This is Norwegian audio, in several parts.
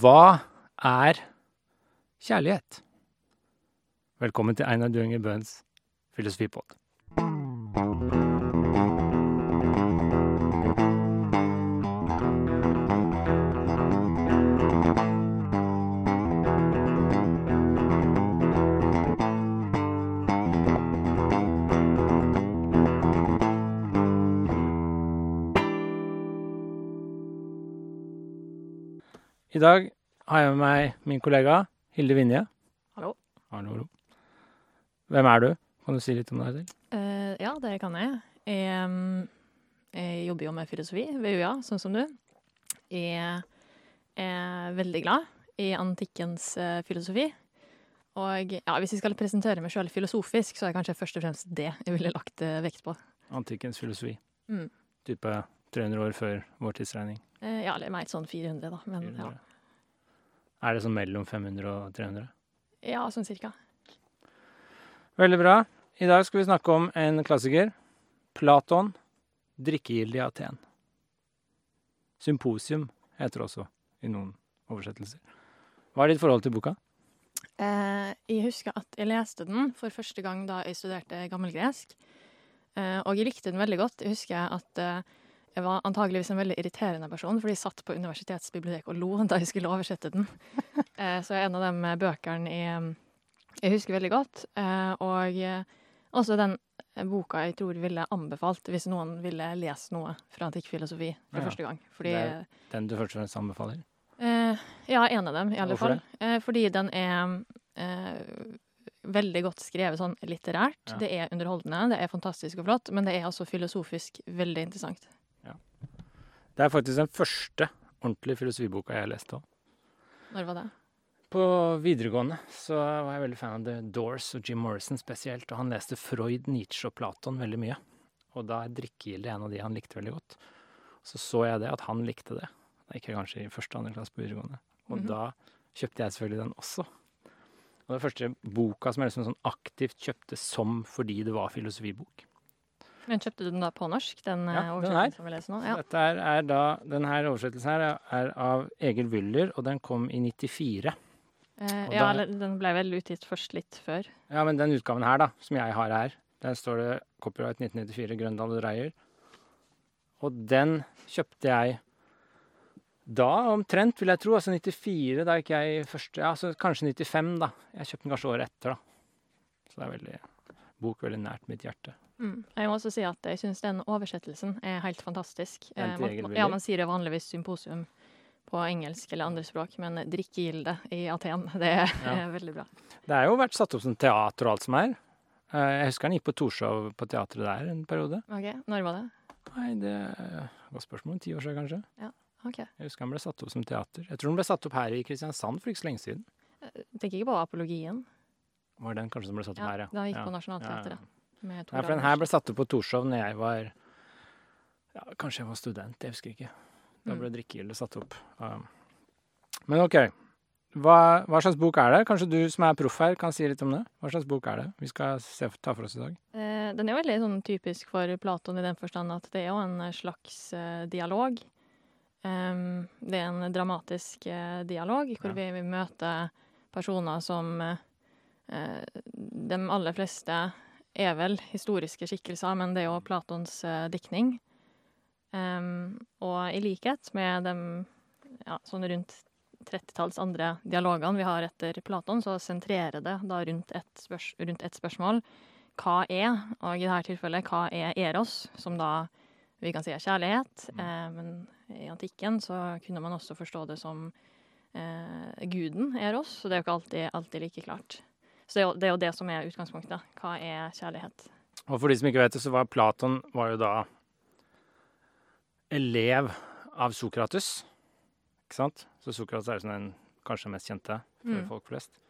Hva er kjærlighet? Velkommen til Einar Duenger Bøhns filosofipod. I dag har jeg med meg min kollega Hilde Vinje. Hallo. Hallo, hallo. Hvem er du? Kan du si litt om deg selv? Uh, ja, det kan jeg. Jeg, jeg jobber jo med filosofi ved UiA, sånn som du. Jeg er veldig glad i antikkens uh, filosofi. Og ja, hvis jeg skal presentere meg sjøl filosofisk, så er det kanskje først og fremst det jeg ville lagt uh, vekt på. Antikkens filosofi. Mm. Type 300 år før vår tidsregning. Eh, ja, eller mer sånn 400, da. Men ja, Er det sånn mellom 500 og 300? ja sånn cirka. Veldig bra. I dag skal vi snakke om en klassiker. Platon, drikkegilde i Aten. Symposium heter det også i noen oversettelser. Hva er ditt forhold til boka? Eh, jeg husker at jeg leste den for første gang da jeg studerte gammelgresk. Eh, og jeg likte den veldig godt. Jeg husker at eh, jeg var antageligvis en veldig irriterende person, fordi jeg satt på universitetsbiblioteket og lo da jeg skulle oversette den. Så så er en av de bøkene jeg, jeg husker veldig godt. Eh, og eh, også den boka jeg tror ville anbefalt hvis noen ville lese noe fra antikk filosofi for Ja. første gang. Fordi Det er- Den du først og fremst anbefaler? Eh, ja, en av dem, i alle Hvorfor fall. Det? fordi den er eh, veldig godt skrevet sånn litterært. Ja. Det er underholdende, det er fantastisk og flott, men det er også filosofisk veldig interessant. Det er faktisk den første ordentlige filosofiboka jeg leste òg. Når var det? På videregående så var jeg veldig fan av The Doors og Jim Morrison spesielt, og han leste Freud, Nietzsche og Platon veldig mye. Og da er drikkegilde en av de han likte veldig godt. Så så jeg det, at han likte det. Da gikk jeg kanskje i første og andre klasse på videregående. Og Mhm. da kjøpte jeg selvfølgelig den også. Og det første boka som jeg liksom sånn aktivt kjøpte som fordi det var filosofibok. Men kjøpte du den da på norsk, den Ja, den oversettelsen som vi leser nå? Ja. Dette er, er da, den her oversettelsen her er- av Egil Wyller, og den kom i 94. Eh, ja, da- den ble vel utgitt først litt før. Ja, men den utgaven her, da, som jeg har her, der står det copyright 1994 Grøndal og Dreyer. Og den kjøpte jeg da omtrent, vil jeg tro. Altså 94, da gikk jeg i første Ja, så kanskje 95, da. Jeg kjøpte den kanskje året etter, da. Så det er veldig bok veldig nært mitt hjerte. Mm. Jeg må også si at jeg syns den oversettelsen er helt fantastisk. Eh, man- ja, man sier det vanligvis symposium på engelsk eller andre språk, men drikkegilde i Aten, det er Ja. veldig bra. Det er jo vært satt opp som teater og alt som er. Eh, Jeg husker han gikk på Torshov på teatret der en periode. Ok, Når var det? Nei, det er spørsmålet, godt spørsmål. Ti år siden, kanskje. Ja, Ok. Jeg husker han ble satt opp som teater. Jeg tror han ble satt opp her i Kristiansand for ikke så lenge siden. Tenker ikke på apologien. Var den kanskje som ble satt opp Ja, her, ja. da gikk ja. på Nationaltheatret. Med Nei, for den her ble satt opp på Torshov når jeg var ja, Kanskje jeg var student, jeg husker ikke. Da Mm. ble drikkegildet satt opp. Um, Men OK. Hva, hva slags bok er det? Kanskje du som er proff her, kan si litt om det? Hva slags bok er det vi skal se, ta for oss i dag? Eh, Den er veldig sånn typisk for Platon i den forstand at det er jo en slags eh, dialog. Um, det er en dramatisk eh, dialog hvor Ja. vi, vi møter personer som eh, eh, De aller fleste er vel historiske skikkelser, men det er jo Platons eh, diktning. Um, og i likhet med de ja, sånn rundt 30-talls andre dialogene vi har etter Platon, så sentrerer det da rundt et, spørs rundt et spørsmål. Hva er, og i dette tilfellet, hva er eros, som da vi kan si er kjærlighet. Eh, men i antikken så kunne man også forstå det som eh, guden eros, så det er jo ikke alltid, alltid like klart. Så det er, jo, det er jo det som er utgangspunktet. Hva er kjærlighet? Og for de som ikke vet det, så var Platon var jo da elev av Sokrates. Ikke sant? Så Sokrates er jo sånn den kanskje mest kjente for Mm. folk flest.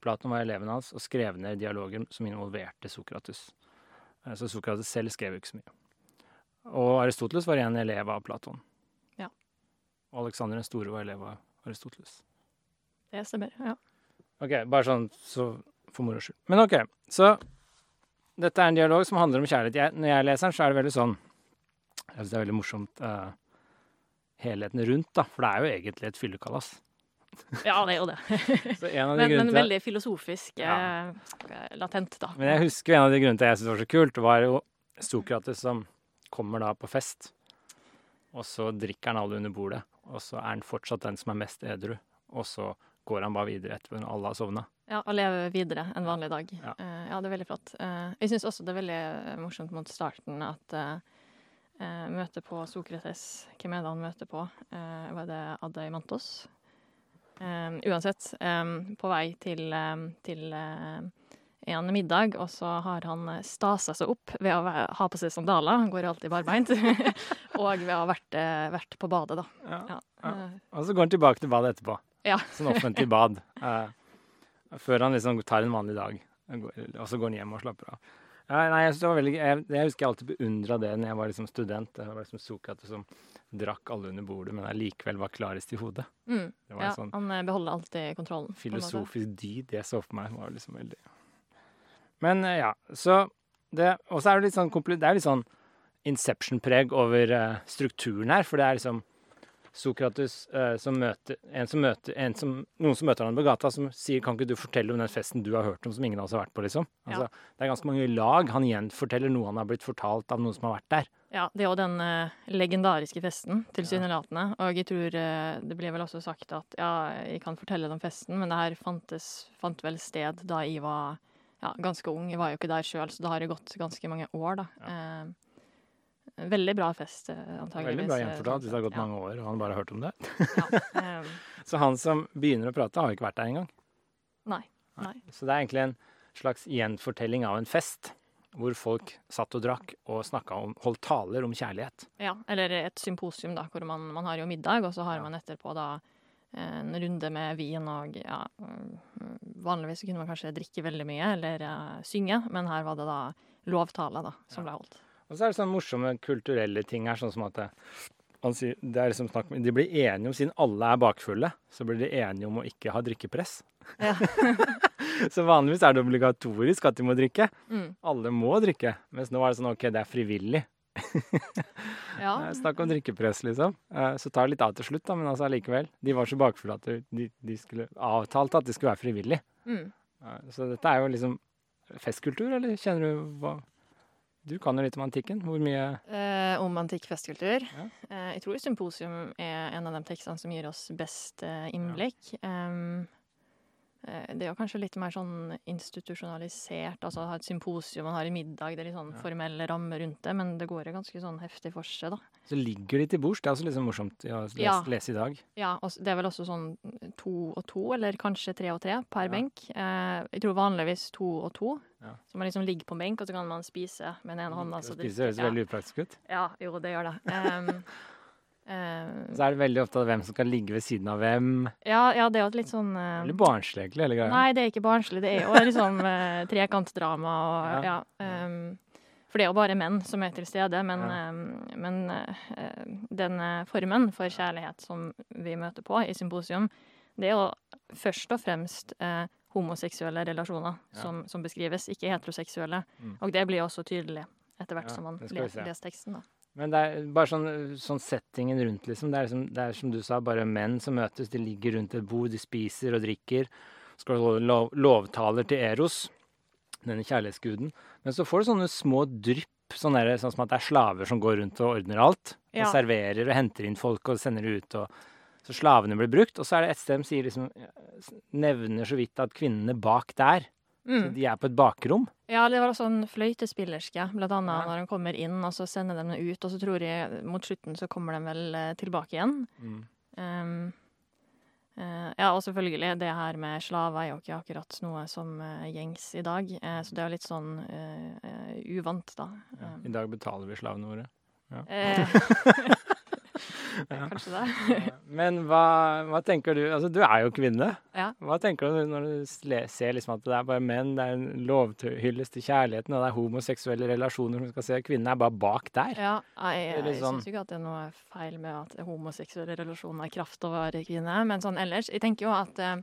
Platon var eleven hans og skrev ned dialoger som involverte Sokrates. Eh, Så Sokrates selv skrev jo ikke så mye. Og Aristoteles var igjen elev av Platon. Ja. Og Alexander den store var elev av Aristoteles. Det stemmer, ja. Ok, bare sånn så for moro skyld. Men ok, så dette er en dialog som handler om kjærlighet. Jeg, når jeg leser den, så er det veldig sånn Jeg syns det er veldig morsomt uh, helheten rundt, da. For det er jo egentlig et fyllekalas. Ja, det er jo det. Så en av de men, men veldig filosofisk Ja. eh, latent, da. Men jeg husker en av de grunnene til jeg syntes det var så kult, var jo Sokrates som kommer da på fest, og så drikker han alle under bordet, og så er han fortsatt den som er mest edru, og så går han bare videre etterpå når alle har sovna. Ja, og lever videre en vanlig dag. Ja. Eh, ja det er veldig flott. Eh, jeg syns også det er veldig eh, morsomt mot starten at uh, møtet på Sokrates Hvem er det han møter på? Var det Adeimantos? Eh, uansett, um, på vei til, um, til en middag, og så har han stasa seg opp ved å ha på seg sandaler, han går alltid barbeint, og ved å ha vært, vært på badet, da. Ja. Ja. Og så går han tilbake til badet etterpå. Ja. Sånn offentlig bad. Eh, før han liksom tar en vanlig dag, og så går han hjem og slapper av. Ja, nei, jeg, det var veldig, jeg, jeg husker jeg alltid beundra det når jeg var liksom student. Jeg var liksom Sokrates som drakk alle under bordet, men allikevel var klarest i hodet. Mm, Det var ja, en sånn han eh, beholder alltid kontrollen. filosofisk dyd jeg så for meg. var liksom veldig... Men ja, så det Og så er det litt sånn, det er litt sånn Inception-preg over strukturen her, for det er liksom Sokrates eh, som møter en som møter en som, Noen som møter han på gata, som sier 'Kan ikke du fortelle om den festen du har hørt om, som ingen av oss har vært på', liksom? Altså, Det er ganske mange lag. Han gjenforteller noe han har blitt fortalt av noen som har vært der. Ja, det er jo den eh, legendariske festen, tilsynelatende. Og jeg tror eh, det blir vel også sagt at ja, jeg kan fortelle om festen, men det her fantes, fant vel sted da jeg var ja, ganske ung. Jeg var jo ikke der sjøl, så det har jo gått ganske mange år, da. Eh, veldig bra fest, eh, antageligvis. Veldig bra eh, gjenfortalt hvis det har gått ja, mange år og han bare har hørt om det. Ja, eh, Så han som begynner å prate, har ikke vært der engang. nei. Nei. Så det er egentlig en slags gjenfortelling av en fest, hvor folk satt og drakk og om Holdt taler om kjærlighet. Ja, eller et symposium, da, hvor man, man har jo middag, og så har Ja. man etterpå da en runde med vin og ja mm, Vanligvis kunne man kanskje drikke veldig mye eller uh, synge, men her var det da lovtale da, som ble holdt. Og så er det sånne morsomme kulturelle ting her, sånn som at det, han sier, det er liksom snakk De blir enige om, siden alle er bakfulle, så blir de enige om å ikke ha drikkepress. Ja. så vanligvis er det obligatorisk at de må drikke. Mm. Alle må drikke. Mens nå er det sånn OK, det er frivillig. Ja. Eh, Snakk om drikkepress, liksom. Eh, Så tar det litt av til slutt, da, men altså allikevel. De var så bakfulle at de, de skulle avtalte at det skulle være frivillig. Mm. Så dette er jo liksom festkultur, eller kjenner du hva Du kan jo litt om antikken. Hvor mye Eh, om antikk festkultur. Ja. Eh, jeg tror Symposium er en av de tekstene som gir oss best eh, innblikk. Ja. eh, det er jo kanskje litt mer sånn institusjonalisert, altså ha et symposium, man har en middag, det er litt sånn Ja. formelle rammer rundt det, men det går jo ganske sånn heftig for seg, da. Så ligger de til bords. Det er også sånn morsomt å lese, Ja. lese i dag. Ja, og det er vel også sånn to og to, eller kanskje tre og tre per Ja. benk. Eh, jeg tror vanligvis to og to. Ja. Så man liksom ligger på en benk, og så kan man spise med den ene hånda. Spise spiser høres veldig upraktisk ut. ja, jo, det gjør det. Um, Så er det veldig ofte hvem som skal ligge ved siden av hvem. ja, ja, det er jo et litt sånn uh, Litt barnslig, egentlig, hele greia. Nei, det er ikke barnslig. Det er jo liksom uh, trekantdrama og Ja. ja. um, for det er jo bare menn som er til stede, men, Ja. em, men uh, den eh, formen for kjærlighet som vi møter på i symposium, det er jo først og fremst uh, homoseksuelle relasjoner som, som beskrives, ikke heteroseksuelle. Mm. Og det blir også tydelig etter hvert som man leser teksten. da. Men det er bare sånn, sånn settingen rundt, liksom. Det er, liksom. det er som du sa, bare menn som møtes. De ligger rundt et bord, de spiser og drikker. Skal lov, lovtaler til Eros, denne kjærlighetsguden. Men så får du sånne små drypp, sånn, der, sånn som at det er slaver som går rundt og ordner alt. Ja. Og serverer og henter inn folk og sender ut. Og, så slavene blir brukt. Og så er det et sted de sier liksom, nevner så vidt at kvinnene bak der, så Mm. de er på et bakrom. Ja, det var også en fløytespillerske, blant annet Ja. når de kommer inn, og så sender de dem ut, og så tror jeg mot slutten så kommer de vel eh, tilbake igjen. Um, uh, ja, og selvfølgelig, det her med slaver er jo ikke akkurat noe som uh, gjengs i dag, Uh, så det er jo litt sånn uvant, da. Ja. I dag betaler vi slavene våre. eh, Ja. kanskje det. Men hva, hva tenker du Altså, du er jo kvinne. Ja. Hva tenker du når du ser liksom at det er bare menn, det er en lovhyllest til kjærligheten, og det er homoseksuelle relasjoner som skal se Kvinnen er bare bak der. Ja, jeg, jeg, jeg sånn- syns ikke at det er noe feil med at homoseksuelle relasjoner er kraft over kvinne, men sånn ellers Jeg tenker jo at eh,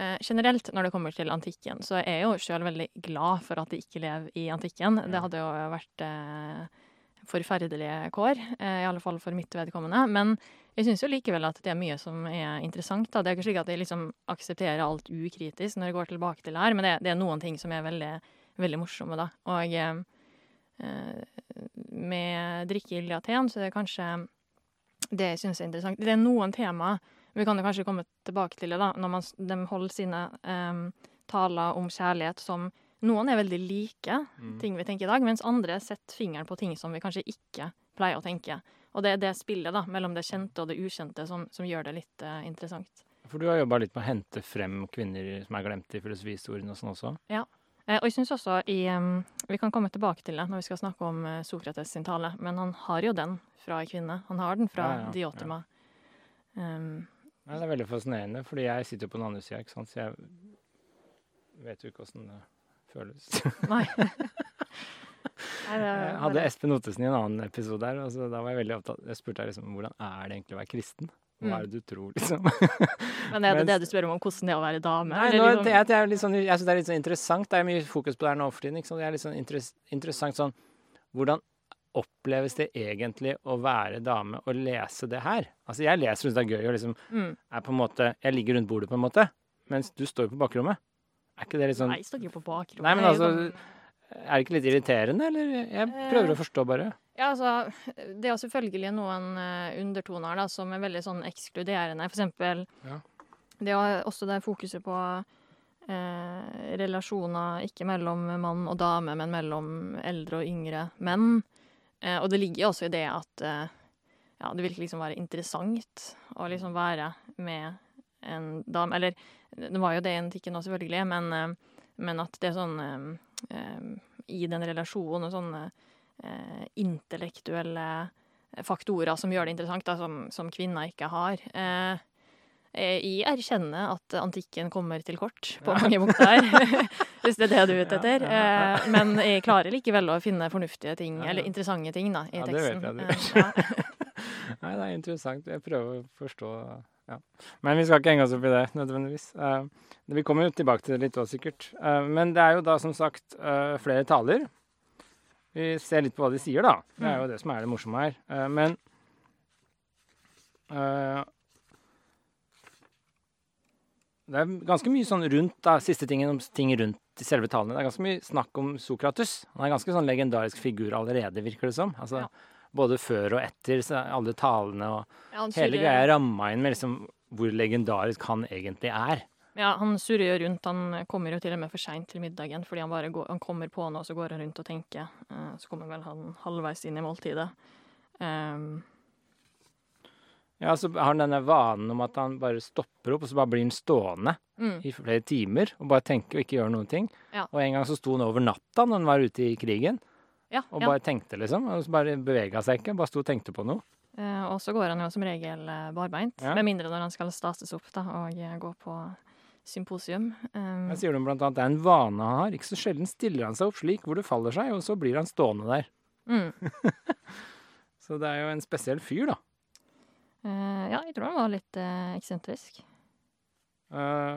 eh, generelt når det kommer til antikken, så er jeg jo sjøl veldig glad for at de ikke lever i antikken. Det hadde jo vært eh, forferdelige kår, eh, i alle fall for mitt vedkommende. Men jeg syns jo likevel at det er mye som er interessant. Det er ikke slik at jeg liksom aksepterer alt ukritisk når jeg går tilbake til det her, men det, er noen ting som er veldig, veldig morsomme, da. Og eh, med drikkeild i Aten så er det kanskje det jeg syns er interessant. Det er noen tema Vi kan kanskje komme tilbake til det, da, når man, de holder sine um, taler om kjærlighet som Noen er veldig like Mm. ting vi tenker i dag, mens andre setter fingeren på ting som vi kanskje ikke pleier å tenke. Og det er det spillet da, mellom det kjente og det ukjente som, som gjør det litt uh, interessant. For du har jobba litt med å hente frem kvinner som er glemt i filosofihistorien og sånn også? Eh, og jeg synes også i um, Vi kan komme tilbake til det når vi skal snakke om Sokrates sin tale, men han har jo den fra ei kvinne. Han har den fra Ja, ja, Diotima. Um, ja, det er veldig fascinerende, fordi jeg sitter jo på den andre sida, ikke sant, så jeg vet jo ikke åssen det føles. nei. Jeg hadde Espen Ottesen i en annen episode her, og da var jeg veldig opptatt Jeg spurte deg liksom hvordan er det egentlig å være kristen? Hva Mm. er det du tror, liksom? Men er det det du spør om, om hvordan det er å være dame? Nei, nå, liksom- det, det er litt sånn, jeg syns det er litt sånn interessant. Det er mye fokus på det her nå for tiden. Det er litt sånn interess, interessant sånn Hvordan oppleves det egentlig å være dame og lese det her? Altså, jeg leser syns det er gøy og liksom mm. er på en måte Jeg ligger rundt bordet, på en måte, mens du står på bakrommet. Er ikke det litt sånn Nei, jeg står ikke på bakrommet. Nei, men jo altså, Er det ikke litt irriterende, eller? Jeg prøver å forstå, bare. Ja, altså, det er jo selvfølgelig noen eh, undertoner da, som er veldig sånn ekskluderende. For eksempel Ja. det er også det fokuset på eh, relasjoner ikke mellom mann og dame, men mellom eldre og yngre menn. Eh, og det ligger også i det at eh, ja, det virker liksom være interessant å liksom være med en dame. Eller det var jo det i antikken òg, selvfølgelig, men, eh, men at det er sånn eh, eh, I den relasjonen og sånne intellektuelle faktorer som gjør det interessant, da, som, som kvinner ikke har. Jeg erkjenner at antikken kommer til kort på mange punkter, hvis det er det du er ute etter. Men jeg klarer likevel å finne fornuftige ting, eller interessante ting, da, i Ja, det vet teksten. jeg du ja. Nei, det er interessant. Jeg prøver å forstå ja. Men vi skal ikke henge oss opp i det, nødvendigvis. Uh, vi kommer jo tilbake til det litt òg, sikkert. Uh, men det er jo da som sagt uh, flere taler. Vi ser litt på hva de sier, da. Det er jo det som er det morsomme her. Men Det er ganske mye sånn rundt da, siste tingen om ting rundt i selve talene. Det er ganske mye snakk om Sokrates. Han er en ganske sånn legendarisk figur allerede, virker det som. Altså, Ja. Både før og etter så er alle talene og Ja, hele greia ramma inn med liksom hvor legendarisk han egentlig er. Ja, han surrer jo rundt. Han kommer jo til og med for seint til middagen fordi han bare går, han kommer på noe, så går han rundt og tenker. Eh, Så kommer vel han halvveis inn i måltidet. Um, Ja, så har han denne vanen om at han bare stopper opp, og så bare blir han stående mm, i flere timer og bare tenker og ikke gjør noen ting. Ja. Og en gang så sto han over natta når han var ute i krigen, ja, og bare tenkte, liksom. Og så bare bevega seg ikke, bare sto og tenkte på noe. Eh, og så går han jo som regel eh, barbeint, med mindre når han skal stases opp da, og eh, gå på symposium. Um, Her sier de blant annet det er en vane han har. Ikke så sjelden stiller han seg opp slik hvor det faller seg, og så blir han stående der. mm. Så det er jo en spesiell fyr, da. Uh, ja, jeg tror han var litt uh, eksentrisk. Eh,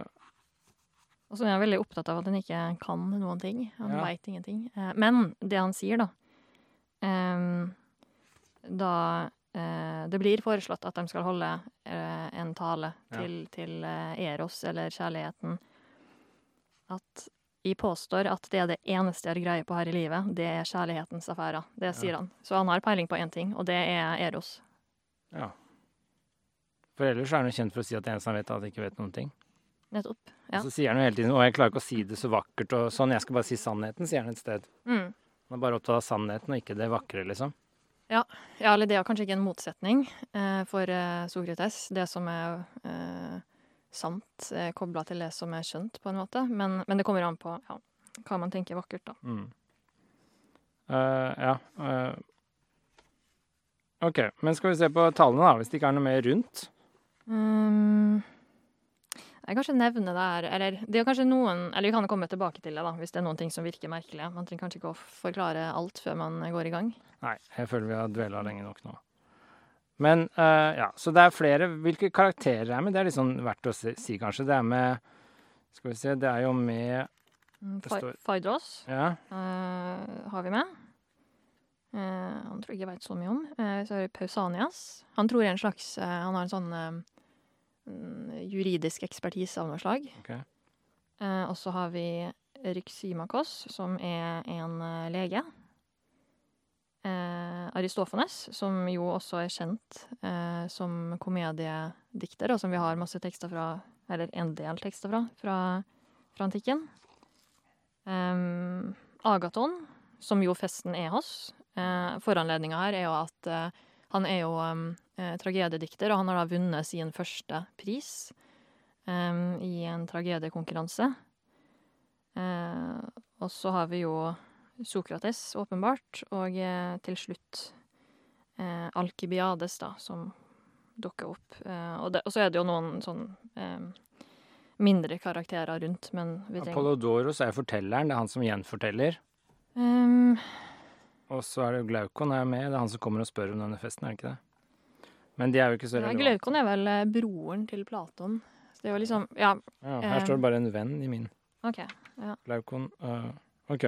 Og så er han veldig opptatt av at han ikke kan noen ting. Han Ja. veit ingenting. Eh, men det han sier, da em, Da eh, det blir foreslått at de skal holde eh, en tale Ja. til, til eh, Eros, eller kjærligheten At jeg påstår at det er det eneste jeg har greie på her i livet, det er kjærlighetens affærer. Det sier han. Så han har peiling på én ting, og det er Eros. ja. For ellers er han jo kjent for å si at det eneste han vet, er at han ikke vet noen ting. Nettopp. Ja. Og så sier han jo hele tiden 'Å, jeg klarer ikke å si det så vakkert', og sånn. 'Jeg skal bare si sannheten', sier han et sted. Mm. Han er bare opptatt av sannheten, og ikke det vakre, liksom. Ja, eller det er kanskje ikke en motsetning eh, for eh, Sokrates. Det som er eh, sant, er kobla til det som er skjønt, på en måte. Men, men det kommer an på ja, hva man tenker vakkert, da. Mm. Uh, ja. Uh. OK, men skal vi se på tallene, da, hvis det ikke er noe mer rundt? Um, jeg kanskje nevne det her, eller det er kanskje noen Eller vi kan komme tilbake til det, da, hvis det er noen ting som virker merkelige. Man trenger kanskje ikke å forklare alt før man går i gang. Nei, jeg føler vi har dvela lenge nok nå. Men uh, ja, så det er flere. Hvilke karakterer er med? Det er litt sånn verdt å si, kanskje. Det er med Skal vi se, det er jo med Mm, Det Fa- står- Phaedros Ja, uh, har vi med. Uh, han tror jeg ikke veit så mye om. Så har vi Pausanias. Han tror jeg er en slags Han har en sånn juridisk ekspertise av noe slag. Okay. Eh, og så har vi Ryksimakos, som er en eh, lege. Eh, Aristofanes, som jo også er kjent eh, som komediedikter, og som vi har masse tekster fra, eller en del tekster fra, fra, fra antikken. Em, Agaton, som jo festen er hos. Eh, Foranledninga her er jo at eh, han er jo eh, tragediedikter, og han har da vunnet sin første pris em, i en tragediekonkurranse. Eh, og så har vi jo Sokrates, åpenbart, og eh, til slutt eh, Alkibiades, da, som dukker opp. Eh, og, det, så er det jo noen sånn eh, mindre karakterer rundt, men vi trenger Apollodoros er fortelleren, det er han som gjenforteller. Um, Og så er det jo Glaukon er med, det er han som kommer og spør om denne festen, er det ikke det? Men de er jo ikke så ja, relevante. Glaukon er vel eh, broren til Platon. Så det er jo liksom Ja, Ja, her står det bare en venn i min. OK. ja. Glaukon uh, OK.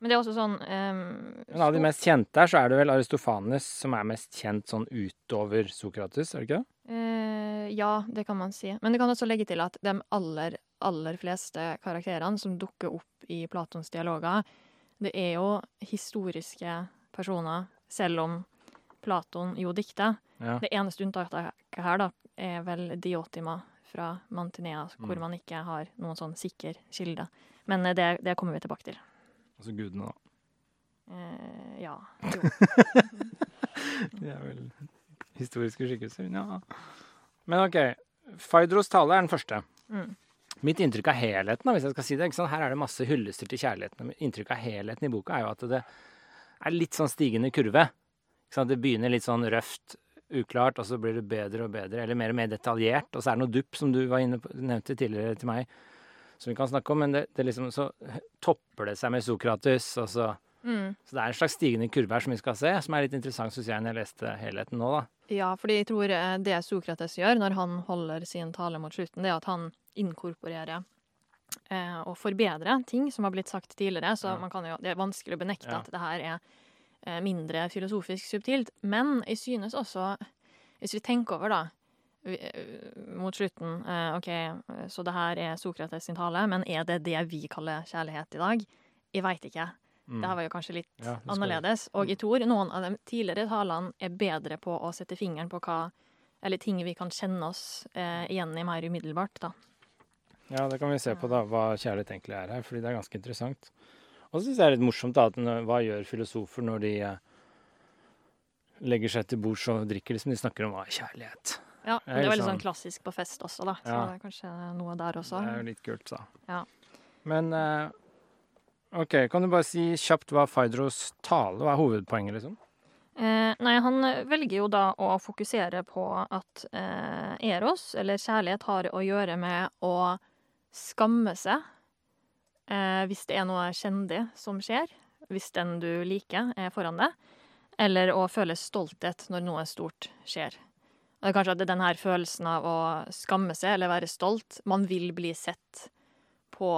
Men det er også sånn um, Men av de mest kjente her, så er det vel Aristofanes som er mest kjent sånn utover Sokrates, er det ikke det? Uh, ja, det kan man si. Men det kan også legge til at de aller, aller fleste karakterene som dukker opp i Platons dialoger, det er jo historiske personer, selv om Platon jo dikter. Ja. Det eneste unntaket her, da, er vel Diotima fra Mantinea, hvor Mm. man ikke har noen sånn sikker kilde. Men eh, det, det kommer vi tilbake til. Altså gudene, da. Eh, ja. Jo. De er vel historiske skikkelser. Ja. Men OK. Faidros tale er den første. Mm. Mitt inntrykk av helheten, hvis jeg skal si det? Her er det masse hyllester til kjærligheten. Mitt inntrykk av helheten i boka er jo at det er litt sånn stigende kurve. Det begynner litt sånn røft, uklart, og så blir det bedre og bedre, eller mer og mer detaljert. Og så er det noe dupp, som du var inne på, nevnte tidligere til meg, som vi kan snakke om. Men det, det liksom, så topper det seg med Sokrates, og så Mm. Så det er en slags stigende kurve her som vi skal se, som er litt interessant, syns jeg, når jeg leste helheten nå, da. Ja, fordi jeg tror eh, det Sokrates gjør når han holder sin tale mot slutten, det er at han inkorporerer eh, og forbedrer ting som har blitt sagt tidligere. Så Ja. man kan jo, det er vanskelig å benekte Ja. at det her er mindre filosofisk subtilt. Men jeg synes også, hvis vi tenker over, da eh, mot slutten eh, OK, eh, så det her er Sokrates sin tale, men er det det vi kaller kjærlighet i dag? Jeg veit ikke. Mm. Det her var jo kanskje litt Ja, annerledes. Og jeg tror noen av de tidligere talene er bedre på å sette fingeren på hva Eller ting vi kan kjenne oss eh, igjen i mer umiddelbart, da. Ja, det kan vi se på, da, hva kjærlighet egentlig er her, fordi det er ganske interessant. Og så syns jeg det er litt morsomt, da, at hva gjør filosofer når de eh, legger seg til bords og drikker, liksom. De snakker om hva er kjærlighet. Ja, Det var men det er veldig liksom- sånn klassisk på fest også, da. Så Ja. det er kanskje noe der også. Det er jo litt kult, da. Ja. Men eh, OK, kan du bare si kjapt hva Faidros tale Hva er hovedpoenget, liksom? Eh, nei, han velger jo da å fokusere på at eh, eros, eller kjærlighet, har å gjøre med å skamme seg hvis det er noe kjendig som skjer, hvis den du liker, er foran deg, eller å føle stolthet når noe stort skjer. Og det er kanskje at det er denne følelsen av å skamme seg eller være stolt. Man vil bli sett på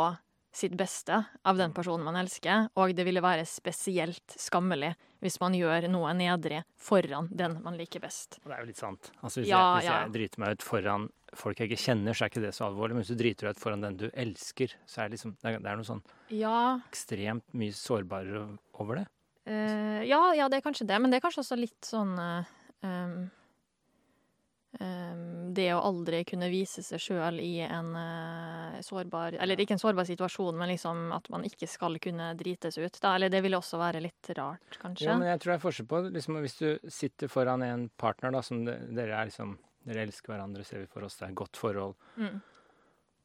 sitt beste av den personen man elsker, og det ville være spesielt skammelig hvis man gjør noe nedrig foran den man liker best. Det er jo litt sant. Altså, hvis, Ja, jeg, hvis ja. jeg driter meg ut foran folk jeg ikke kjenner, så er ikke det så alvorlig. Men hvis du driter deg ut foran den du elsker, så er det liksom Det er, det er noe sånn Ja, ekstremt mye sårbarere over det. Uh, ja, ja, det er kanskje det, men det er kanskje også litt sånn uh, em, Det å aldri kunne vise seg sjøl i en eh, sårbar Eller ikke en sårbar situasjon, men liksom at man ikke skal kunne drites ut. Da. Eller det ville også være litt rart, kanskje. Ja, men jeg tror det er forskjell på liksom, Hvis du sitter foran en partner da, som dere er liksom Dere elsker hverandre, ser vi for oss, det er et godt forhold. Mm.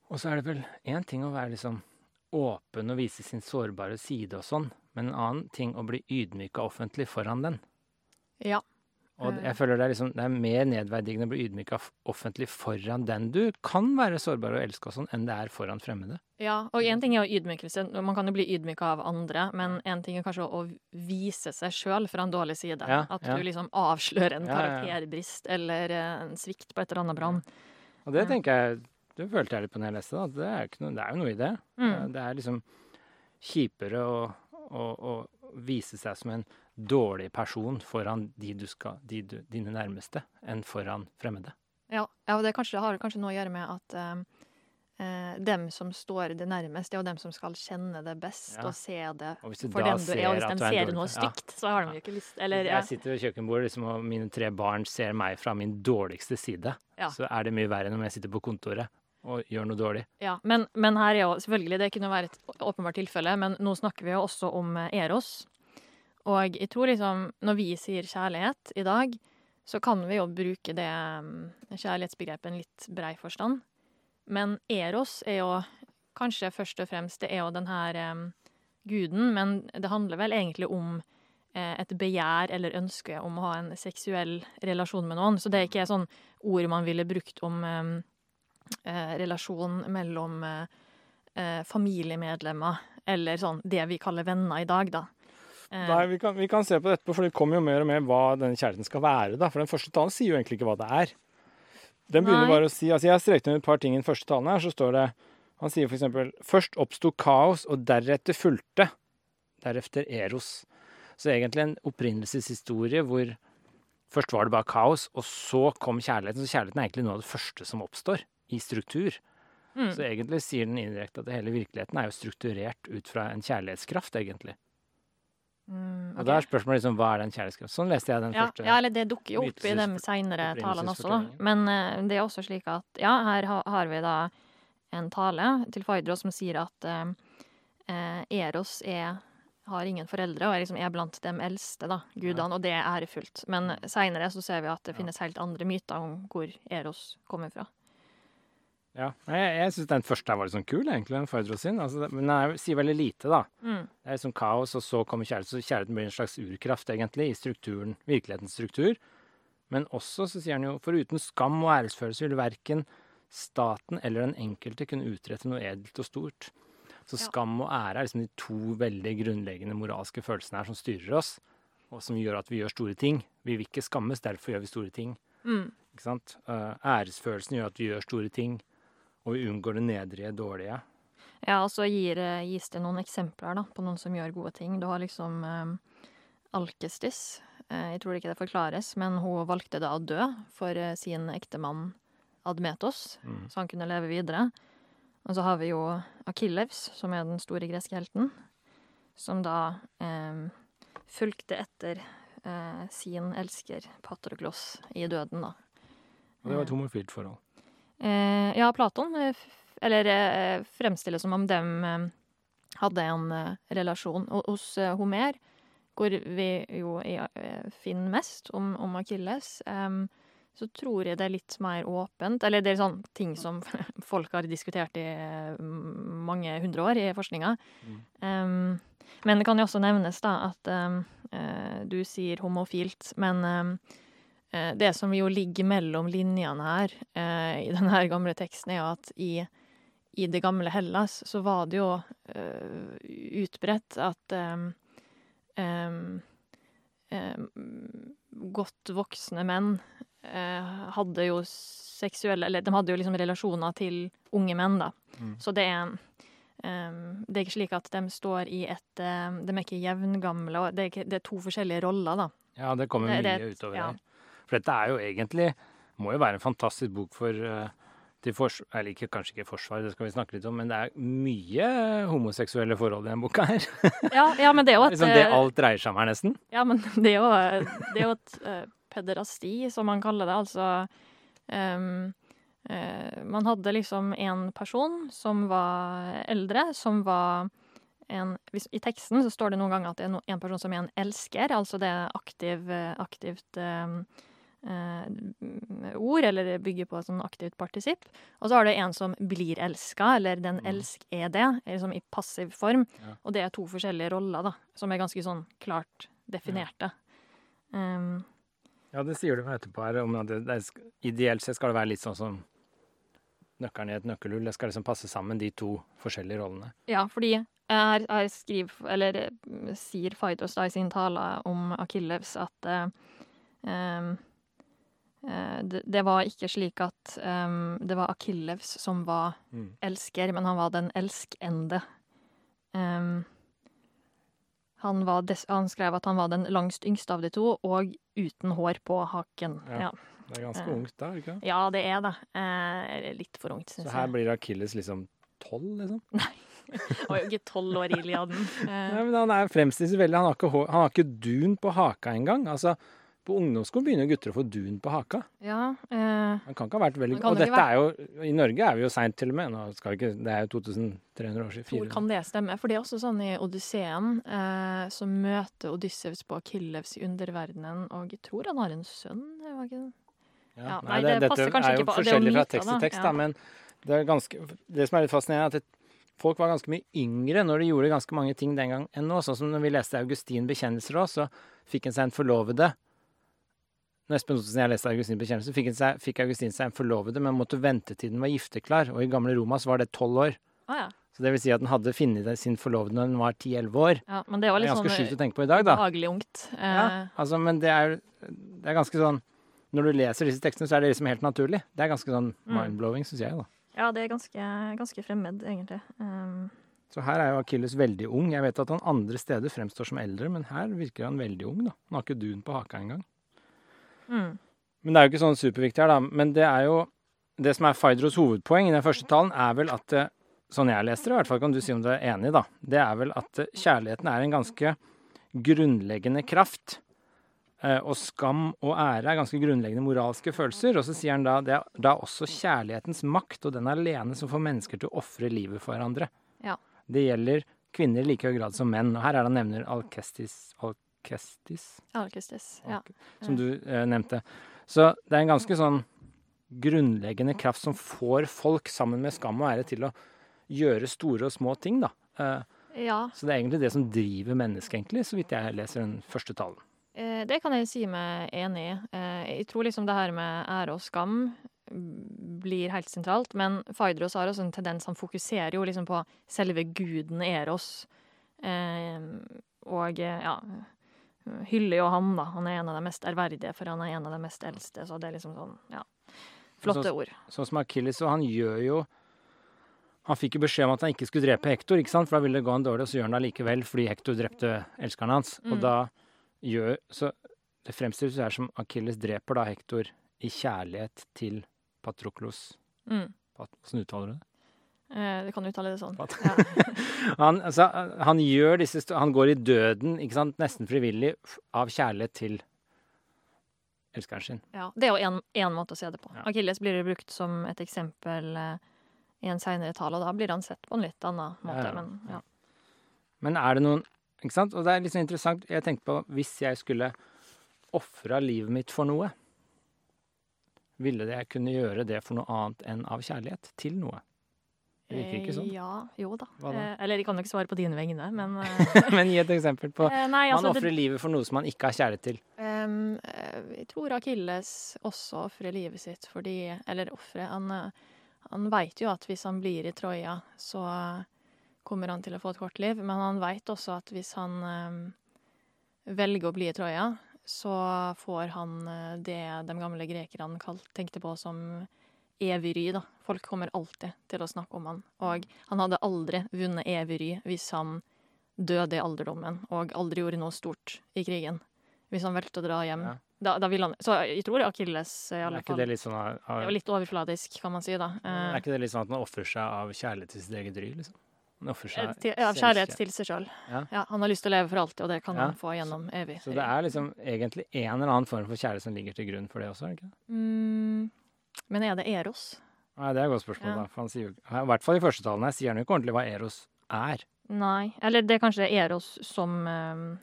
Og så er det vel én ting å være liksom åpen og vise sin sårbare side og sånn, men en annen ting å bli ydmyka offentlig foran den. Ja. Og Eh. jeg føler det er, liksom, det er mer nedverdigende å bli ydmyka offentlig foran den du kan være sårbar og elske og sånn, enn det er foran fremmede. Ja, og én ting er jo ydmykelse. Man kan jo bli ydmyka av andre, men én ting er kanskje å vise seg sjøl fra en dårlig side. Ja, At ja. du liksom avslører en karakterbrist eller eh, en svikt på et eller annet brann. Og det tenker jeg Det følte jeg litt på når jeg leste det. at Det er, noe, det er jo noe i det. Mm. Det er liksom kjipere å, å, å vise seg som en dårlig person foran de du skal, de du, dine nærmeste, enn foran fremmede. Ja, ja og det kanskje, har kanskje noe å gjøre med at eh, eh, dem som står det nærmest, det er jo dem som skal kjenne det best Ja. og se det Og for den du er. Og hvis de er ser dårlig noe stygt, ja. så har de jo ikke lyst Eller. Jeg sitter ved kjøkkenbordet, liksom, og mine tre barn ser meg fra min dårligste side. Så er det mye verre enn om jeg sitter på kontoret og gjør noe dårlig. Ja, men, men her er jo selvfølgelig, det kunne være et åpenbart tilfelle, men nå snakker vi jo også om eh, Eros. Og jeg tror liksom, når vi sier kjærlighet i dag, så kan vi jo bruke det mm, kjærlighetsbegrepet en litt brei forstand. Men Eros er jo kanskje først og fremst det er jo den her em, guden, men det handler vel egentlig om eh, et begjær eller ønske om å ha en seksuell relasjon med noen. Så det er ikke sånn ord man ville brukt om um, eh, relasjon mellom eh, eh, familiemedlemmer, eller sånn det vi kaller venner i dag, da. Eh, Nei, vi kan, vi kan se på det etterpå, for det kommer jo mer og mer hva denne kjærligheten skal være. da, For den første talen sier jo egentlig ikke hva det er. Den begynner Nei. bare å si altså Jeg har streket under et par ting i den første talen her. Så står det Han sier eksempel Først oppsto kaos, og deretter fulgte. Deretter Eros. Så egentlig en opprinnelseshistorie hvor først var det bare kaos, og så kom kjærligheten. Så kjærligheten er egentlig noe av det første som oppstår i struktur. mm, Så egentlig sier den indirekte at hele virkeligheten er jo strukturert ut fra en kjærlighetskraft, egentlig. Mm, Og da er spørsmålet liksom, hva er den kjærlighetskraften? Sånn leste jeg den Ja, første. ja, eller det dukker jo opp i de seinere talene også, da. Men uh, det er også slik at ja, her ha, har vi da en tale til Faidros som sier at uh, uh, Eros er har ingen foreldre og er, liksom, er blant de eldste da, gudene, og det er ærefullt. Men seinere så ser vi at det Ja. finnes helt andre myter om hvor Eros kommer fra. Ja, Jeg, jeg syns den første her var litt sånn kul, egentlig, den Phaedros sin. Altså, men den er- sier veldig lite, da. Mm. Det er liksom kaos, og så kommer kjærlighet. Så kjærligheten blir en slags urkraft, egentlig, i strukturen, virkelighetens struktur. Men også så sier han jo foruten skam og æresfølelse vil verken staten eller den enkelte kunne utrette noe edelt og stort. Så Ja. skam og ære er liksom de to veldig grunnleggende moralske følelsene her som styrer oss, og som gjør at vi gjør store ting. Vi vil ikke skammes, derfor gjør vi store ting. Mm. Ikke sant? Eh, æresfølelsen gjør at vi gjør store ting, og vi unngår det nedrige, dårlige. Ja, og så gir, eh, gis det noen eksempler da, på noen som gjør gode ting. Du har liksom eh, Alkestis. Eh, jeg tror ikke det forklares, men hun valgte da å dø for eh, sin ektemann Admetos, Mm. så han kunne leve videre. Og så har vi jo Akillevs, som er den store greske helten, som da eh, fulgte etter eh, sin elsker Patroklos i døden, da. Og det var et homofilt forhold. Eh, ja, Platon, eh, eller eh, fremstiller som om dem hadde en relasjon. Og hos Homer, hvor vi jo finner mest om, om Akilles, så tror jeg det er litt mer åpent. Eller det er sånn ting som folk har diskutert i mange hundre år i forskninga. Mm. Em, men det kan jo også nevnes da at eh, du sier homofilt, men eh, det som jo ligger mellom linjene her eh, i denne gamle teksten, er jo at i, i det gamle Hellas så var det jo eh, utbredt at em, em, godt voksne menn eh, hadde jo seksuelle Eller de hadde jo liksom relasjoner til unge menn, da. Mm. Så det er det er ikke slik at de står i et De er ikke jevngamle, det er, ikke, det er to forskjellige roller, da. Ja, det kommer Det- mye det- utover ja. der. For dette er jo egentlig Må jo være en fantastisk bok for eh, til fors Eller ikke, kanskje ikke forsvar, det skal vi snakke litt om, men det er mye homoseksuelle forhold i denne boka her. Ja, ja men det er jo et liksom det eh, alt dreier seg om her, nesten. Ja, men det er jo, det er jo et uh, pederasti, som man kaller det. Altså um, uh, Man hadde liksom en person som var eldre, som var en hvis, I teksten så står det noen ganger at det er no, en person som er en elsker, altså det er aktiv, aktivt eh, ord, eller bygger på sånn aktivt partisipp. Og så har du en som blir elska, eller den Mm. elsk er det, liksom i passiv form. Ja. Og det er to forskjellige roller, da, som er ganske sånn klart definerte. Um, Ja, det sier du meg etterpå her. Om at det, det er, ideelt sett skal det være litt sånn som nøkkelen i et nøkkelhull. Det skal liksom passe sammen, de to forskjellige rollene. ja, fordi her, her skriver, eller eh, sier Phaedros da i sin tale om Akillevs at eh, um, eh, det, det var ikke slik at um, det var Akillevs som var Mm. elsker, men han var den elskende. Um, Han, han skrev at han var den langst yngste av de to, og uten hår på haken. Ja. Ja, Det er ganske Eh. ungt da, ikke det? ja det er det. Eh, litt for ungt, Så her jeg. blir Akilles liksom tolv, liksom? Nei. Han var jo ikke tolv år, Iliaden. Eh, Nei, men han er fremstilt veldig Han har ikke, han har ikke dun på haka engang. Altså, på ungdomsskolen begynner gutter å få dun på haka. ja, eh, Han kan ikke ha vært veldig Og dette er jo I Norge er vi jo seint til og med. Nå skal vi ikke, det er jo 2300 år siden. tror kan det stemme? For det er også sånn i Odysseen, eh, så møter Odysseus på Akillevs i underverdenen, og jeg tror han har en sønn, var ikke det? Ja, Ja, nei, det, det passer dette er jo ikke på- det jo forskjellig fra tekst til da, tekst, ja. da, men det, er ganske, det som er litt fascinerende, er at folk var ganske mye yngre når de gjorde ganske mange ting den gang enn nå. Sånn som når vi leste Augustin bekjennelser òg, så fikk han seg en forlovede. Når Espen Ottesen og jeg leste Augustins bekjennelse, fikk, seg, fikk Augustin seg en forlovede, men måtte vente til den var gifteklar. Og i gamle Roma så var det tolv år. Ah, ja. Så det vil si at den hadde funnet sin forlovede når den var ti-elleve år. ja. Men det var litt er ganske sånn sjukt å tenke på i dag, da. ungt. Eh, Ja, altså, men det er, det er ganske sånn Når du leser disse tekstene, så er det liksom helt naturlig. Det er ganske sånn Mm. mind-blowing, syns jeg, da. ja, det er ganske, ganske fremmed, egentlig. Um, Så her er jo Akilles veldig ung. Jeg vet at han andre steder fremstår som eldre, men her virker han veldig ung, da. Han har ikke dun på haka engang. Mm. Men det er jo ikke sånn superviktig her, da. Men det er jo Det som er Faidros hovedpoeng i den første talen, er vel at eh, Sånn jeg leser det, i hvert fall kan du si om du er enig, da. Det er vel at eh, kjærligheten er en ganske grunnleggende kraft. Eh, Og skam og ære er ganske grunnleggende moralske følelser. Og så sier han da det er da også kjærlighetens makt, og den alene som får mennesker til å ofre livet for hverandre. Ja. Det gjelder kvinner i like høy grad som menn. Og her er det han nevner Alkestis Alkestis? Alkestis. Ja. som du eh, nevnte. Så det er en ganske sånn grunnleggende kraft som får folk sammen med skam og ære til å gjøre store og små ting, da. Eh, ja. så det er egentlig det som driver mennesket, egentlig, så vidt jeg leser den første talen. Eh, det kan jeg si meg enig i. Eh, jeg tror liksom det her med ære og skam blir helt sentralt, men Faidros har også en tendens, han fokuserer jo liksom på selve guden Eros. Eh, og ja hyller jo han, da. Han er en av de mest ærverdige, for han er en av de mest eldste, så det er liksom sånn, ja. Flotte ord. Sånn som Achilles, og han gjør jo Han fikk jo beskjed om at han ikke skulle drepe Hektor, ikke sant? for da ville det gå han dårlig, og så gjør han det allikevel fordi Hektor drepte elskeren hans. Og Mm. da gjør Så det fremstilles her som Achilles dreper da Hektor i kjærlighet til Patroklos. Mm. Uttaler du det? Eh, du kan uttale det sånn. Ja. Han, altså, han gjør disse Han går i døden, ikke sant, nesten frivillig, av kjærlighet til elskeren sin. Ja, det er jo én måte å se det på. Ja. Akilles blir brukt som et eksempel eh, i en seinere tale, og da blir han sett på en litt annen måte. Ja. Men ja. Men er det noen Ikke sant? Og det er litt sånn interessant. Jeg tenkte på hvis jeg skulle ofra livet mitt for noe, ville jeg kunne gjøre det for noe annet enn av kjærlighet til noe? Det virker ikke sånn. Eh, Ja, jo da. Eh, eller jeg kan jo ikke svare på dine vegne, men eh, Men gi et eksempel på eh, Nei, Man altså det, livet for noe som man ikke har kjærlighet til. Eh, Jeg tror Akilles også ofrer livet sitt fordi Eller ofre Han, eh, han veit jo at hvis han blir i Troja, så eh, kommer han til å få et kort liv. Men han veit også at hvis han um, velger å bli i Troja, så får han eh, det de gamle grekerne tenkte på som evig ry. Da. Folk kommer alltid til å snakke om han. Og han hadde aldri vunnet evig ry hvis han døde i alderdommen og aldri gjorde noe stort i krigen. Hvis han valgte å dra hjem. Ja. Da, da han Så jeg tror Akilles i Er alle ikke fall det litt sånn av, Det var litt overfladisk, kan man si, da. er Eh, ikke det litt sånn at man ofrer seg av kjærlighet til sitt eget ry, liksom? Han ofrer seg til, ja, kjærlighet til seg sjøl. Ja. Ja, han har lyst til å leve for alltid, og det kan han få gjennom evig. Så det er liksom egentlig en eller annen form for kjærlighet som ligger til grunn for det også, er det ikke? det? mm, Men er det Eros? Nei, det er et godt spørsmål, Ja. da. For han sier I hvert fall i første talen her sier han jo ikke ordentlig hva Eros er. Nei. Eller det er kanskje Eros som eh,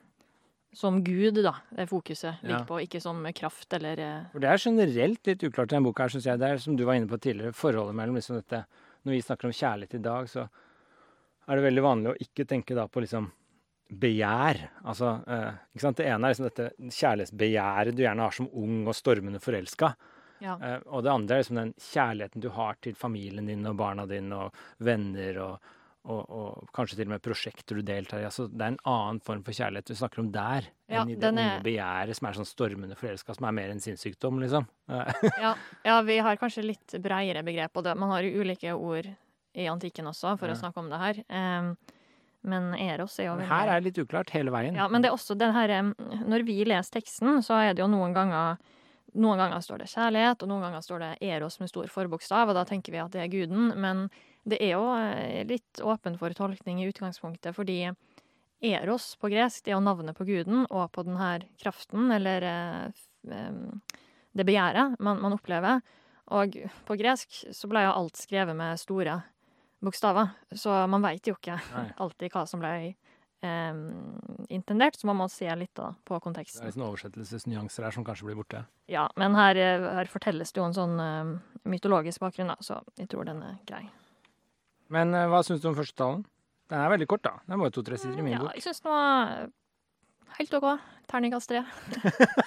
som gud, da. Det fokuset ligger Ja. på, ikke som kraft eller eh, For det er generelt litt uklart i denne boka, her, syns jeg. Det er som du var inne på tidligere, forholdet mellom liksom dette Når vi snakker om kjærlighet i dag, så er det veldig vanlig å ikke tenke da på liksom begjær. Altså, eh, ikke sant? Det ene er liksom dette kjærlighetsbegjæret du gjerne har som ung og stormende forelska. Ja. Uh, og det andre er liksom den kjærligheten du har til familien din og barna dine og venner og, og, og kanskje til og med prosjekter du deltar i. Altså, det er en annen form for kjærlighet du snakker om der, Ja, enn i det unge er- begjæret som er sånn stormende forelska, som er mer en sinnssykdom, liksom. Ja. ja, vi har kanskje litt breiere begrep, og det, man har jo ulike ord i antikken også for å snakke om det her. Um, Men Eros er jo veldig her er det litt uklart hele veien. Ja, men det er også den her Når vi leser teksten, så er det jo noen ganger Noen ganger står det kjærlighet, og noen ganger står det Eros med stor forbokstav, og da tenker vi at det er guden. Men det er jo eh, litt åpen for tolkning i utgangspunktet, fordi Eros på gresk det er jo navnet på guden og på denne kraften, eller eh, em, det begjæret man, man opplever. Og på gresk så ble jo alt skrevet med store bokstaver, så man veit jo ikke alltid hva som ble em, intendert, så man må se litt da på Det er konteksten. liksom oversettelsesnyanser her som kanskje blir borte. Ja, men her, eh, her fortelles det jo en sånn eh, mytologisk bakgrunn, da, så jeg tror den er grei. Men eh, hva syns du om første talen? Den er veldig kort, da. Den er bare to-tre sider i min Ja, bok. jeg syns den var helt OK. Terningkast tre.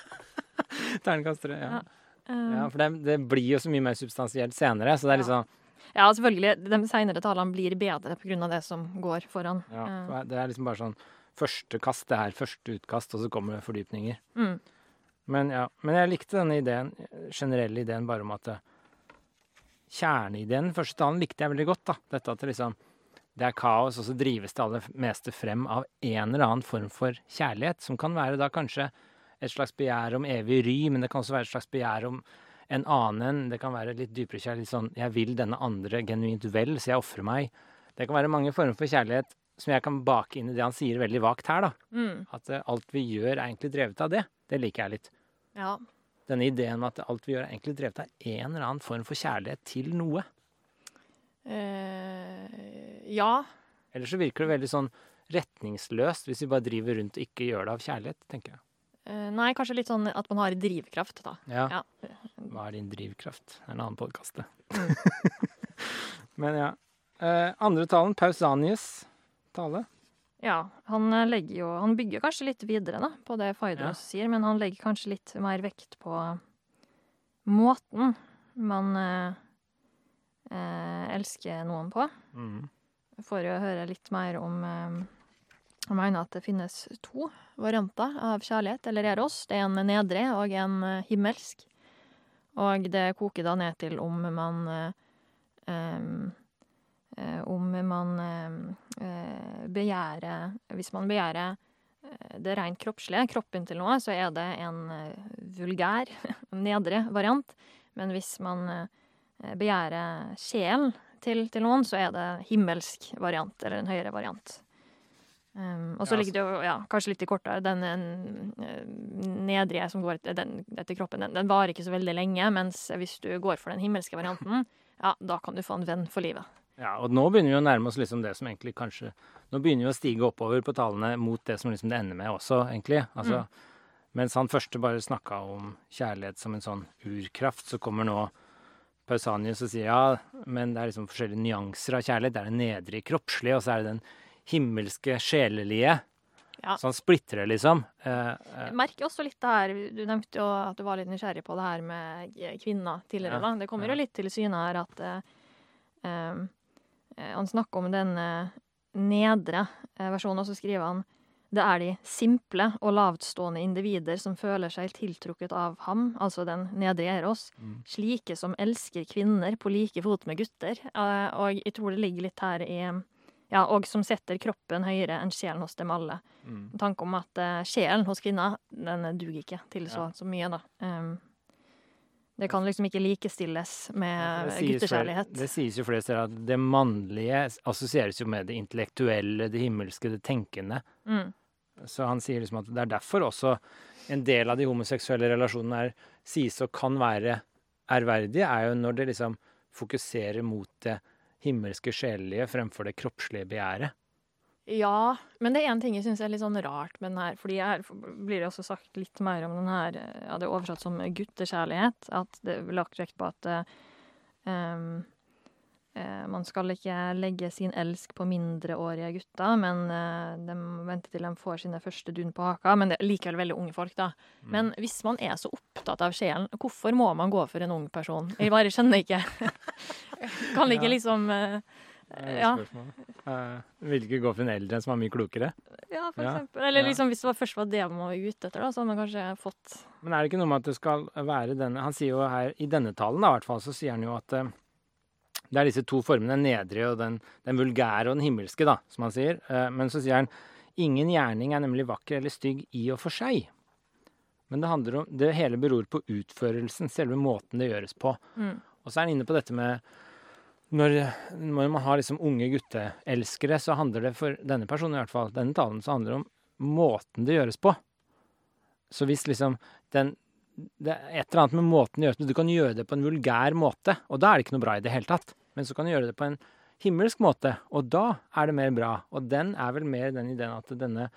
Terningkast tre. Ja. Ja. Um, ja, for det, det blir jo så mye mer substansielt senere, så det er liksom Ja, selvfølgelig. De seinere talene blir bedre pga. det som går foran. ja, Eh, Det er liksom bare sånn første kast, det er første utkast, og så kommer det fordypninger. mm. Men ja, men jeg likte denne ideen, generelle ideen bare om at Kjerneideen, Kjerneideen, første talen, likte jeg veldig godt. da. Dette at det liksom det er kaos, og så drives det aller meste frem av en eller annen form for kjærlighet, som kan være da kanskje et slags begjær om evig ry, men det kan også være et slags begjær om en annen. Det kan være litt dypere kjærlighet, sånn jeg vil denne andre genuint vel, så jeg ofrer meg. Det kan være mange former for kjærlighet som jeg kan bake inn i det han sier veldig vagt her, da. Mm. At eh, alt vi gjør er egentlig drevet av det. Det liker jeg litt. Ja. Denne ideen om at alt vi gjør er egentlig drevet av en eller annen form for kjærlighet til noe. Eh, ja. Ellers så virker det veldig sånn retningsløst hvis vi bare driver rundt og ikke gjør det av kjærlighet, tenker jeg. Eh, nei, kanskje litt sånn at man har drivkraft, da. Ja. Ja. Hva er din drivkraft? Det er en annen podkast, det. Men ja. Eh, andre talen, Pausanius tale. Ja, han eh, jo Han bygger kanskje litt videre da, på det Phaedros Ja. sier, men han legger kanskje litt mer vekt på måten man eh, eh, elsker noen på. Mm. For å høre litt mer om eh, Han mener at det finnes to varianter av kjærlighet, eller eros. Det er en nedre og en eh, himmelsk. Og det koker da ned til om man eh, eh, Om man eh, begjærer Hvis man begjærer det rent kroppslige, kroppen til noe, så er det en vulgær, nedre variant. Men hvis man begjærer sjelen til, til noen, så er det himmelsk variant, eller en høyere variant. Um, og så Ja, ligger det jo ja, kanskje litt i kortere. Den eh, nedre som går etter, den, etter kroppen, den, den varer ikke så veldig lenge. Mens hvis du går for den himmelske varianten, ja, da kan du få en venn for livet. Ja, og nå begynner vi å nærme oss liksom det som egentlig kanskje Nå begynner vi å stige oppover på tallene mot det som liksom det ender med også, egentlig. Altså, Mens han første bare snakka om kjærlighet som en sånn urkraft, så kommer nå Pausanius og sier ja, men det er liksom forskjellige nyanser av kjærlighet. Det er det nedre kroppslige, og så er det den himmelske sjelelige. Ja. Sånn splitter det, liksom. Eh, eh, merker også litt det her Du nevnte jo at du var litt nysgjerrig på det her med kvinner tidligere. Ja, da. Det kommer jo litt til syne her at eh, eh, Han snakker om den eh, nedre eh, versjonen, og så skriver han det er de simple og lavtstående individer som føler seg tiltrukket av ham, altså den nedre Eros, Mm. slike som elsker kvinner på like fot med gutter. Eh, og jeg tror det ligger litt her i Ja, og som setter kroppen høyere enn sjelen hos dem alle mm. Tanken tanke om at uh, sjelen hos kvinner, den duger ikke til så, så mye, da. Um, det kan liksom ikke likestilles med guttekjærlighet. Det sies jo flere steder at det mannlige assosieres jo med det intellektuelle, det himmelske, det tenkende. Mm. Så han sier liksom at det er derfor også en del av de homoseksuelle relasjonene er, sies og kan være ærverdige, er jo når det liksom fokuserer mot det himmelske sjelelige fremfor det kroppslige begjæret. Ja, men det er en ting jeg syns er litt sånn rart med den her, fordi her blir det også sagt litt mer om den her Ja, det er oversatt som guttekjærlighet, at det er lagt vekt på at um, man skal ikke legge sin elsk på mindreårige gutter, men eh, de venter til de får sine første dun på haka. Men det er likevel veldig unge folk, da. Mm. Men hvis man er så opptatt av sjelen, hvorfor må man gå for en ung person? Jeg bare skjønner ikke. kan ikke Ja. liksom eh, Ja. Eh, vil ikke gå for en eldre som er mye klokere. Ja, for eksempel. Eller liksom hvis det var først var det man var ute etter, da, så hadde man kanskje fått Men er det ikke noe med at det skal være denne Han sier jo her, i denne talen da, i hvert fall, så sier han jo at eh, Det er disse to formene, den nedre og den, den vulgære og den himmelske, da, som han sier. Eh, Men så sier han ingen gjerning er nemlig vakker eller stygg i og for seg. Men det handler om, det hele beror på utførelsen, selve måten det gjøres på. Mm. Og så er han inne på dette med når, når man har liksom unge gutteelskere, så handler det for denne personen i hvert fall, denne talen, så handler det om måten det gjøres på. Så hvis liksom den Det er et eller annet med måten det gjøres på Du kan gjøre det på en vulgær måte, og da er det ikke noe bra i det hele tatt. Men så kan du gjøre det på en himmelsk måte, og da er det mer bra. Og den er vel mer den ideen at denne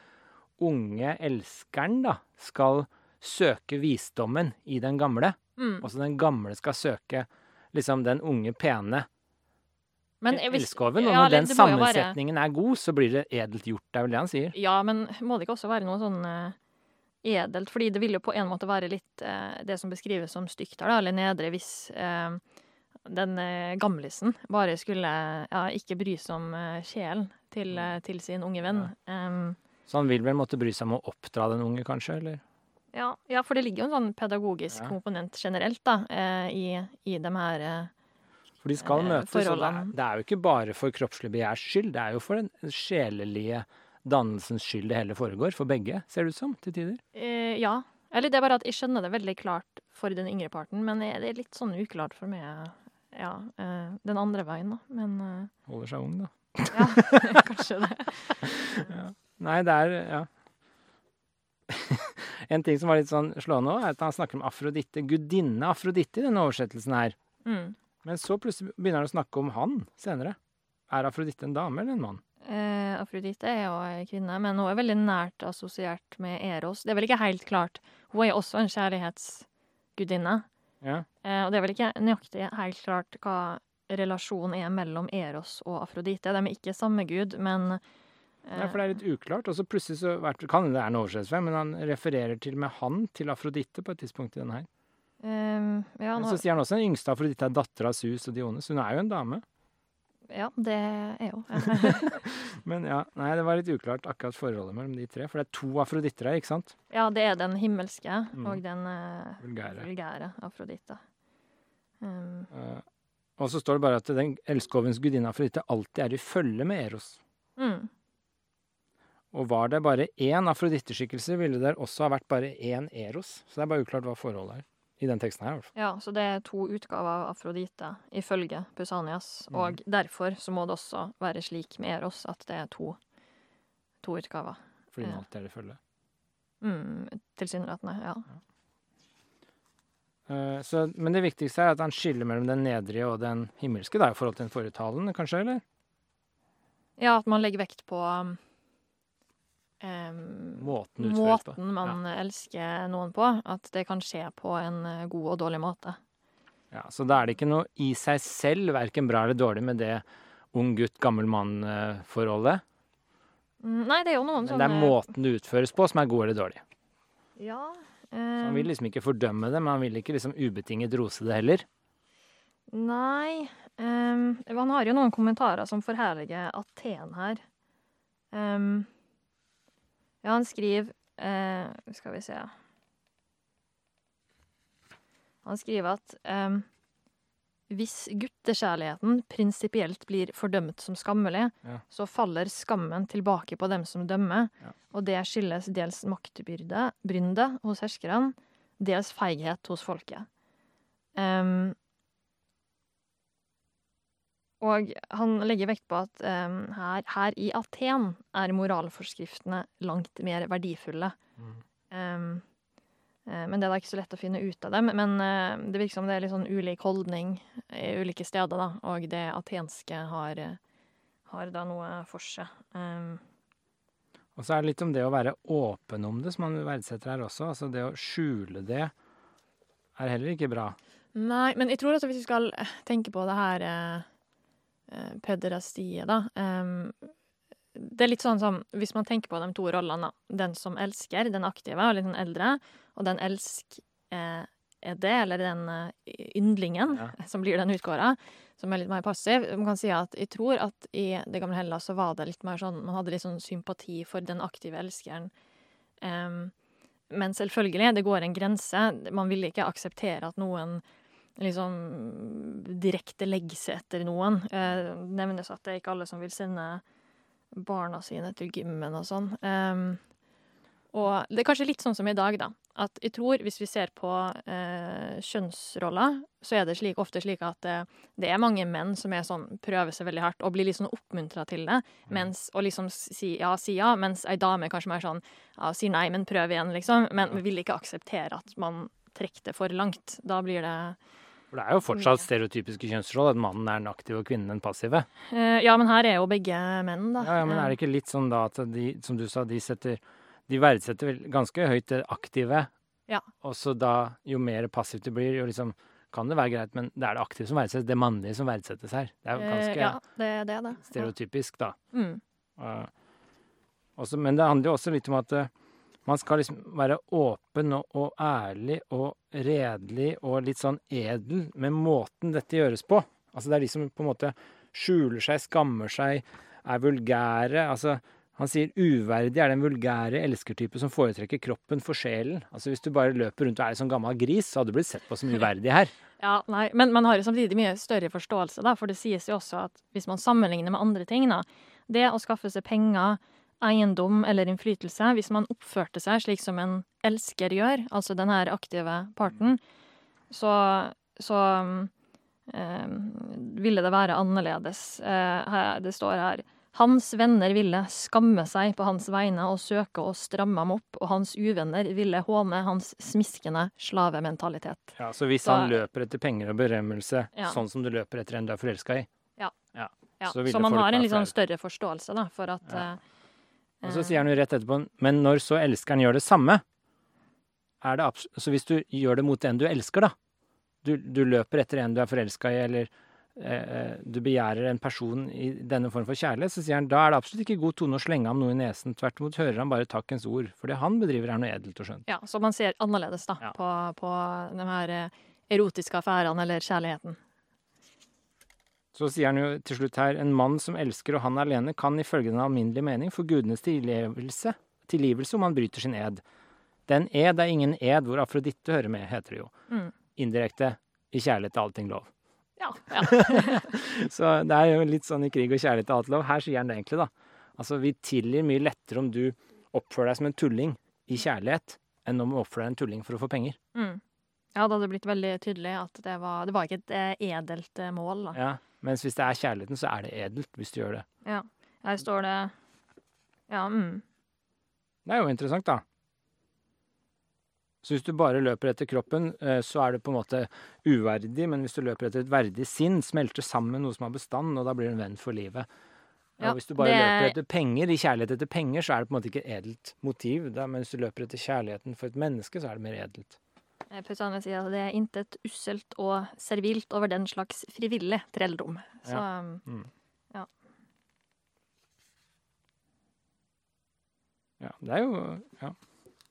unge elskeren da skal søke visdommen i den gamle. Mm. Altså den gamle skal søke liksom den unge, pene Men elskoven. Og når den sammensetningen være- er god, så blir det edelt gjort. Det er vel det han sier. Ja, men må det ikke også være noe sånn uh, edelt? Fordi det vil jo på en måte være litt uh, det som beskrives som stygt her, da, eller nedre, hvis eh, den eh, gamlisen bare skulle ja, ikke bry seg om eh, sjelen til, eh, til sin unge venn. Em, Så han vil vel måtte bry seg om å oppdra den unge, kanskje? eller? ja, ja, for det ligger jo en sånn pedagogisk Ja. komponent generelt da, i, i de her For de skal møtes, og det er, det er jo ikke bare for kroppslig begjærs skyld. Det er jo for den sjelelige dannelsens skyld det hele foregår, for begge, ser det ut som, til tider. Eh, ja. Eller det er bare at jeg skjønner det veldig klart for den yngre parten, men det er litt sånn uklart for meg ja, Uh, den andre veien, da. Men uh, Holder seg ung, da. ja, kanskje det. Nei, det er Ja. en ting som var litt sånn slående òg, er at han snakker om Afrodite, gudinne Afrodite i denne oversettelsen her. Mm. Men så plutselig begynner han å snakke om han senere. Er Afrodite en dame eller en mann? Eh, Afrodite er jo ei kvinne, men hun er veldig nært assosiert med Eros. Det er vel ikke helt klart. Hun er jo også en kjærlighetsgudinne. Ja. Eh, og det er vel ikke nøyaktig helt klart hva relasjonen er mellom Eros og Afrodite. De er ikke samme gud, men eh, ja, for det er litt uklart. Og så plutselig så kan det være en oversettelse, men han refererer til med han til Afrodite på et tidspunkt i denne her. Um, ja, Men nå, så sier han også den yngste Afrodite er datter av Sus og Diones. Hun er jo en dame. Ja, det er jo Men ja, nei, det var litt uklart akkurat forholdet mellom de tre. For det er to Afroditter her, ikke sant? Ja, det er den himmelske Mm. og den uh, Vulgære. vulgære afroditta. Um, Uh, og så står det bare at den elskovens gudinne afroditte alltid er i følge med Eros. mm. Og var det bare én Afrodite-skikkelse, ville det også ha vært bare én Eros. Så det er bare uklart hva forholdet er. I den teksten her, i hvert fall. Ja, så det er to utgaver av Afrodite, ifølge Pusanias. Mm. Og derfor så må det også være slik med Eros at det er to, to utgaver. Fordi den Ja. alltid er i følge. Mm, Tilsynelatende, ja. Eh, så, men det viktigste er at han skiller mellom den nedrige og den himmelske, da, i forhold til den forrige talen, kanskje, eller? Ja, at man legger vekt på um, em, Måten måten man elsker noen på. At det kan skje på en eh, god og dårlig måte. Ja, så da er det ikke noe i seg selv, verken bra eller dårlig, med det ung gutt, gammel mann-forholdet. Mm, Nei, det er jo noen Men det er måten det utføres på, som er god eller dårlig. Ja. Så han vil liksom ikke fordømme det, men han vil ikke liksom ubetinget rose det heller. Nei Um, Han har jo noen kommentarer som forherliger Aten her. Em, ja, han skriver eh, Skal vi se Han skriver at em, hvis guttekjærligheten prinsipielt blir fordømt som skammelig, Ja. så faller skammen tilbake på dem som dømmer, Ja. og det skyldes dels maktbyrde hos herskerne, dels feighet hos folket. Em, og han legger vekt på at um, her, her i Aten er moralforskriftene langt mer verdifulle. Em, eh, men det er da ikke så lett å finne ut av dem. Men eh, det virker som det er litt sånn ulik holdning i ulike steder, da. Og det atenske har, eh, har da noe for seg. Um. Og så er det litt om det å være åpen om det, som han verdsetter her også. Altså det å skjule det er heller ikke bra. Nei, men jeg tror at hvis vi skal eh, tenke på det her eh, pederastiet, da Det er litt sånn som hvis man tenker på de to rollene. Den som elsker, den aktive og litt den eldre, og den elsk eh, er det, eller den eh, yndlingen, Ja. som blir den utkåra, som er litt mer passiv. Man kan si at jeg tror at i det gamle Hellas så var det litt mer sånn Man hadde litt sånn sympati for den aktive elskeren. Men selvfølgelig, det går en grense. Man vil ikke akseptere at noen liksom direkte legge seg etter noen. Eh, nevnes at det er ikke alle som vil sende barna sine til gymmen og sånn. Eh, og det er kanskje litt sånn som i dag, da. At jeg tror, hvis vi ser på eh, kjønnsroller, så er det slik, ofte slik at eh, det er mange menn som er sånn, prøver seg veldig hardt og blir litt sånn oppmuntra til det, mens, og liksom si ja, si ja, mens ei dame kanskje mer sånn ja, sier nei, men prøv igjen, liksom. Men vil ikke akseptere at man trekker det for langt. Da blir det For det er jo fortsatt stereotypiske kjønnsroller, at mannen er den aktive og kvinnen den passive. eh, Ja, men her er jo begge menn, da. Ja, ja, Men er det ikke litt sånn da at de, som du sa, de setter De verdsetter ganske høyt det aktive, Ja. og så da, jo mer passivt det blir, jo liksom kan det være greit, men det er det aktive som verdsettes, det mannlige som verdsettes her. Det er jo Eh, ganske Ja, det er det, det. Stereotypisk, da. Mm. Uh, også, men det handler jo også litt om at eh, man skal liksom være åpen og, og ærlig og redelig og litt sånn edel med måten dette gjøres på. Altså det er de som på en måte skjuler seg, skammer seg, er vulgære. Altså han sier uverdig er den vulgære elskertype som foretrekker kroppen for sjelen. Altså hvis du bare løper rundt og er en sånn gammel gris, så hadde du blitt sett på som uverdig her. Ja, nei, men man har jo samtidig mye større forståelse, da, for det sies jo også at hvis man sammenligner med andre ting, da, det å skaffe seg penger, eiendom eller innflytelse, hvis man oppførte seg slik som en elsker gjør, altså den her aktive parten, så, så eh, ville det være annerledes. Eh, det står her hans venner ville skamme seg på hans vegne og søke å stramme ham opp, og hans uvenner ville håne hans smiskende slavementalitet. Ja, Så hvis Så- han løper etter penger og berømmelse, Ja. sånn som du løper etter en du er forelska i Ja, Så så, man har en litt sånn større forståelse da, for at Ja. Eh, Og så sier han jo rett etterpå Men når så elskeren gjør det samme er det Så hvis du gjør det mot en du elsker, da Du, du løper etter en du er forelska i, eller eh, du begjærer en person i denne form for kjærlighet, så sier han da er det absolutt ikke god tone å slenge ham noe i nesen. Tvert imot hører han bare takkens ord. For det han bedriver, er noe edelt og skjønt. Ja, så man ser annerledes da, Ja. på, på de her eh, erotiske affærene eller kjærligheten. Så sier han jo til slutt her en mann som elsker og han alene, kan ifølge den alminnelige mening få gudenes tilgivelse, tilgivelse om han bryter sin ed. Den ed er ingen ed hvor afroditte hører med, heter det jo. Mm. Indirekte i kjærlighet til allting lov. Ja, ja. Så det er jo litt sånn i krig og kjærlighet til alt lov. Her sier han det egentlig, da. Altså, vi tilgir mye lettere om du oppfører deg som en tulling i kjærlighet, enn om du oppfører deg en tulling for å få penger. Mm. ja, da hadde det blitt veldig tydelig at det var, det var ikke et eh, edelt eh, mål. Da. Ja. Mens hvis det er kjærligheten, så er det edelt hvis du gjør det. Ja. Her står det Ja, mm. Det er jo interessant, da. Så hvis du bare løper etter kroppen, eh, så er det på en måte uverdig, men hvis du løper etter et verdig sinn, smelter sammen noe som har bestand, og da blir du en venn for livet. Og hvis du bare det- løper etter penger, i kjærlighet etter penger, så er det på en måte ikke et edelt motiv. Da, men hvis du løper etter kjærligheten for et menneske, så er det mer edelt. Eh, sier at det er intet usselt og servilt over den slags frivillig trelldom. Så um, Ja, det er jo Ja.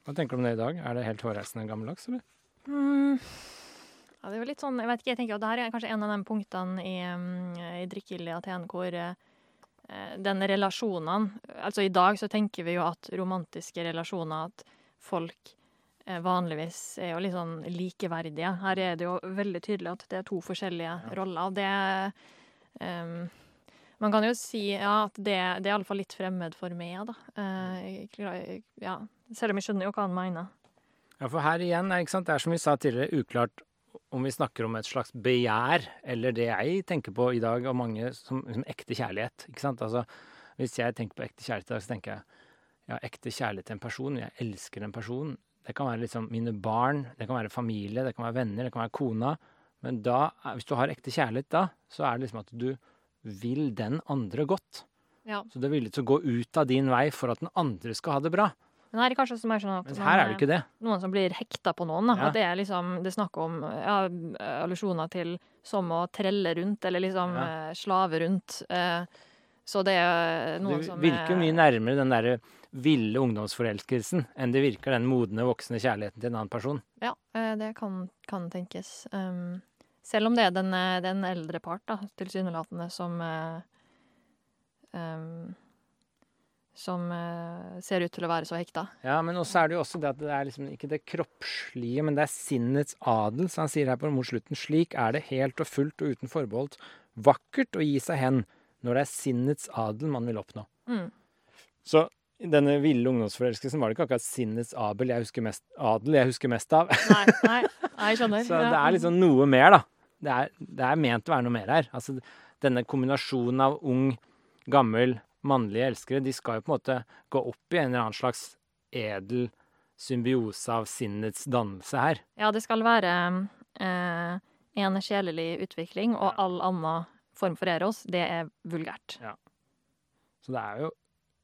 Hva tenker du om det i dag? Er det helt hårreisende gammeldags, eller? Mm. Ja, det er jo litt sånn, jeg vet ikke, jeg tenker at det her er kanskje en av de punktene i, um, i Drikkild i Aten hvor eh, den relasjonene Altså i dag så tenker vi jo at romantiske relasjoner, at folk eh, vanligvis er jo litt sånn likeverdige. Her er det jo veldig tydelig at det er to forskjellige roller. Det um, Man kan jo si ja, at det, det er iallfall litt fremmed for meg, da. Uh, ja, selv om jeg skjønner jo hva han mener. Ja, for her igjen, ikke sant, det er som vi sa tidligere, uklart om vi snakker om et slags begjær, eller det jeg tenker på i dag, og mange som, som ekte kjærlighet. ikke sant? Altså, hvis jeg tenker på ekte kjærlighet i dag, så tenker jeg ja, ekte kjærlighet til en person. Jeg elsker en person. Det kan være liksom mine barn, det kan være familie, det kan være venner, det kan være kona. Men da, er- hvis du har ekte kjærlighet da, så er det liksom at du vil den andre godt. Ja. Så du er villig til å gå ut av din vei for at den andre skal ha det bra. Men her er det kanskje mer sånn at her er det ikke det. noen som blir hekta på noen. Da. Ja. At det er liksom Det er snakk om ja, allusjoner til som å trelle rundt, eller liksom Ja. eh, slave rundt. Eh, så det er noen Det som virker jo er- mye nærmere den derre ville ungdomsforelskelsen enn det virker den modne, voksne kjærligheten til en annen person. Ja, eh, det kan, kan tenkes. Um, selv om det er den, eh, den eldre part, da, tilsynelatende, som um, som uh, ser ut til å være så hekta. Ja, men også er det jo også det at det er liksom ikke det kroppslige, men det er sinnets adel. Så han sier her på mot slutten slik er det helt og fullt og uten forbehold vakkert å gi seg hen når det er sinnets adel man vil oppnå. Mm. Så denne ville ungdomsforelskelsen var det ikke akkurat sinnets abel jeg husker mest, adel jeg husker mest av. Nei, nei, jeg skjønner. Så det er liksom noe mer, da. Det er, det er ment å være noe mer her. Altså, denne kombinasjonen av ung, gammel, mannlige elskere, de skal jo på en måte gå opp i en eller annen slags edel symbiose av sinnets dannelse her. Ja, det skal være eh, en sjelelig utvikling, og all annen form for eros, det er vulgært. Så det er jo,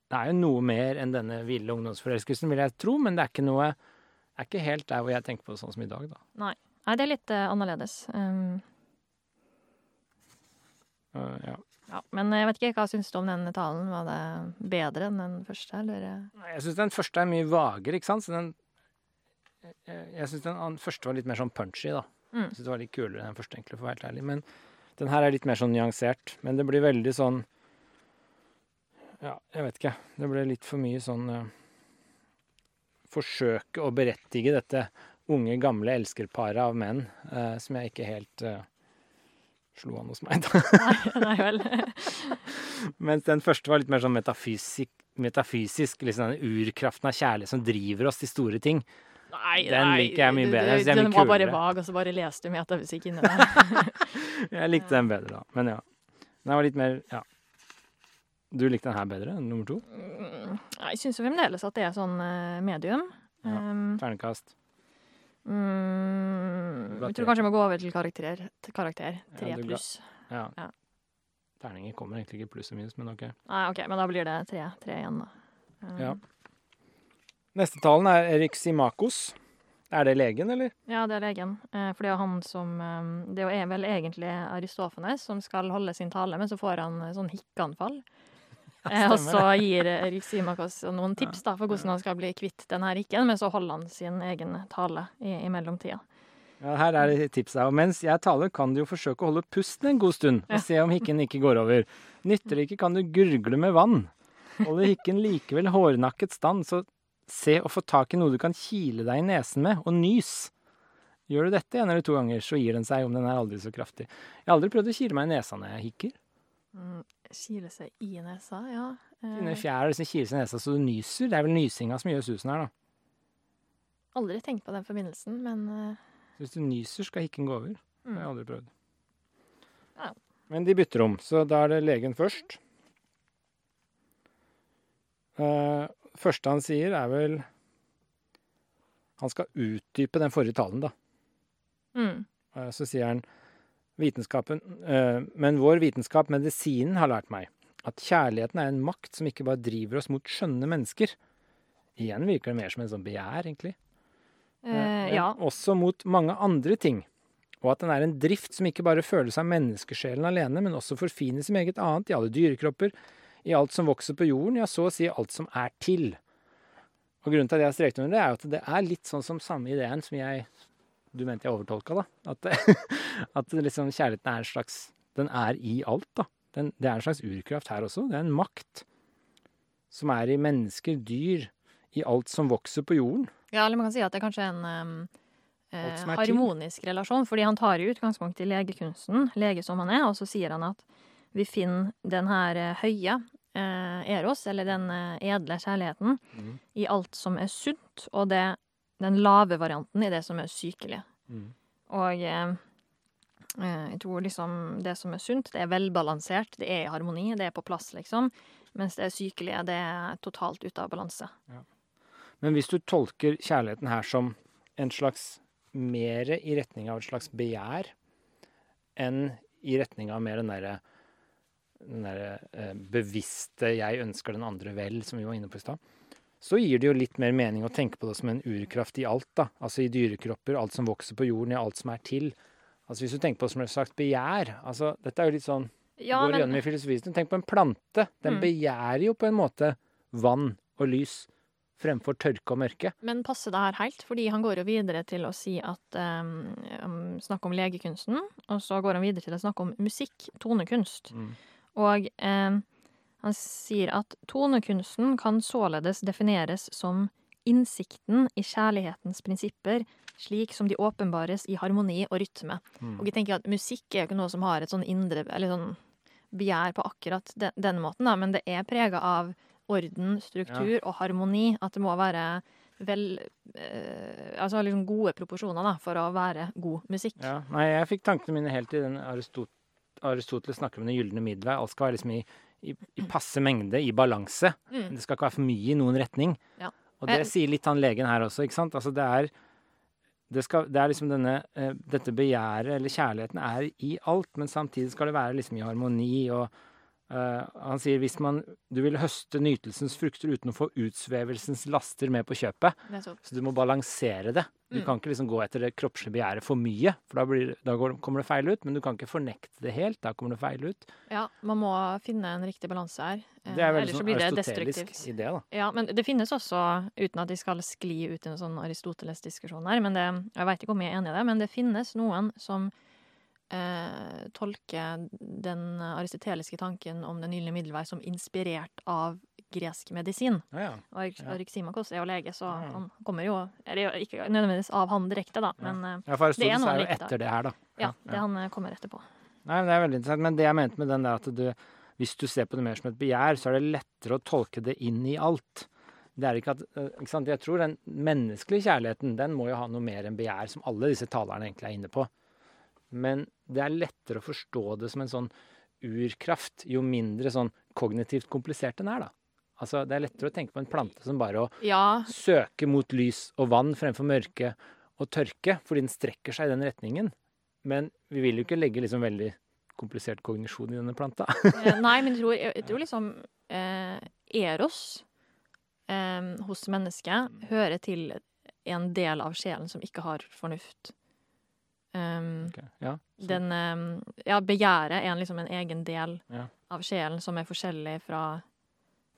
det er jo noe mer enn denne ville ungdomsforelskelsen, vil jeg tro, men det er ikke noe det er ikke helt der hvor jeg tenker på det sånn som i dag, da. Nei, det er litt uh, annerledes. Um, Uh, ja. ja. Men jeg vet ikke, hva syns du om den talen? Var det bedre enn den første, eller? Nei, Jeg syns den første er mye vagere, ikke sant? Så den Jeg, syns den første var litt mer sånn punchy, da. Mm. Jeg synes det var litt kulere enn den første, egentlig, for å være helt ærlig. Men den her er litt mer sånn nyansert. Men det blir veldig sånn Ja, jeg vet ikke. Det ble litt for mye sånn uh, Forsøke å berettige dette unge, gamle elskerparet av menn eh, som jeg ikke helt uh, slo an hos meg. da. Nei, nei vel. Mens den første var litt mer sånn metafysisk, metafysisk liksom den urkraften av kjærlighet som driver oss til store ting. Nei, Den nei, liker jeg mye bedre. Jeg den mye var bare vag, og så bare leste du metafysikk inni der. Jeg likte den bedre, da. Men ja. Den var litt mer Ja. Du likte den her bedre enn nummer to? Mm, Jeg syns fremdeles at det er sånn eh, medium. Ja. Um, Ternekast. mm, jeg tror kanskje jeg må gå over til karakter. Til karakter. Tre ja, pluss. Ja. Ja. Terninger kommer egentlig ikke pluss og minus, men ok. Nei, OK, men da blir det tre, tre igjen, da. Um, Ja. Neste talen er Erik Simakos. Er det legen, eller? Ja, det er legen. Eh, For det er han som eh, Det er vel egentlig Aristofanes som skal holde sin tale, men så får han eh, sånn hikkeanfall. Eh, Og så gir Erik Simakos noen tips da for hvordan han skal bli kvitt den her men så holder han sin egen tale i, i mellomtida. Ja, her er det tipset. Og mens jeg taler, kan du jo forsøke å holde pusten en god stund, og se om hikken ikke går over. Nytter det ikke, kan du gurgle med vann. Holder hikken likevel hårnakket stand, så se og få tak i noe du kan kile deg i nesen med, og nys. Gjør du dette en eller to ganger, så gir den seg om den er aldri så kraftig. Jeg har aldri prøvd å kile meg i nesa når jeg hikker. Kile seg i nesa, ja. Eh, Finne fjær liksom kile seg i nesa så du nyser. Det er vel nysinga som gjør susen her, da. aldri tenkt på den forbindelsen, men eh, hvis du nyser, skal hikken gå over. Det har jeg mm. aldri prøvd. Ja. Men de bytter om, så da er det legen først. Uh, første han sier, er vel Han skal utdype den forrige talen, da. Mm. Eh, så sier han vitenskapen eh, Men vår vitenskap, medisinen, har lært meg at kjærligheten er en makt som ikke bare driver oss mot skjønne mennesker. Igjen virker det mer som en sånn begjær, egentlig. Eh, men ja. også mot mange andre ting. Og at den er en drift som ikke bare føles av menneskesjelen alene, men også forfines i meget annet, i alle dyrekropper, i alt som vokser på jorden, ja, så å si alt som er til. Og grunnen til at jeg har streket under det, er at det er litt sånn som samme ideen som jeg Du mente jeg overtolka, da? At, at liksom kjærligheten er en slags Den er i alt, da. Den, det er en slags urkraft her også. Det er en makt som er i mennesker, dyr, i alt som vokser på jorden. ja, eller man kan si at det er kanskje en um, eh, harmonisk relasjon, fordi han tar i utgangspunkt i legekunsten, lege som han er, og så sier han at vi finner den her eh, høye eh, eros, eller den eh, edle kjærligheten, Mm. i alt som er sunt, og det, den lave varianten i det som er sykelig. Mm. Og eh, eh, jeg tror liksom det som er sunt, det er velbalansert, det er i harmoni, det er på plass, liksom. Mens det sykelige, det er totalt ute av balanse. Men hvis du tolker kjærligheten her som en slags mer i retning av et slags begjær enn i retning av mer den derre den derre eh, bevisste 'jeg ønsker den andre vel', som vi var inne på i stad, så gir det jo litt mer mening å tenke på det som en urkraft i alt, da. Altså i dyrekropper, alt som vokser på jorden, i alt som er til. Altså hvis du tenker på det som et slags begjær altså Dette er jo litt sånn Ja, går men, gjennom i filosofien. Tenk på en plante. Den Mm. begjærer jo på en måte vann og lys fremfor tørke og mørke. men passer det her helt? Fordi han går jo videre til å si at um, um, Snakke om legekunsten, og så går han videre til å snakke om musikk, tonekunst. Og um, Han sier at tonekunsten kan således defineres som innsikten i kjærlighetens prinsipper, slik som de åpenbares i harmoni og rytme. Mm. Og jeg tenker at musikk er jo ikke noe som har et sånn indre Eller sånn begjær på akkurat den, den måten, da, men det er prega av orden, struktur og harmoni. At det må være vel eh, Altså liksom gode proporsjoner da, for å være god musikk. Ja, nei, jeg fikk tankene mine helt i den Aristot Aristoteles snakker om den gylne middelvei. Alt skal være liksom i, i, i passe mengde, i balanse. Mm. Det skal ikke være for mye i noen retning. Ja. Og det Eh, sier litt han legen her også, ikke sant. Altså det er det, skal, det er liksom denne eh, Dette begjæret, eller kjærligheten, er i alt, men samtidig skal det være liksom i harmoni og uh, Han sier hvis man Du vil høste nytelsens frukter uten å få utsvevelsens laster med på kjøpet. Så du må balansere det. Du Mm. kan ikke liksom gå etter det kroppslige begjæret for mye, for da, blir, da går, kommer det feil ut. Men du kan ikke fornekte det helt. Da kommer det feil ut. Ja, man må finne en riktig balanse her. Eh, Det er veldig ellers sånn aristotelisk idé, da. Ja, men det finnes også, uten at de skal skli ut i en sånn Aristoteles-diskusjon her, men det, jeg veit ikke om jeg er enig i det, men det finnes noen som eh, tolker den aristoteliske tanken om den gylne middelvei som inspirert av gresk medisin. Ja, ja. Og Eryximakos er jo lege, så Ja. han kommer jo Eller ikke nødvendigvis av han direkte, da, men eh, ja for Det er noe likt, etter det her, da. ja, det han eh, kommer etterpå. Nei, men Det er veldig interessant. Men det jeg mente med den der at du, hvis du ser på det mer som et begjær, så er det lettere å tolke det inn i alt. Det er ikke at, eh, ikke sant? Jeg tror den menneskelige kjærligheten den må jo ha noe mer enn begjær, som alle disse talerne egentlig er inne på. Men det er lettere å forstå det som en sånn urkraft, jo mindre sånn kognitivt komplisert den er, da. Altså, Det er lettere å tenke på en plante som bare å Ja, søke mot lys og vann fremfor mørke og tørke, fordi den strekker seg i den retningen. Men vi vil jo ikke legge liksom veldig komplisert kognisjon i denne planta. Eh, Nei, men jeg tror, jeg, jeg tror liksom eh, Eros eh, hos mennesket hører til en del av sjelen som ikke har fornuft. Um, okay. Ja, den um, Ja, begjæret er liksom en egen del Ja. av sjelen som er forskjellig fra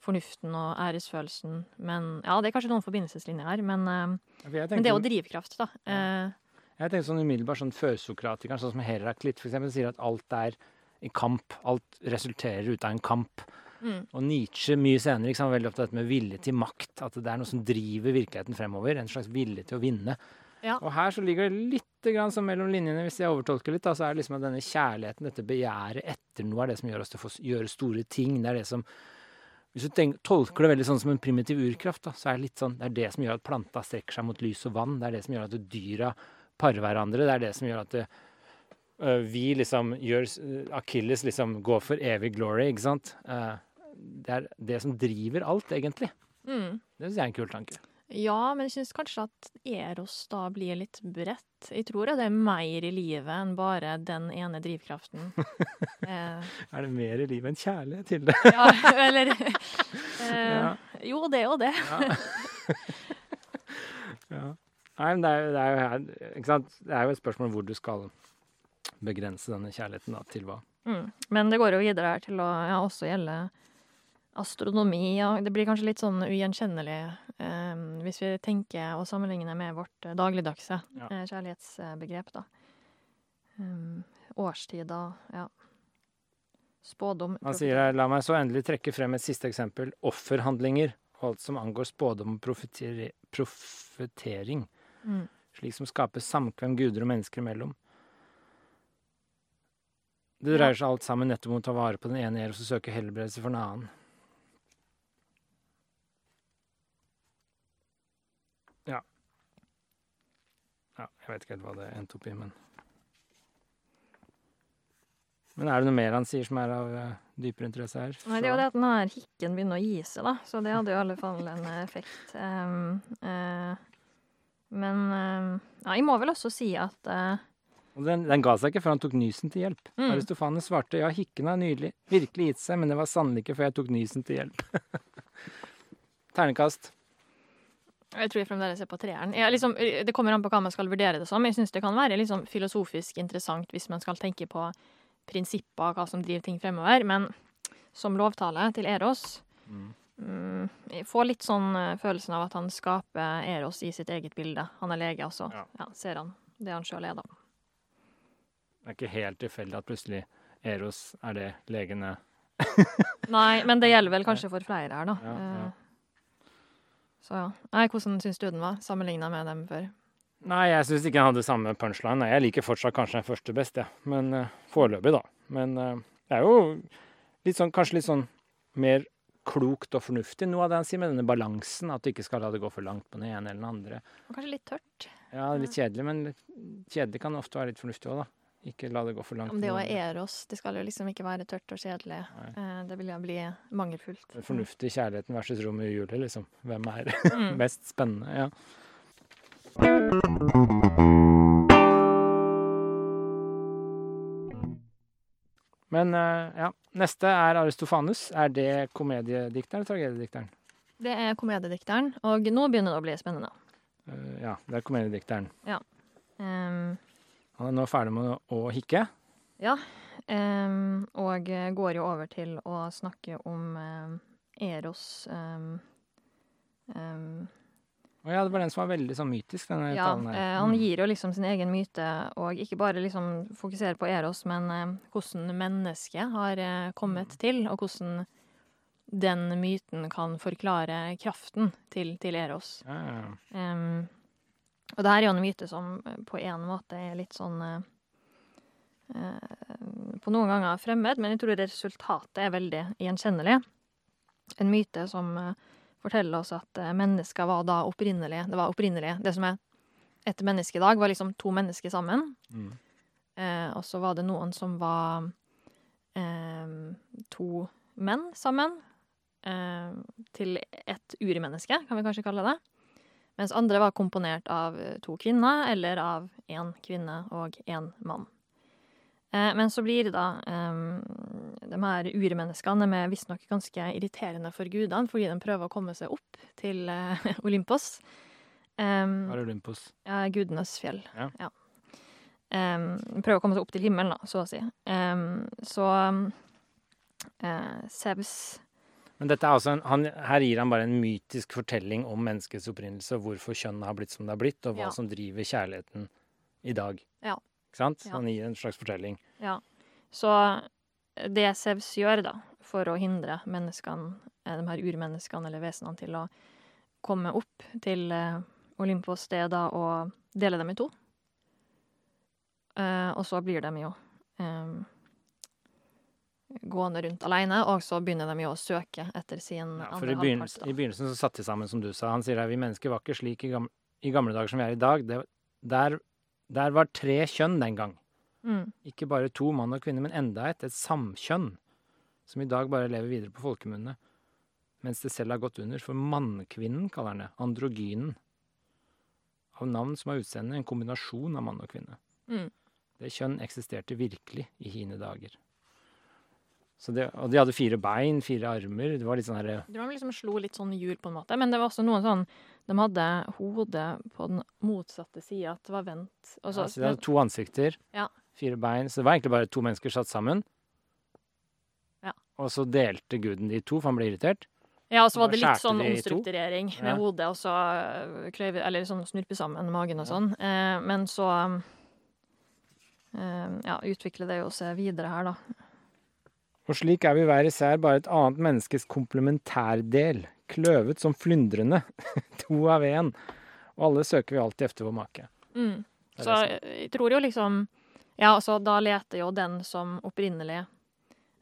fornuften og æresfølelsen. Men ja, det er kanskje noen forbindelseslinjer her, men, um, for men det er jo drivkraft, da. Uh, jeg tenker sånn umiddelbart sånn førsokratikeren, sånn som Heraklit eksempel, sier at alt er i kamp. Alt resulterer ut av en kamp. mm, Og Nietzsche mye senere ikke sant, var veldig opptatt av dette med vilje til makt. At det er noe som driver virkeligheten fremover. En slags vilje til å vinne. Ja. Og her så ligger det litt grann som mellom linjene, hvis jeg overtolker litt, da, så er det liksom at denne kjærligheten, dette begjæret etter noe, er det som gjør oss til å gjøre store ting. Det er det som Hvis du tenk, tolker det veldig sånn som en primitiv urkraft, da, så er det litt sånn Det er det som gjør at planta strekker seg mot lys og vann. Det er det som gjør at dyra parer hverandre. Det er det som gjør at det, øh, vi liksom gjør s- Achilles liksom går for evig glory, ikke sant? Eh, det er det som driver alt, egentlig. mm. Det syns jeg er en kul tanke. Ja, men jeg syns kanskje at Eros da blir litt bredt. Jeg tror at det er mer i livet enn bare den ene drivkraften. eh, Er det mer i livet enn kjærlighet til det? ja, eller eh, Ja. Jo, det og det. Ja. Nei, men det er, det er jo? Det er jo et spørsmål om hvor du skal begrense denne kjærligheten da, til hva. Mm. Men det går jo videre her til å ja, også gjelde astronomi. Ja. Det blir kanskje litt sånn ugjenkjennelig eh, hvis vi tenker og sammenligner med vårt eh, dagligdagse Ja. eh, kjærlighetsbegrep, da. Um, årstider, ja. Spådom. Han sier her, la meg så endelig trekke frem et siste eksempel. Offerhandlinger og alt som angår spådom og profeteri- profetering. Mm. Slik som skaper samkvem guder og mennesker imellom. Det dreier seg alt sammen nettopp om å ta vare på den ene og søke helbredelse for den annen. Jeg vet ikke helt hva det endte opp i, men Men er det noe mer han sier som er av eh, dypere interesse her? Nei, det er jo det at den her hikken begynner å gi seg, da. Så det hadde jo i alle fall en effekt. Um, uh, men um, ja, jeg må vel også si at uh, Og den, den ga seg ikke før han tok nysen til hjelp. Mm. Aristofanes svarte ja, hikken har nylig virkelig gitt seg, men det var sannelig ikke før jeg tok nysen til hjelp. Ternekast. Jeg tror jeg fremdeles er på treeren. Jeg, liksom, det kommer an på hva man skal vurdere det som. Jeg syns det kan være liksom, filosofisk interessant hvis man skal tenke på prinsipper og hva som driver ting fremover. Men som lovtale til Eros mm, Jeg får litt sånn eh, følelsen av at han skaper Eros i sitt eget bilde. Han er lege, altså. Ja. Ja, ser han det han sjøl er, da. Det er ikke helt tilfeldig at plutselig Eros er det legene Nei, men det gjelder vel kanskje for flere her, da. Ja, ja. Så ja. Nei, hvordan syns du den var, sammenligna med dem før? Nei, jeg syns ikke den hadde samme punchline. Nei, Jeg liker fortsatt kanskje den første best, jeg. Men uh, foreløpig, da. Men uh, det er jo litt sånn, kanskje litt sånn mer klokt og fornuftig noe av det han sier med denne balansen. At du ikke skal la det gå for langt på den ene eller den andre. Og kanskje litt tørt. Ja, litt kjedelig, men kjedelig kan ofte være litt fornuftig òg, da. Ikke la det gå for langt. Om det på er oss, Det skal jo liksom ikke være tørt og kjedelig. Nei. Eh, Det vil jo bli mangelfullt. Den fornuftige kjærligheten versus Romeo og Julie, liksom. Hvem er Mm. mest spennende? Ja. Men eh, ja, neste er Aristofanes. Er det komediedikteren eller tragediedikteren? Det er komediedikteren, og nå begynner det å bli spennende. Eh, ja, det er komediedikteren. Um, Han er nå ferdig med å, hikke. hikke. um, og går jo over til å snakke om um, Eros um, um, Og ja, det var den som var veldig sånn mytisk, denne Ja, talen her. eh, han Mm. gir jo liksom sin egen myte, og ikke bare liksom fokuserer på Eros, men uh, hvordan mennesket har uh, kommet Mm. til, og hvordan den myten kan forklare kraften til, til Eros. Ja, ja, ja. Og det her er jo en myte som eh, på en måte er litt sånn eh, eh, På noen ganger fremmed, men jeg tror resultatet er veldig gjenkjennelig. En myte som eh, forteller oss at eh, mennesker var da opprinnelig Det var opprinnelig Det som er et menneske i dag, var liksom to mennesker sammen. Mm. Eh, og så var det noen som var to menn sammen. Eh, til ett urmenneske, kan vi kanskje kalle det. Mens andre var komponert av eh, to kvinner, eller av én kvinne og én mann. Eh, men så blir da eh, De her urmenneskene de er visstnok ganske irriterende for gudene, fordi de prøver å komme seg opp til eh, Olympos. Um, er Olympos. ja, gudenes fjell. Ja. Em, prøver å komme seg opp til himmelen, da, så å si. Em, så eh, Sevs Men dette altså en, han, her gir han bare en mytisk fortelling om menneskets opprinnelse, hvorfor kjønnet har blitt som det har blitt, og hva Ja. som driver kjærligheten i dag. Ja. Ikke sant? Ja. Han gir en slags fortelling. Ja. Så det Sevs gjør, da, for å hindre menneskene, eh, de her urmenneskene eller vesenene, til å komme opp til eh, Olympos, sted og dele dem i to. Eh, og så blir de jo em, gående rundt alene, og så begynner de jo å søke etter sin Ja, for andre i halvpart. begynnelsen, da. I begynnelsen så satt de sammen, som du sa. Han sier at vi mennesker var ikke slik i gamle, i gamle dager som vi er i dag. Det, der, der var tre kjønn den gang. Mm. Ikke bare to, mann og kvinne, men enda et, et samkjønn. Som i dag bare lever videre på folkemunne. Mens det selv har gått under. For mannkvinnen kaller han det. Androgynen. Av navn som har utseende en kombinasjon av mann og kvinne. Mm. Det kjønn eksisterte virkelig i hine dager. Så det, og de hadde fire bein, fire armer. Det var litt sånn herre De liksom slo litt sånn hjul, på en måte. Men det var også noen sånn De hadde hodet på den motsatte sida, det var vendt. Så- ja, så de hadde to ansikter, Ja. fire bein. Så det var egentlig bare to mennesker satt sammen. Ja. Og så delte guden de to, for han ble irritert. Ja, og så var det litt sånn omstrukturering med Ja. hodet, og så øh, kløyve Eller sånn snurpe sammen magen og sånn. Eh, men så eh, Ja, utvikle det jo seg videre her, da. Og slik er vi hver især bare et annet menneskes komplementærdel, kløvet som flyndrende, to av én. Og alle søker vi alltid efter vår make. Mm. Så jeg tror jo liksom Ja, altså, da leter jo den som opprinnelig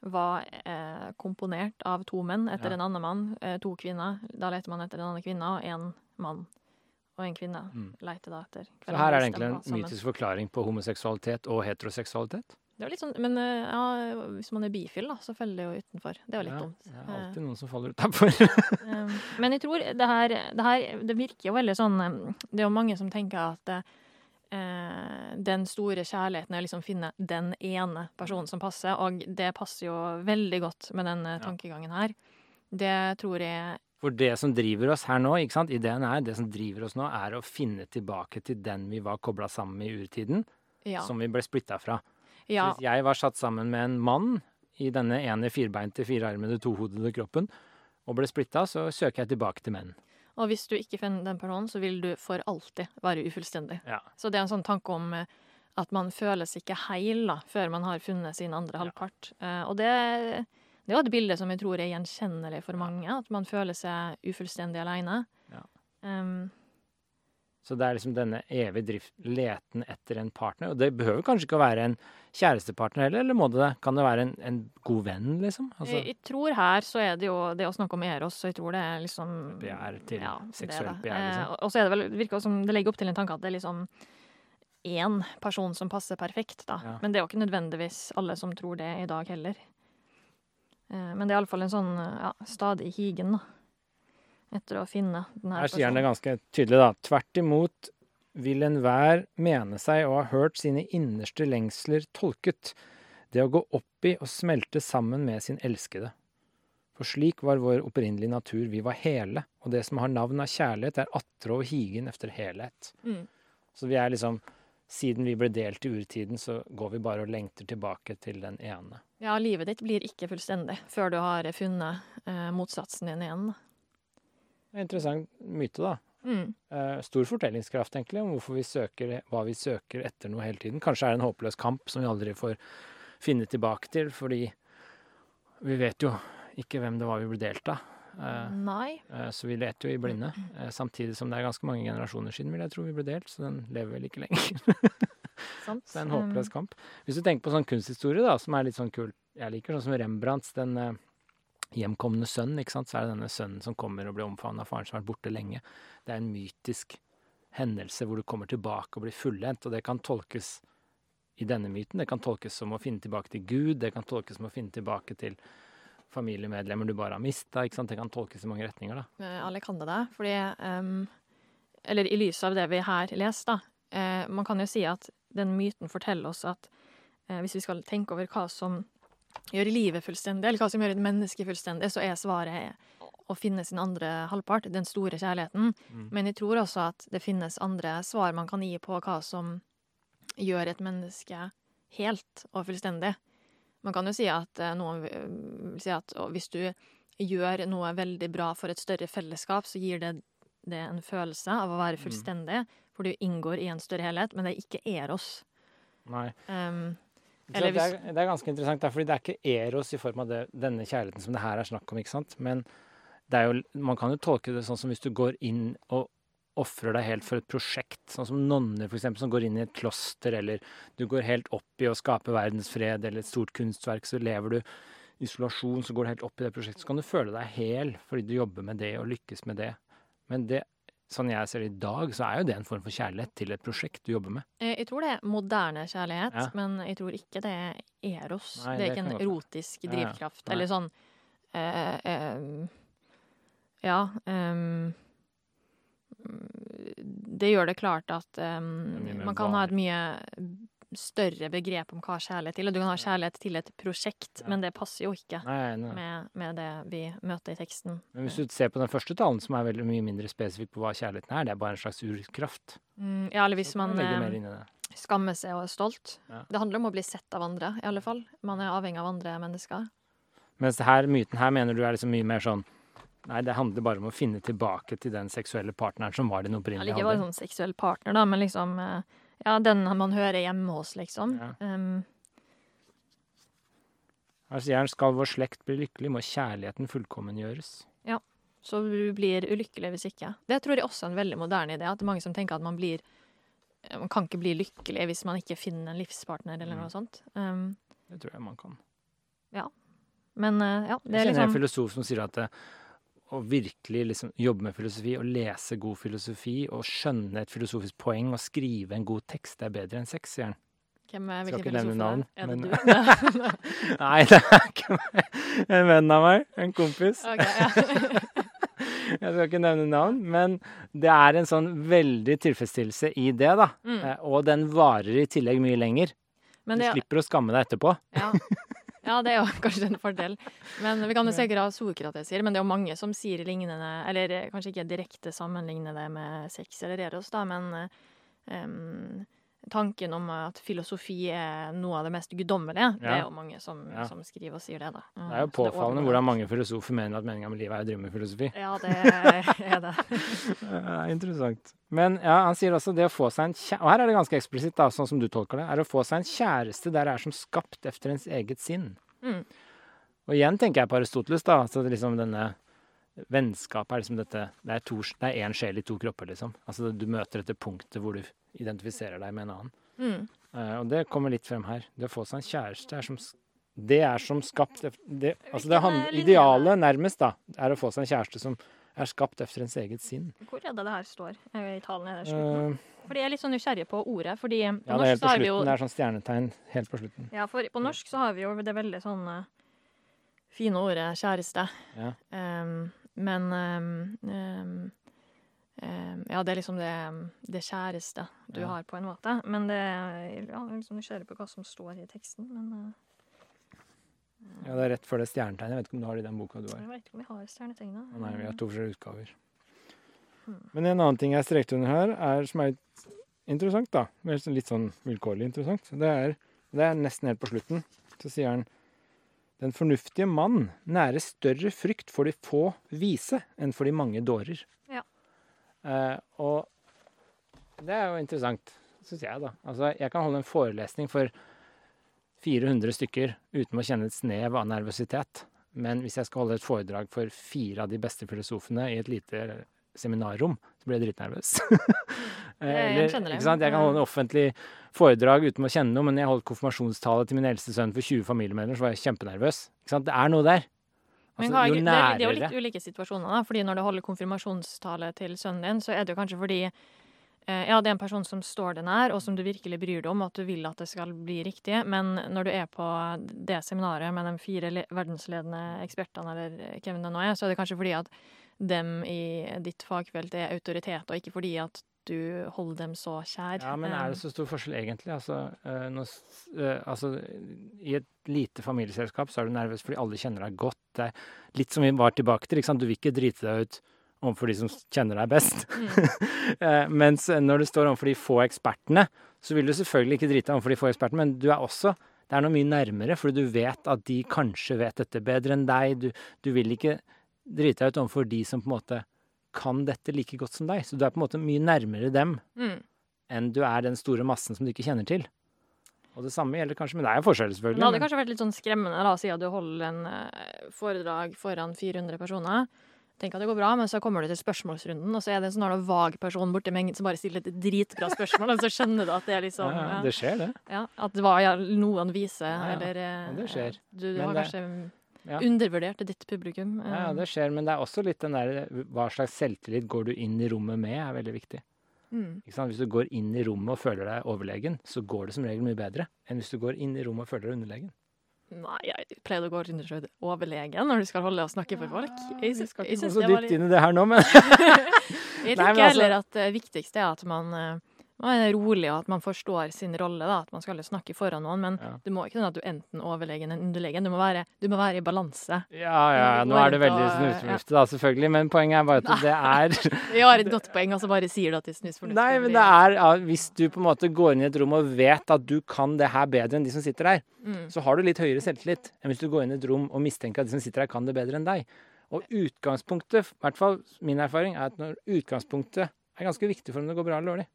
var eh, komponert av to menn etter Ja. en annen mann, eh, to kvinner. Da leter man etter en annen kvinne, og én mann og en kvinne Mm. leter da etter Så her er det egentlig en mytisk forklaring på homoseksualitet og heteroseksualitet. Det var litt sånn, Men eh, ja, hvis man er bifil, da, så faller det jo utenfor. Det er jo litt Ja, dumt. Det er alltid noen som faller utenfor. Um, men jeg tror det her, det her Det virker jo veldig sånn Det er jo mange som tenker at eh, den store kjærligheten er å liksom finne den ene personen som passer, og det passer jo veldig godt med den eh, Ja. tankegangen her. Det tror jeg For det som driver oss her nå, ikke sant? ideen er, det som driver oss nå, er å finne tilbake til den vi var kobla sammen med i urtiden, Ja. som vi ble splitta fra. Ja hvis jeg var satt sammen med en mann i denne ene firbeinte, firearmede, tohodede kroppen, og ble splitta, så søker jeg tilbake til menn. og hvis du ikke finner den personen, så vil du for alltid være ufullstendig. Ja. Så det er en sånn tanke om eh, at man føles ikke heil da, før man har funnet sin andre Ja. halvpart. Eh, og det, Det er jo et bilde som jeg tror er gjenkjennelig for mange, at man føler seg ufullstendig alene. Ja. Um, Så det er liksom denne evige drift, leten etter en partner. Og det behøver kanskje ikke å være en kjærestepartner heller, eller må det det? Kan det være en, en god venn, liksom? Altså, jeg, jeg tror her så er det jo det å snakke om Eros, så jeg tror det er liksom begjær til Ja, seksuelt begjær, Eh, liksom. og- og så er det vel, virker som det legger opp til en tanke at det er liksom én person som passer perfekt, da. Ja. Men det er jo ikke nødvendigvis alle som tror det i dag heller. Eh, men det er iallfall en sånn eh, ja, stadig higen, da. Etter å finne denne her sier han det ganske tydelig, da. Tvert imot vil enhver mene seg å ha hørt sine innerste lengsler tolket. Det å gå opp i og smelte sammen med sin elskede. For slik var vår opprinnelige natur, vi var hele, og det som har navn av kjærlighet, er atre og higen efter helhet. Mm. Så vi er liksom Siden vi ble delt i urtiden, så går vi bare og lengter tilbake til den ene. Ja, livet ditt blir ikke fullstendig før du har funnet eh, motsatsen din igjen. da. Det er en interessant myte, da. Mm. Eh, stor fortellingskraft, egentlig, om hvorfor vi søker hva vi søker etter noe hele tiden. Kanskje er det en håpløs kamp som vi aldri får finne tilbake til, fordi vi vet jo ikke hvem det var vi ble delt av. Eh, Nei. eh, så vi leter jo i blinde. Eh, samtidig som det er ganske mange generasjoner siden vil jeg tro vi ble delt, så den lever vel ikke lenger. Sant. Så det er en håpløs kamp. Hvis du tenker på sånn kunsthistorie, da, som er litt sånn kult jeg liker, sånn som Rembrandts Den hjemkomne sønn, ikke sant, så er det denne sønnen som kommer og blir omfavnet av faren som har vært borte lenge. Det er en mytisk hendelse hvor du kommer tilbake og blir fullendt, og det kan tolkes i denne myten. Det kan tolkes som å finne tilbake til Gud, det kan tolkes som å finne tilbake til familiemedlemmer du bare har mista. Det kan tolkes i mange retninger, da. Eh, Alle kan det da. Fordi um, Eller i lys av det vi her leser, da. Uh, man kan jo si at den myten forteller oss at uh, hvis vi skal tenke over hva som gjør livet fullstendig, eller hva som gjør et menneske fullstendig, så er svaret å finne sin andre halvpart, den store kjærligheten. Mm. Men jeg tror også at det finnes andre svar man kan gi på hva som gjør et menneske helt og fullstendig. Man kan jo si at eh, noen vil vil si at hvis du gjør noe veldig bra for et større fellesskap, så gir det, det en følelse av å være Mm. fullstendig, for du inngår i en større helhet, men det er ikke eros. Nei. Um, Eller det, er, det er ganske interessant, da, fordi det er ikke eros i form av det, denne kjærligheten som det her er snakk om, ikke sant? Men det er jo, man kan jo tolke det sånn som hvis du går inn og ofrer deg helt for et prosjekt, sånn som nonner for eksempel, som går inn i et kloster, eller du går helt opp i å skape verdensfred eller et stort kunstverk, så lever du isolasjon, så går du helt opp i det prosjektet, så kan du føle deg hel fordi du jobber med det og lykkes med det. Men det, sånn jeg ser det i dag, så er jo det en form for kjærlighet til et prosjekt du jobber med. eh, jeg tror det er moderne kjærlighet, Ja. men jeg tror ikke det er eros. Nei, det er det ikke en erotisk erotisk Ja, ja. drivkraft. Eller sånn eh, eh, Ja. ehm, det gjør det klart at ehm, Det man kan ha et mye større begrep om hva kjærlighet til. Og du kan ha kjærlighet til et prosjekt, Ja. men det passer jo ikke Nei, er med, med det vi møter i teksten. Men hvis du ser på den første talen, som er veldig mye mindre spesifikk på hva kjærligheten er, det er bare en slags urkraft. Mm, ja, eller hvis man eh, skammer seg og er stolt. Ja. Det handler om å bli sett av andre, i alle fall. Man er avhengig av andre mennesker. Mens her, myten her mener du er liksom mye mer sånn Nei, det handler bare om å finne tilbake til den seksuelle partneren som var din opprinnelige. Ja, ikke bare sånn seksuell partner, da, men liksom eh, Ja, den man hører hjemme hos, liksom. Ja. Um, Her sier han skal vår slekt bli lykkelig, må kjærligheten fullkommengjøres. så du blir ulykkelig hvis ikke. Det tror jeg også er en veldig moderne idé. At det er mange som tenker at man blir Man kan ikke bli lykkelig hvis man ikke finner en livspartner eller Mm. noe sånt. Um, Det tror jeg man kan. Ja. men uh, ja, det er kjenner en liksom filosof som sier at det, å virkelig liksom jobbe med filosofi, og lese god filosofi, og skjønne et filosofisk poeng og skrive en god tekst, det er bedre enn sex, sier han. Hvem er Skal ikke nevne navn, er det? Men- du? Nei, det er ikke meg. En venn av meg. En kompis. Ok, ja. Jeg skal ikke nevne navn, men det er en sånn veldig tilfredsstillelse i det, da. Mm. Eh, Og den varer i tillegg mye lenger. Men Du slipper å skamme deg etterpå. ja. ja, det er jo kanskje en fordel. Men Vi kan jo sikkert ha Sokrates sier, men det er jo mange som sier lignende Eller eh, kanskje ikke direkte sammenligne det med sex eller eros, da, men em, tanken om at filosofi er noe av det mest guddommelige, det er jo mange som, Ja. som skriver og sier det, da. Det er jo påfallende er hvordan mange filosofer mener at meninga med livet er å drive med filosofi. Ja, det er det. Det er interessant. Men ja, han sier også det å få seg en kjæreste Og her er det ganske eksplisitt, da, sånn som du tolker det. Er å få seg en kjæreste der er som skapt efter ens eget sinn. Mm. Og igjen tenker jeg på Aristoteles, da. Altså liksom denne Vennskapet er liksom dette Det er én sjel i to kropper, liksom. Altså du møter dette punktet hvor du identifiserer deg med en annen. Mm. Uh, og det kommer litt frem her. Det å få seg en kjæreste er som Det er som skapt det, det, Altså det eh, idealet nærmest, da, er å få seg en kjæreste som er skapt efter ens eget sinn. Hvor er det det her står eh, i talen? Er det slutten? Eh, Fordi jeg er litt sånn nysgjerrig på ordet. Fordi på ja, det er norsk helt på slutten. jo. Det er sånn stjernetegn helt på slutten. Ja, for på norsk så har vi jo det veldig sånn eh, fine ordet kjæreste. Ja. Em, men um, um, Ja, det er liksom det, det kjæreste du Ja. har, på en måte. Men det ja, Jeg liksom nysgjerrig på hva som står i teksten. Men Ja, det er rett før det stjernetegnet. Jeg vet ikke om du har det i den boka du har. jeg vet ikke om vi har stjernetegnet. Å nei, vi har to forskjellige utgaver. Hmm. Men en annen ting jeg strekte under her, er, som er interessant, da. Sånn- Litt sånn vilkårlig interessant. Det er, det er nesten helt på slutten. Så sier han Den fornuftige mann nærer større frykt for de få vise enn for de mange dårer. Ja. Eh, og det er jo interessant, syns jeg, da. Altså, jeg kan holde en forelesning for 400 stykker uten å kjenne et snev av nervøsitet. Men hvis jeg skal holde et foredrag for fire av de beste filosofene i et lite seminarrom, så blir jeg dritnervøs. Eh, Jeg Eller, sant? Jeg kan holde en offentlig foredrag uten å kjenne noe, men jeg holdt konfirmasjonstale til min eldste sønn for 20 familiemedlemmer, så var jeg kjempenervøs. Det er noe der. Men Altså, hva, jo er, det er jo litt ulike situasjoner. da, fordi Når du holder konfirmasjonstale til sønnen din, så er det jo kanskje fordi eh, ja, det er en person som står deg nær, og som du virkelig bryr deg om, at du vil at det skal bli riktig. Men når du er på det seminaret med de fire verdensledende ekspertene, eller hvem det nå er, så er det kanskje fordi at dem i ditt fagfelt er autoritet, og ikke fordi at du holder dem så kjær. Ja, men er det så stor forskjell egentlig? Altså, eh, nå s- eh, altså, I et lite familieselskap så er du nervøs fordi alle kjenner deg godt. Det er litt som vi var tilbake til. ikke sant? Du vil ikke drite deg ut overfor de som kjenner deg best. Mm. Mens når du står overfor de få ekspertene, så vil du selvfølgelig ikke drite deg overfor de få ekspertene, men du er også det er noe mye nærmere, fordi du vet at de kanskje vet dette bedre enn deg. Du, du vil ikke drite deg ut overfor de som på en måte kan dette like godt som deg. Så du er på en måte mye nærmere dem Mm. enn du er den store massen som du ikke kjenner til. Og det samme gjelder kanskje, men det er jo forskjell, selvfølgelig. Det hadde kanskje vært litt sånn skremmende, da, siden du holder en eh, foredrag foran 400 personer. Tenk at det går bra, men så kommer du til spørsmålsrunden, og så er det en sånn vag person borti mengden som bare stiller et dritbra spørsmål, og så skjønner du at det er liksom ja, ja, ja, det skjer, det. ja, At det var noen vise, Ja, ja. eller ja, det skjer. Du, du Men har det- kanskje Ja. Undervurderte ditt publikum. Ja, ja, eh, det skjer, men det er også litt den der hva slags selvtillit går du inn i rommet med, er veldig viktig. mm. Hvis du går inn i rommet og føler deg overlegen, så går det som regel mye bedre enn hvis du går inn i rommet og føler deg underlegen. Nei, jeg pleide å gå rundt overlegen når du skal holde og snakke for folk. Jeg, Vi skal jeg ikke gå så dypt inn i det her nå, men Jeg tenker altså- heller at det viktigste er at man, man er rolig, og at man forstår sin rolle. da, At man skal snakke foran noen. Men Ja. det må ikke være at du enten overlegen eller underlegen. Du må være, du må være i balanse. Ja, ja, nå er det veldig snusfornuftig, da, selvfølgelig. Men poenget er bare at det er Vi har et godt poeng, og så bare sier du at det er snusfornuftig. Nei, men det er ja, Hvis du på en måte går inn i et rom og vet at du kan det her bedre enn de som sitter der, Mm. så har du litt høyere selvtillit enn hvis du går inn i et rom og mistenker at de som sitter der, kan det bedre enn deg. Og utgangspunktet, i hvert fall min erfaring, er at når utgangspunktet er ganske viktig for om det går bra eller dårlig.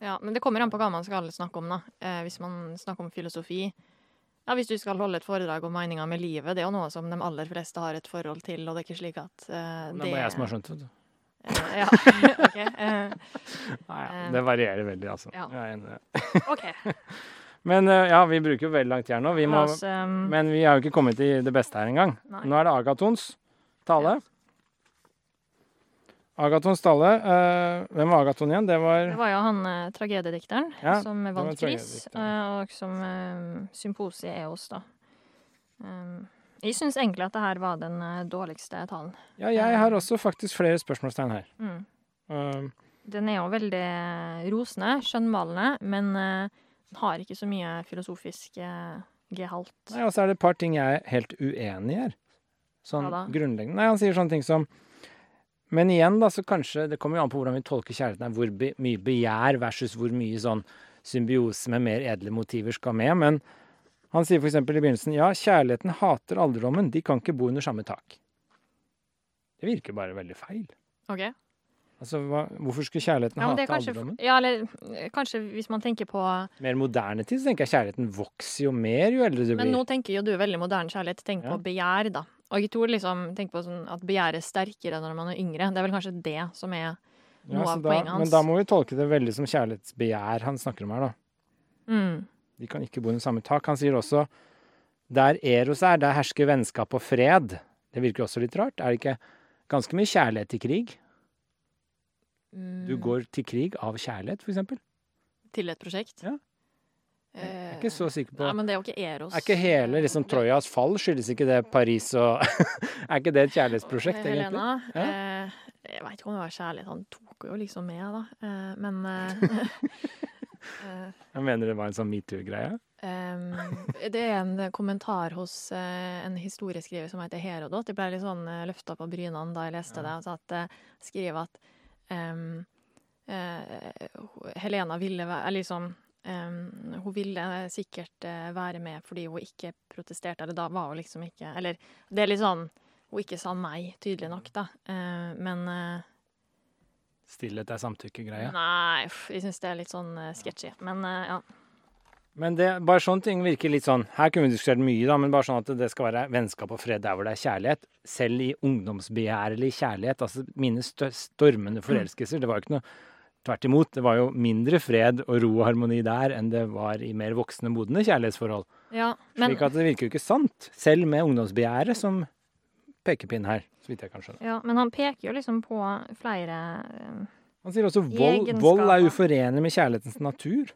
Ja, men det kommer an på hva man skal snakke om, da. Eh, hvis man snakker om filosofi. Ja, Hvis du skal holde et foredrag om meninga med livet, det er jo noe som de aller fleste har et forhold til, og det er ikke slik at eh, Det er bare jeg som har skjønt det. Eh, ja, OK. eh, Nei, ja, Um, det varierer veldig, altså. ja. Jeg er enig i det. Men eh, ja, vi bruker jo veldig lang tid her nå. Vi må, oss, um... men vi har jo ikke kommet til det beste her engang. Nå er det Agatons tale. Agatons Stalle. Uh, hvem var Agaton igjen? Det var Det var jo han uh, tragediedikteren Ja, som vant pris, eh, og som uh, symposiet er hos, da. Um, jeg syns egentlig at det her var den dårligste talen. Ja, jeg har også faktisk flere spørsmålstegn her. Mm. Um, Den er jo veldig rosende, skjønnmalende, men den har ikke så mye filosofisk eh, gehalt. Nei, Og så er det et par ting jeg er helt uenig i her. Sånn ja, grunnleggende. Nei, han sier sånne ting som Men igjen, da, så kanskje Det kommer jo an på hvordan vi tolker kjærligheten her. Hvor be, mye begjær versus hvor mye sånn symbiose med mer edle motiver skal med. Men han sier f.eks. i begynnelsen ja, kjærligheten hater alderdommen. De kan ikke bo under samme tak. Det virker bare veldig feil. OK? Altså, hva, hvorfor skulle kjærligheten Ja, men hate kanskje, alderdommen? ja, eller kanskje hvis man tenker på Mer moderne tid så tenker jeg kjærligheten vokser jo mer jo eldre du Men blir. nå tenker jo du veldig moderne kjærlighet. Tenk Ja. på begjær, da. Og tror liksom, tenker på sånn at begjæret er sterkere når man er yngre. Det er vel kanskje det som er noe ja, av da, poenget hans. Men da må vi tolke det veldig som kjærlighetsbegjær han snakker om her, da. mm, De kan ikke bo under samme tak. Han sier også der Eros er, der hersker vennskap og fred. Det virker også litt rart. Er det ikke ganske mye kjærlighet til krig? Du mm, går til krig av kjærlighet, eksempel. Til et prosjekt. Ja. Jeg er ikke så sikker på Nei, men det er jo ikke Eros. Er ikke hele liksom Trojas fall, skyldes ikke det Paris og Er ikke det et kjærlighetsprosjekt, egentlig? Helena, Ja. eh, jeg veit ikke om det var kjærlighet. Han tok jo liksom med, da. Eh, men eh, eh, Jeg mener det var en sånn metoo-greie. Det er en kommentar hos eh, en historieskriver som heter Herodot. Jeg ble litt sånn uh, løfta på brynene da jeg leste det. Altså at skriver at eh, Helena ville være eller liksom Hun ville sikkert eh, være med fordi hun ikke protesterte, eller da var hun liksom ikke Eller det er litt sånn Hun ikke sa nei, tydelig nok, da. Eh, men eh, Stillhet er samtykke-greie. Nei, jeg syns det er litt sånn sketchy. Men ja. Men det, bare sånne ting virker litt sånn Her kunne vi diskutert mye, da, men bare sånn at det skal være vennskap og fred der hvor det er kjærlighet. Selv i ungdomsbegjærlig kjærlighet, altså mine stormende forelskelser, det var jo ikke noe Tvert imot, det var jo mindre fred og ro og harmoni der enn det var i mer voksne, modne kjærlighetsforhold. ja men, Slik at det virker jo ikke sant, selv med ungdomsbegjæret som pekepinn her, så vidt jeg kan skjønne. ja, men han peker jo liksom på flere egenskaper. Han sier også vold, vold er uforenlig med kjærlighetens natur.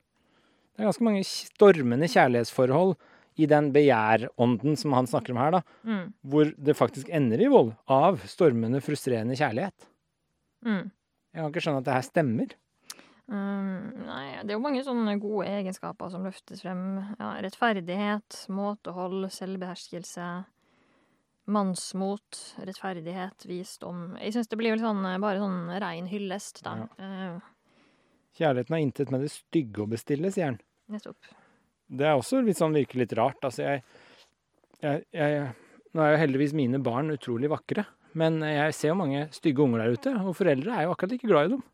Det er ganske mange stormende kjærlighetsforhold i den begjærånden som han snakker om her, da, mm, hvor det faktisk ender i vold av stormende, frustrerende kjærlighet. mm. Jeg kan ikke skjønne at det her stemmer. Um, nei, det er jo mange sånne gode egenskaper som løftes frem. Ja, rettferdighet, måtehold, selvbeherskelse, mannsmot, rettferdighet, visdom. Jeg syns det blir vel sånn, bare sånn rein hyllest, da. Eh, Kjærligheten har intet med det stygge å bestille, sier han. nettopp. Det er også litt sånn virker litt rart. Altså, jeg, jeg, jeg Nå er jo heldigvis mine barn utrolig vakre, men jeg ser jo mange stygge unger der ute, og foreldre er jo akkurat ikke glad i dem.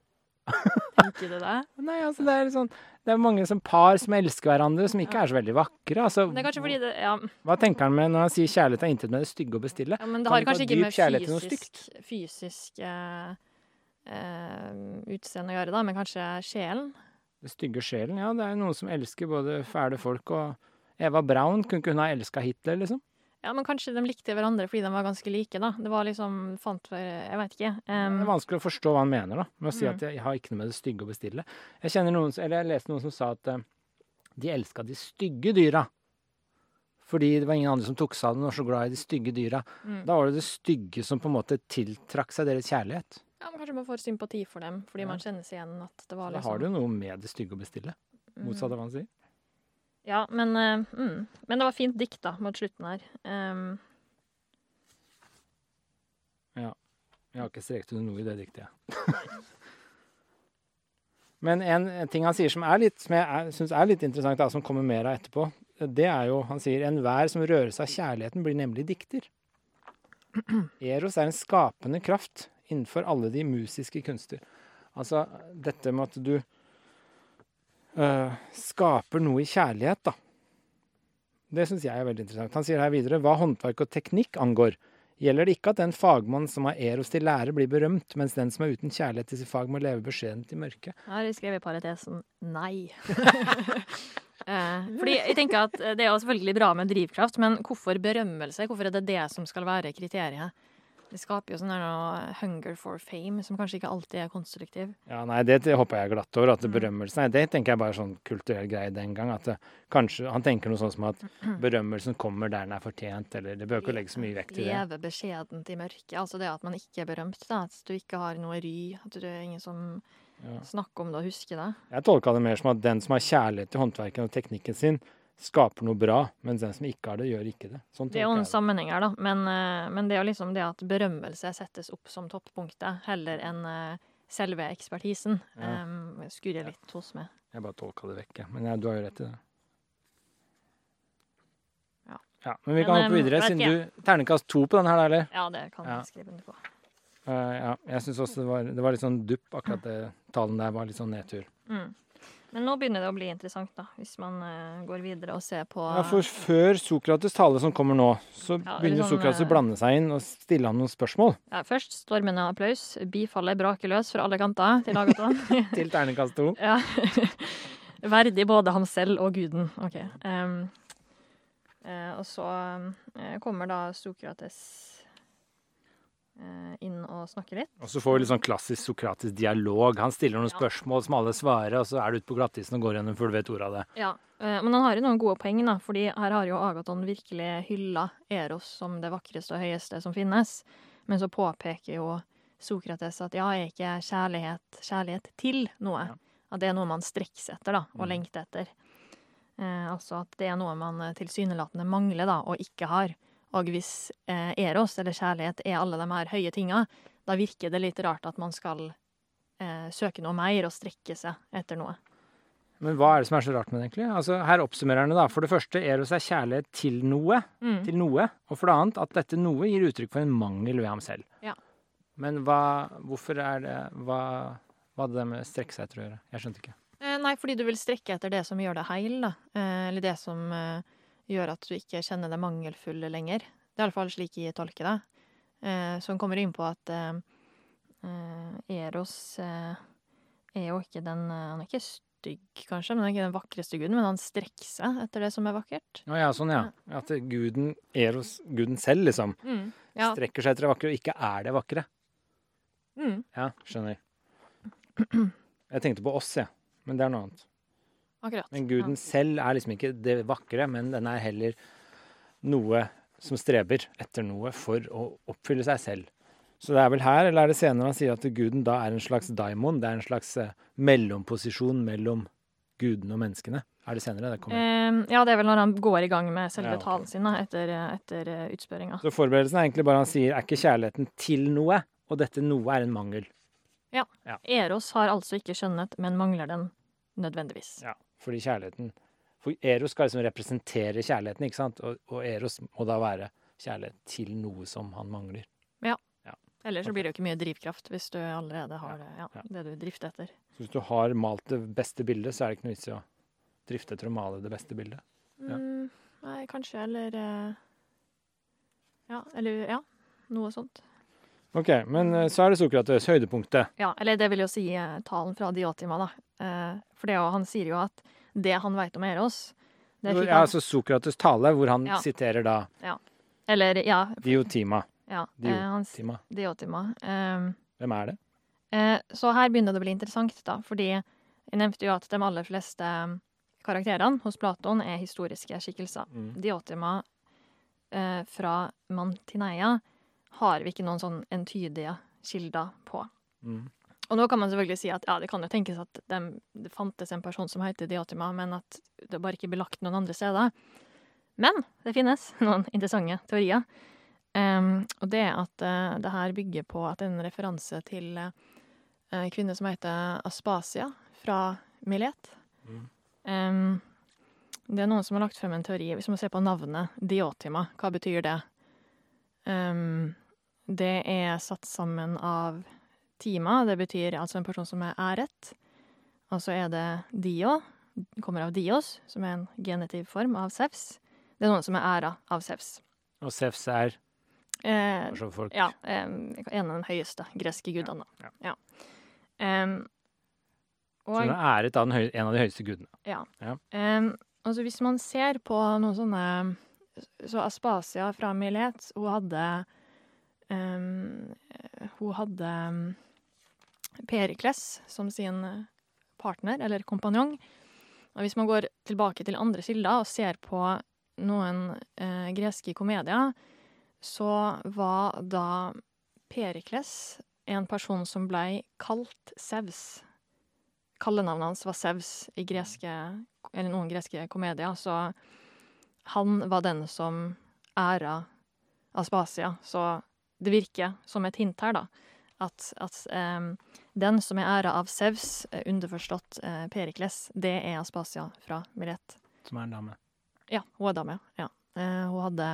Tenker du det? Nei, altså det er sånn Det er mange som par som elsker hverandre, som ikke er så veldig vakre. Altså, Det er kanskje fordi det Ja, Hva tenker han med når han sier kjærlighet er intet med det stygge å bestille? ja men det har kan kanskje ikke med fysisk, fysisk uh, uh, utseende å gjøre, da, men kanskje sjelen? Det stygge sjelen, ja. Det er noen som elsker både fæle folk og Eva Braun, kunne ikke hun ha elska Hitler, liksom? Ja, men kanskje de likte hverandre fordi de var ganske like, da. Det var liksom fant Jeg veit ikke. Det Um, er vanskelig å forstå hva han mener da, med å si Mm. at jeg har ikke noe med det stygge å bestille. Jeg kjenner noen, eller jeg leste noen som sa at uh, de elska de stygge dyra. Fordi det var ingen andre som tok seg av dem og var så glad i de stygge dyra. mm. Da var det det stygge som på en måte tiltrakk seg deres kjærlighet. Ja, men Kanskje man får sympati for dem, fordi Ja. man kjenner seg igjen at det var liksom... Da liksom har du jo noe med det stygge å bestille. Motsatt av hva han sier. Ja, men, eh, mm. men det var fint dikt, da, mot slutten her. Um, Jeg har ikke strekt under noe i det diktet. Men en, en ting han sier som, litt, som jeg syns er litt interessant, da, som kommer mer av etterpå, det er jo Han sier enhver som rører seg av kjærligheten, blir nemlig dikter. Eros er en skapende kraft innenfor alle de musiske kunster. Altså dette med at du øh, skaper noe i kjærlighet, da. Det syns jeg er veldig interessant. Han sier her videre hva håndverk og teknikk angår, gjelder det ikke at den fagmann som har Eros til lære, blir berømt, mens den som er uten kjærlighet til sitt fag, må leve beskjedent i mørket. her har jeg i parentesen nei. Eh, fordi jeg tenker at Det er jo selvfølgelig bra med drivkraft, men hvorfor berømmelse? Hvorfor er det det som skal være kriteriet? Det skaper jo sånn hunger for fame, som kanskje ikke alltid er konstruktiv. Ja, nei, det, håper hopper jeg glatt over. At Mm. berømmelsen Nei, det tenker jeg bare er sånn kulturell greie den gang. At det, kanskje Han tenker noe sånn som at berømmelsen kommer der den er fortjent, eller det bør ikke legge så mye vekt i det. Leve beskjedent i mørket. Altså det at man ikke er berømt. Da. At du ikke har noe ry. At det er ingen som Ja. snakker om det og husker det. Jeg tolka det mer som at den som har kjærlighet til håndverken og teknikken sin, skaper noe bra, mens den som ikke har det, gjør ikke det. Sånn Det er jo en sammenheng her, da. Men, eh, men det er jo liksom det at berømmelse settes opp som toppunktet, heller enn eh, selve ekspertisen. Ja. Um, skurrer litt hos meg. Jeg bare tolka det vekk, jeg. Men ja, du har jo rett i det. Ja. Ja, Men vi Men, kan hoppe eh, videre, siden du Ternekast to på den her, da, eller? Ja, det kan Ja. jeg skrive under på. Uh, ja, jeg syns også det var, det var litt sånn dupp, akkurat det talen der var litt sånn nedtur. Mm. Men nå begynner det å bli interessant, da, hvis man uh, går videre og ser på Ja, for før Sokrates' tale som kommer nå, så Ja, begynner sånn, Sokrates å eh, blande seg inn og stille han noen spørsmål Ja, først stormende applaus. Bifallet braker løs fra alle kanter til Agaton. til ternekast to. ja. Verdig både ham selv og guden. OK. Um, uh, og så uh, kommer da Sokrates inn og snakke litt. Og så får vi litt sånn klassisk sokratisk dialog. Han stiller noen Ja. spørsmål som alle svarer, og så er du ute på glattisen og går gjennom før du vet ordet av det. Ja, eh, Men han har jo noen gode poeng, da, fordi her har jo Agaton virkelig hylla Eros som det vakreste og høyeste som finnes. Men så påpeker jo Sokrates at ja, er ikke kjærlighet kjærlighet til noe? Ja. At det er noe man strekker seg etter da, og Mm. lengter etter. Eh, altså at det er noe man eh, tilsynelatende mangler da, og ikke har. Og hvis eh, Eros, eller kjærlighet, er alle de her høye tinga, da virker det litt rart at man skal eh, søke noe mer og strekke seg etter noe. Men hva er det som er så rart med det, egentlig? Altså, her oppsummerer han det, da. For det første, Eros er kjærlighet til noe. Mm. Til noe. Og for det annet at dette noe gir uttrykk for en mangel ved ham selv. Ja. Men hva Hvorfor er det Hva, hva hadde det med strekke seg etter å gjøre? Jeg skjønte ikke. Eh, Nei, fordi du vil strekke etter det som gjør deg heil, da. Eh, eller det som eh, gjør at du ikke kjenner deg mangelfull lenger. Det er iallfall slik jeg tolker det. Eh, han kommer inn på at eh, eh, Eros eh, er jo ikke den Han er ikke stygg, kanskje, men han er ikke den vakreste guden, men han strekker seg etter det som er vakkert. Å ja, sånn, ja. At guden, Eros, guden selv, liksom, Ja. strekker seg etter det vakre og ikke er det vakre. Mm, Ja, skjønner. Jeg tenkte på oss, jeg. Men det er noe annet. Akkurat. Men guden selv er liksom ikke det vakre, men den er heller noe som streber etter noe for å oppfylle seg selv. Så det er vel her, eller er det senere han sier at guden da er en slags daimon? Det er en slags eh, mellomposisjon mellom gudene og menneskene? Er det senere det kommer? Eh, ja, det er vel når han går i gang med selve Ja, okay. talen sin da, etter, eh, etter eh, utspørringa. Så forberedelsen er egentlig bare han sier er ikke kjærligheten til noe, og dette noe er en mangel. Ja, Eros har altså ikke skjønnhet, men mangler den nødvendigvis. Ja, fordi kjærligheten For Eros skal liksom representere kjærligheten, ikke sant? Og, og Eros må da være kjærlighet til noe som han mangler. Ja, Ellers så blir det jo ikke mye drivkraft hvis du allerede har det, ja, Ja. det du drifter etter. Så hvis du har malt det beste bildet, så er det ikke noe vits i å drifte etter å male det beste bildet. Ja. Mm, nei, kanskje, eller eh, Ja, eller ja, noe sånt. Ok, men eh, så er det Sokrates, høydepunktet. Ja, eller det vil jo si eh, talen fra Diotima, da. Eh, for det jo, han sier jo at det han veit om Eros det fikk Ja, altså Sokrates tale, hvor han Ja. siterer da ja. Eller, ja, Diotima. ja hans... han, Diotima. Diotima. Eh, Hvem er det? Så her begynner det å bli interessant, da, fordi jeg nevnte jo at de aller fleste karakterene hos Platon er historiske skikkelser. Mm. Diotima fra Mantineia har vi ikke noen sånn entydige kilder på. Mm. Og nå kan man selvfølgelig si at ja, det kan jo tenkes at de, det fantes en person som heter Diotima, men at det bare ikke ble lagt noen andre steder. Men det finnes noen interessante teorier. Um, og det er at uh, det her bygger på at er en referanse til eh, en kvinne som heter Aspasia fra Milet. Mm. Um, det er noen som har lagt frem en teori. Hvis man ser på navnet Diotima, hva betyr det? Em, det er satt sammen av Tima, det betyr altså en person som er æret. Og så er det Dio, kommer av Dios, som er en genitiv form av Sevs. Det er noen som er æra av Sevs. Og Sefs er Eh, folk ja, Eh, en av de høyeste greske gudene. Ja, Ja. Em, Så hun er æret av den høy, en av de høyeste gudene. Em, altså hvis man ser på noen sånne Så Aspasia fra Milet, hun hadde Hun hadde Perikles som sin partner, eller kompanjong. Og hvis man går tilbake til andre kilder og ser på noen eh, greske komedier, så var da Perikles en person som blei kalt Sevs. Kallenavnet hans var Sevs i greske, eller noen greske komedier, så han var den som æra Aspasia. Så det virker som et hint her, da, at, at um, den som er æra av Sevs, eh, underforstått uh, Perikles, det er Aspasia fra Milet. Som er en dame. Ja, hun er dame, ja. Uh, hun, hadde,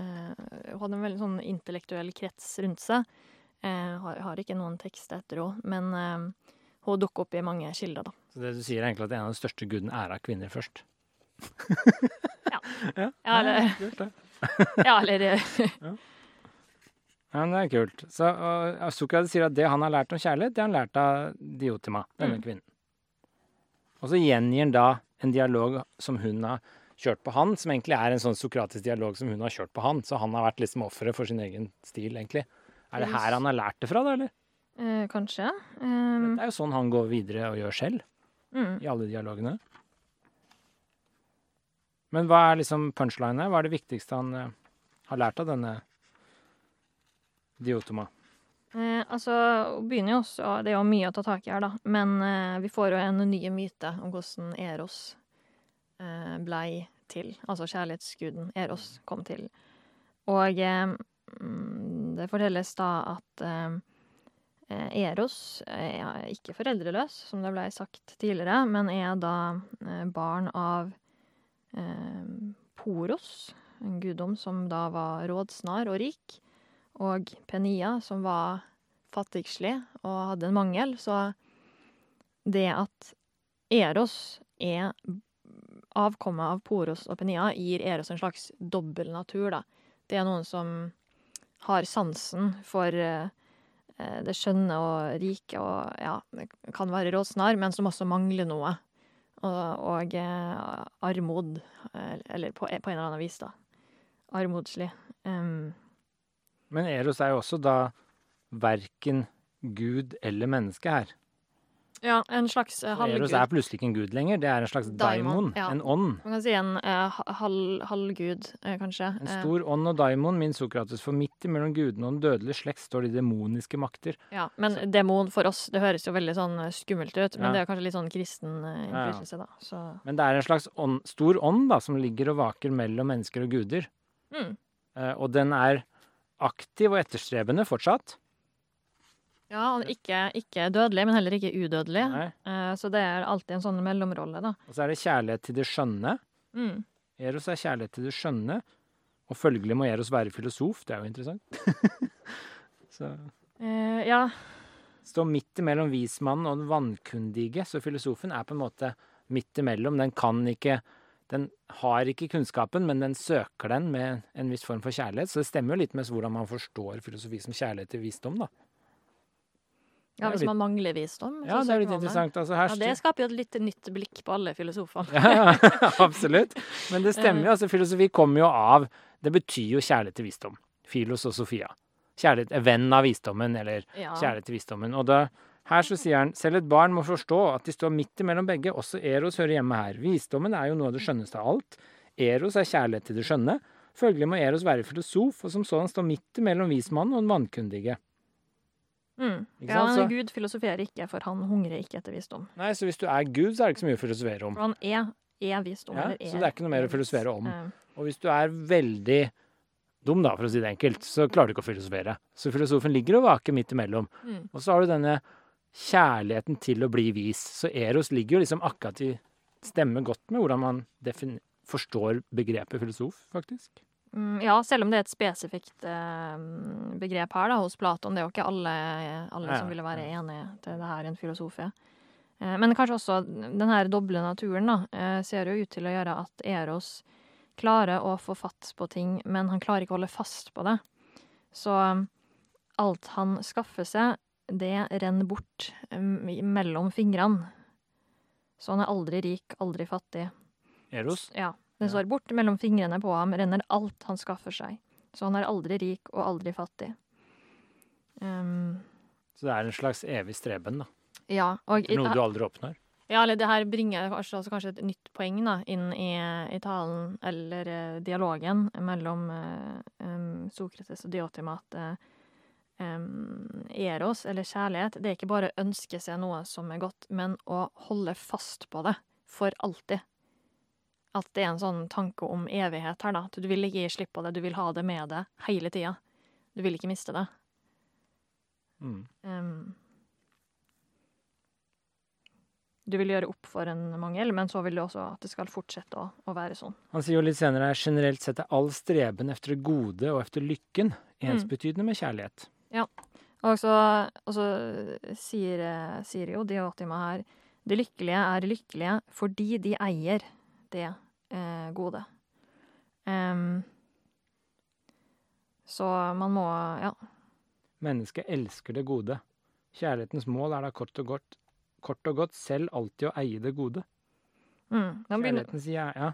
uh, hun hadde en veldig sånn intellektuell krets rundt seg. Uh, har, har ikke noen tekst etter henne, men hun dukker opp i mange kilder, da. Så det du sier er egentlig at en av de største gudene er av kvinner først? Ja. ja. Ja, eller- Ja, eller Ja, men det er kult. Så og, Sokrates sier at det han har lært om kjærlighet, det har han lært av Diotima, denne Mm. kvinnen. Og så gjengir han da en dialog som hun har kjørt på han, som egentlig er en sånn sokratisk dialog som hun har kjørt på han. Så han har vært liksom offeret for sin egen stil, egentlig. Er det her han har lært det fra, da, eller? eh, Kanskje. Um, Det er jo sånn han går videre og gjør selv, mm. i alle dialogene. Men hva er liksom punchlinet? Hva er det viktigste han eh, har lært av denne Diotoma? Eh, altså, begynner jo også Det er jo mye å ta tak i her, da. Men eh, vi får jo en ny myte om hvordan Eros eh, blei til. Altså kjærlighetsguden Eros kom til. Og eh, mm, det fortelles da at eh, Eros er ikke foreldreløs, som det blei sagt tidligere, men er da eh, barn av eh, Poros, en guddom som da var rådsnar og rik og Penia, som var fattigslig og hadde en mangel. Så det at Eros er avkommet av Poros og Penia, gir Eros en slags dobbel natur, da. Det er noen som har sansen for eh, det skjønne og rike og ja, kan være rådsnar, men som også mangler noe. Og, og eh, armod, eh, eller på, på en eller annen vis, da. Armodslig. Um, Men Eros er jo også da verken gud eller menneske her. Ja, en slags uh, halvgud. Eros er plutselig ikke en gud lenger, det er en slags daimon, Daimon, ja. en ånd. Man kan si en halv, halvgud, uh, kanskje. En Eh, stor ånd og daimon, min Sokrates, for midt mellom gudene og den dødelige slekt står de demoniske makter. ja, men demon for oss, det høres jo veldig sånn eh, skummelt ut, men Ja. det er kanskje litt sånn kristen innflytelse, da. Så Men det er en slags ånd, stor ånd da, som ligger og vaker mellom mennesker og guder. mm. Eh, og den er aktiv og etterstrebende fortsatt. Ja, han er ikke, ikke dødelig, men heller ikke udødelig. Eh, så det er alltid en sånn mellomrolle, da. Og så er det kjærlighet til det skjønne. Mm. Eros er kjærlighet til det skjønne. Og følgelig må Eros være filosof. Det er jo interessant. så Eh, ja. Stå midt imellom vismannen og den vannkundige. Så filosofen er på en måte midt imellom. Den kan ikke Den har ikke kunnskapen, men den søker den med en viss form for kjærlighet. Så det stemmer jo litt med hvordan man forstår filosofi som kjærlighet til visdom, da. ja, hvis litt- man mangler visdom. Ja, det er litt interessant. Altså, her Ja, det skaper jo et litt nytt blikk på alle filosofene. Ja, ja, absolutt. Men det stemmer jo. altså Filosofi kommer jo av Det betyr jo kjærlighet til visdom. Filos og Sofia. Kjærlighet, venn av visdommen, eller Ja. kjærlighet til visdommen. Og da, her så sier han selv et barn må forstå at de står midt imellom begge. Også Eros hører hjemme her. Visdommen er jo noe av det skjønneste av alt. Eros er kjærlighet til det skjønne. Følgelig må Eros være filosof, og som sådan stå midt imellom vismannen og den vannkundige. Mm. Ja, men Gud filosoferer ikke, for han hungrer ikke etter visdom. Nei, så hvis du er Gud, så er det ikke så mye å filosofere om. For han er, er visdom. Ja, eller så det er ikke noe mer å er filosofere om. Og hvis du er veldig dum, da, for å si det enkelt, så klarer du ikke å filosofere. Så filosofen ligger og vaker midt imellom. Mm. Og så har du denne kjærligheten til å bli vis. Så Eros ligger jo liksom akkurat i Stemmer godt med hvordan man forstår begrepet filosof, faktisk. Mm, ja, selv om det er et spesifikt eh, begrep her da, hos Platon. Det er jo ikke alle, alle Ja, som ville være enig til det her en filosof er. Eh, men kanskje også den her doble naturen da, eh, ser jo ut til å gjøre at Eros klarer å få fatt på ting, men han klarer ikke å holde fast på det. Så alt han skaffer seg, det renner bort um, mellom fingrene. Så han er aldri rik, aldri fattig. Eros. Ja, det står bort mellom fingrene på ham, renner alt han skaffer seg. Så han er aldri rik og aldri fattig. Um, Så det er en slags evig streben, da. ja, og noe du aldri oppnår. ja, eller det her bringer kanskje, altså kanskje et nytt poeng da, inn i, i talen, eller eh, dialogen mellom eh, em, Sokrates og Diotima at eh, em, eros, eller kjærlighet, det er ikke bare å ønske seg noe som er godt, men å holde fast på det for alltid. At det er en sånn tanke om evighet her, da. At du vil ikke gi slipp på det, du vil ha det med deg hele tida. Du vil ikke miste det. Mm. Um, du vil gjøre opp for en mangel, men så vil du også at det skal fortsette å, å være sånn. Han sier jo litt senere her generelt sett er all streben efter det gode og efter lykken ensbetydende med kjærlighet. Og så, og så sier, sier jo Diotima her De lykkelige er lykkelige fordi de eier det eh, gode. Um, så man må Ja. Mennesket elsker det gode. Kjærlighetens mål er da kort og godt, kort og godt selv alltid å eie det gode. Mm, begynner, Kjærlighetens, ja. ja.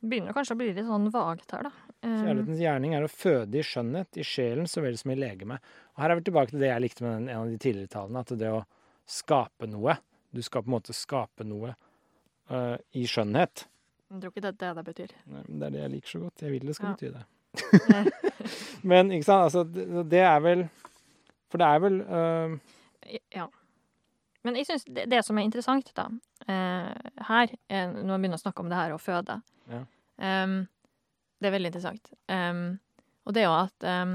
begynner kanskje å bli litt sånn vagt her, da. Kjærlighetens gjerning er å føde i skjønnhet, i sjelen så vel som i legemet. Og her er vi tilbake til det jeg likte med den, en av de tidligere talene, at det å skape noe Du skal på en måte skape noe uh, i skjønnhet. Jeg tror ikke det er det det betyr. Nei, men Det er det jeg liker så godt. Jeg vil det skal Ja. bety det. Men ikke sant, altså det, det er vel For det er vel uh, Ja. Men jeg syns det, det som er interessant, da, uh, her, når vi begynner å snakke om det her å føde Ja. em, Det er veldig interessant. Um, og det er jo at um,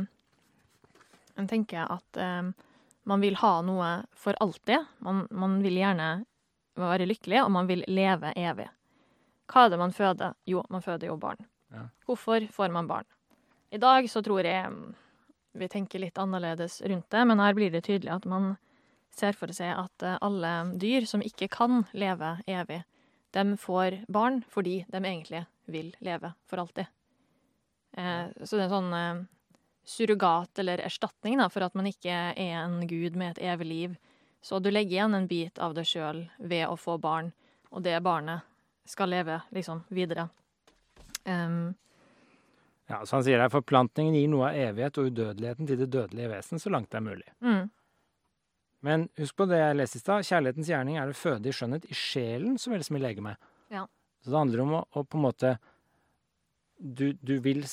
En tenker at um, man vil ha noe for alltid. Man, man vil gjerne være lykkelig, og man vil leve evig. Hva er det man føder? Jo, man føder jo barn. Ja. Hvorfor får man barn? I dag så tror jeg vi tenker litt annerledes rundt det, men her blir det tydelig at man ser for seg at eh, alle dyr som ikke kan leve evig, de får barn fordi de egentlig vil leve for alltid. Eh, så det er sånn eh, surrogat eller erstatning da, for at man ikke er en gud med et evig liv. Så du legger igjen en bit av deg sjøl ved å få barn, og det barnet skal leve liksom videre. Um, Ja, så han sier her forplantningen gir noe av evighet og udødeligheten til det dødelige vesen så langt det er mulig. mm, Men husk på det jeg leste i stad. Kjærlighetens gjerning er å føde i skjønnhet i sjelen så vel som i legemet. Ja. Så det handler om å, å på en måte du, du vil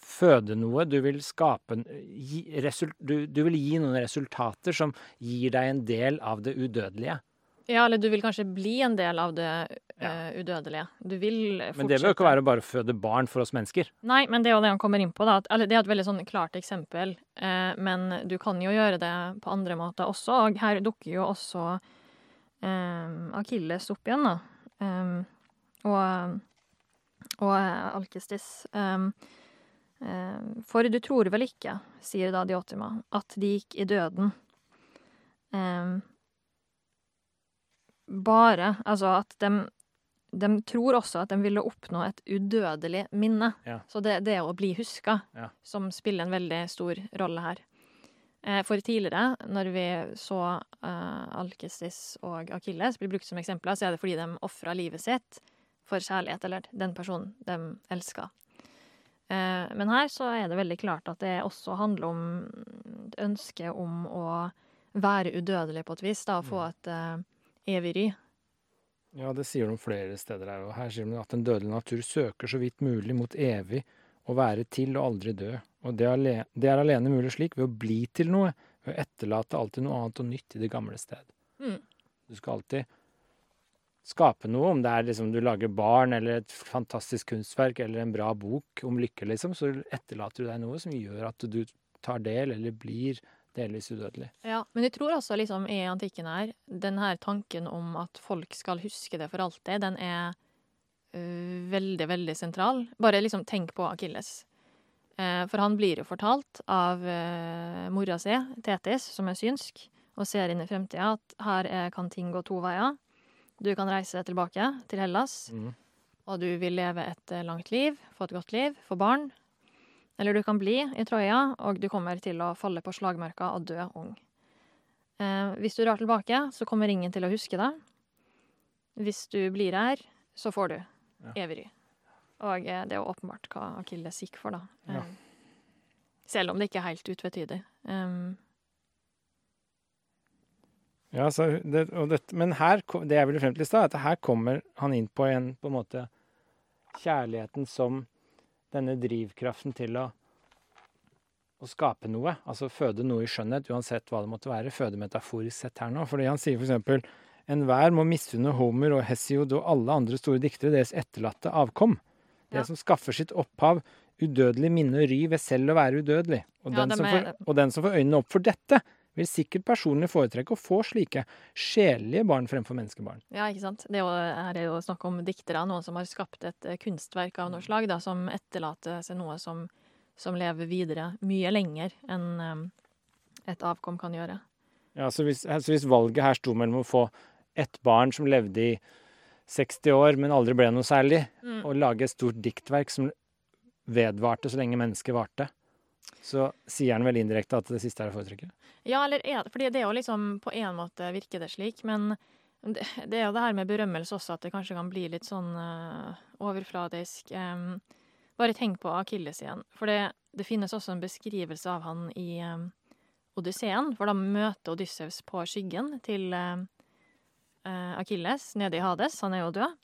føde noe, du vil skape gi, result, du, du vil gi noen resultater som gir deg en del av det udødelige. Ja, eller du vil kanskje bli en del av det Ja. eh, udødelige. Du vil fortsette. Men det bør jo ikke være bare å føde barn for oss mennesker. Nei, men det er jo det han kommer inn på. Da. At, det er et veldig sånn klart eksempel, Uh, men du kan jo gjøre det på andre måter også. Og her dukker jo også eh, Akilles opp igjen, da. Um, og og eh, Alkestis. Eh, eh, for du tror vel ikke, sier da Diotima, at de gikk i døden. Eh, bare Altså at de de tror også at de ville oppnå et udødelig minne. Ja. Så det, det å bli huska, Ja. som spiller en veldig stor rolle her. Eh, For tidligere, når vi så eh, Alkestis og Akilles bli brukt som eksempler, så er det fordi de ofra livet sitt for kjærlighet, eller den personen de elska. Eh, men her så er det veldig klart at det også handler om et ønske om å være udødelig på et vis, da, og få et eh, evig ry. Ja, det sier de flere steder her. Og her sier de at den dødelige natur søker så vidt mulig mot evig å være til og aldri dø. Og det, ale det er alene mulig slik ved å bli til noe, ved å etterlate alltid noe annet og nytt i det gamle sted. Mm. Du skal alltid skape noe, om det er liksom du lager barn eller et fantastisk kunstverk eller en bra bok om lykke, liksom, så etterlater du deg noe som gjør at du tar del eller blir delvis udødelig. Ja, men jeg tror også liksom i antikken her, den her tanken om at folk skal huske det for alltid, den er øh, veldig, veldig sentral. Bare liksom tenk på Akilles. Eh, for han blir jo fortalt av eh, mora si, Tetis, som er synsk, og ser inn i fremtida at her er, kan ting gå to veier. Du kan reise tilbake til Hellas, Mm. og du vil leve et eh, langt liv, få et godt liv, få barn. Eller du kan bli i Troja, og du kommer til å falle på slagmarka og dø ung. Eh, hvis du drar tilbake, så kommer ingen til å huske deg. Hvis du blir her, så får du Ja. evig. Og eh, det er jo åpenbart hva Akilles gikk for, da. Ja. Eh, selv om det ikke er helt utvetydig. Um, Ja, så det, dette, men her, det jeg ville frem til i stad, at her kommer han inn på en på en måte kjærligheten som denne drivkraften til å, å skape noe. Altså føde noe i skjønnhet, uansett hva det måtte være. Føde metaforisk sett her nå. Fordi han sier eksempel enhver må misunne Homer og Hesiod og alle andre store diktere deres etterlatte avkom. Det Ja. som skaffer sitt opphav udødelig minne og ry ved selv å være udødelig. Og, Ja, den, som får, og den som får øynene opp for dette, vil sikkert personlig foretrekke å få slike sjelelige barn fremfor menneskebarn. ja, ikke sant. Det er jo, her er jo snakk om diktere, noen som har skapt et eh, kunstverk av noe slag, da, som etterlater seg noe som, som lever videre mye lenger enn et avkom kan gjøre. Ja, så hvis, så hvis valget her sto mellom å få ett barn som levde i 60 år, men aldri ble noe særlig, Mm. og lage et stort diktverk som vedvarte så lenge mennesket varte, så sier han vel indirekte at det siste er å foretrekke? Ja, eller er Fordi det er jo liksom På en måte virker det slik, men det, det er jo det her med berømmelse også, at det kanskje kan bli litt sånn uh, overfladisk. Um, bare tenk på Akilles igjen. For det, det finnes også en beskrivelse av han i um, Odysseen, for da møter Odysseus på skyggen til uh, Akilles nede i Hades. Han er jo død.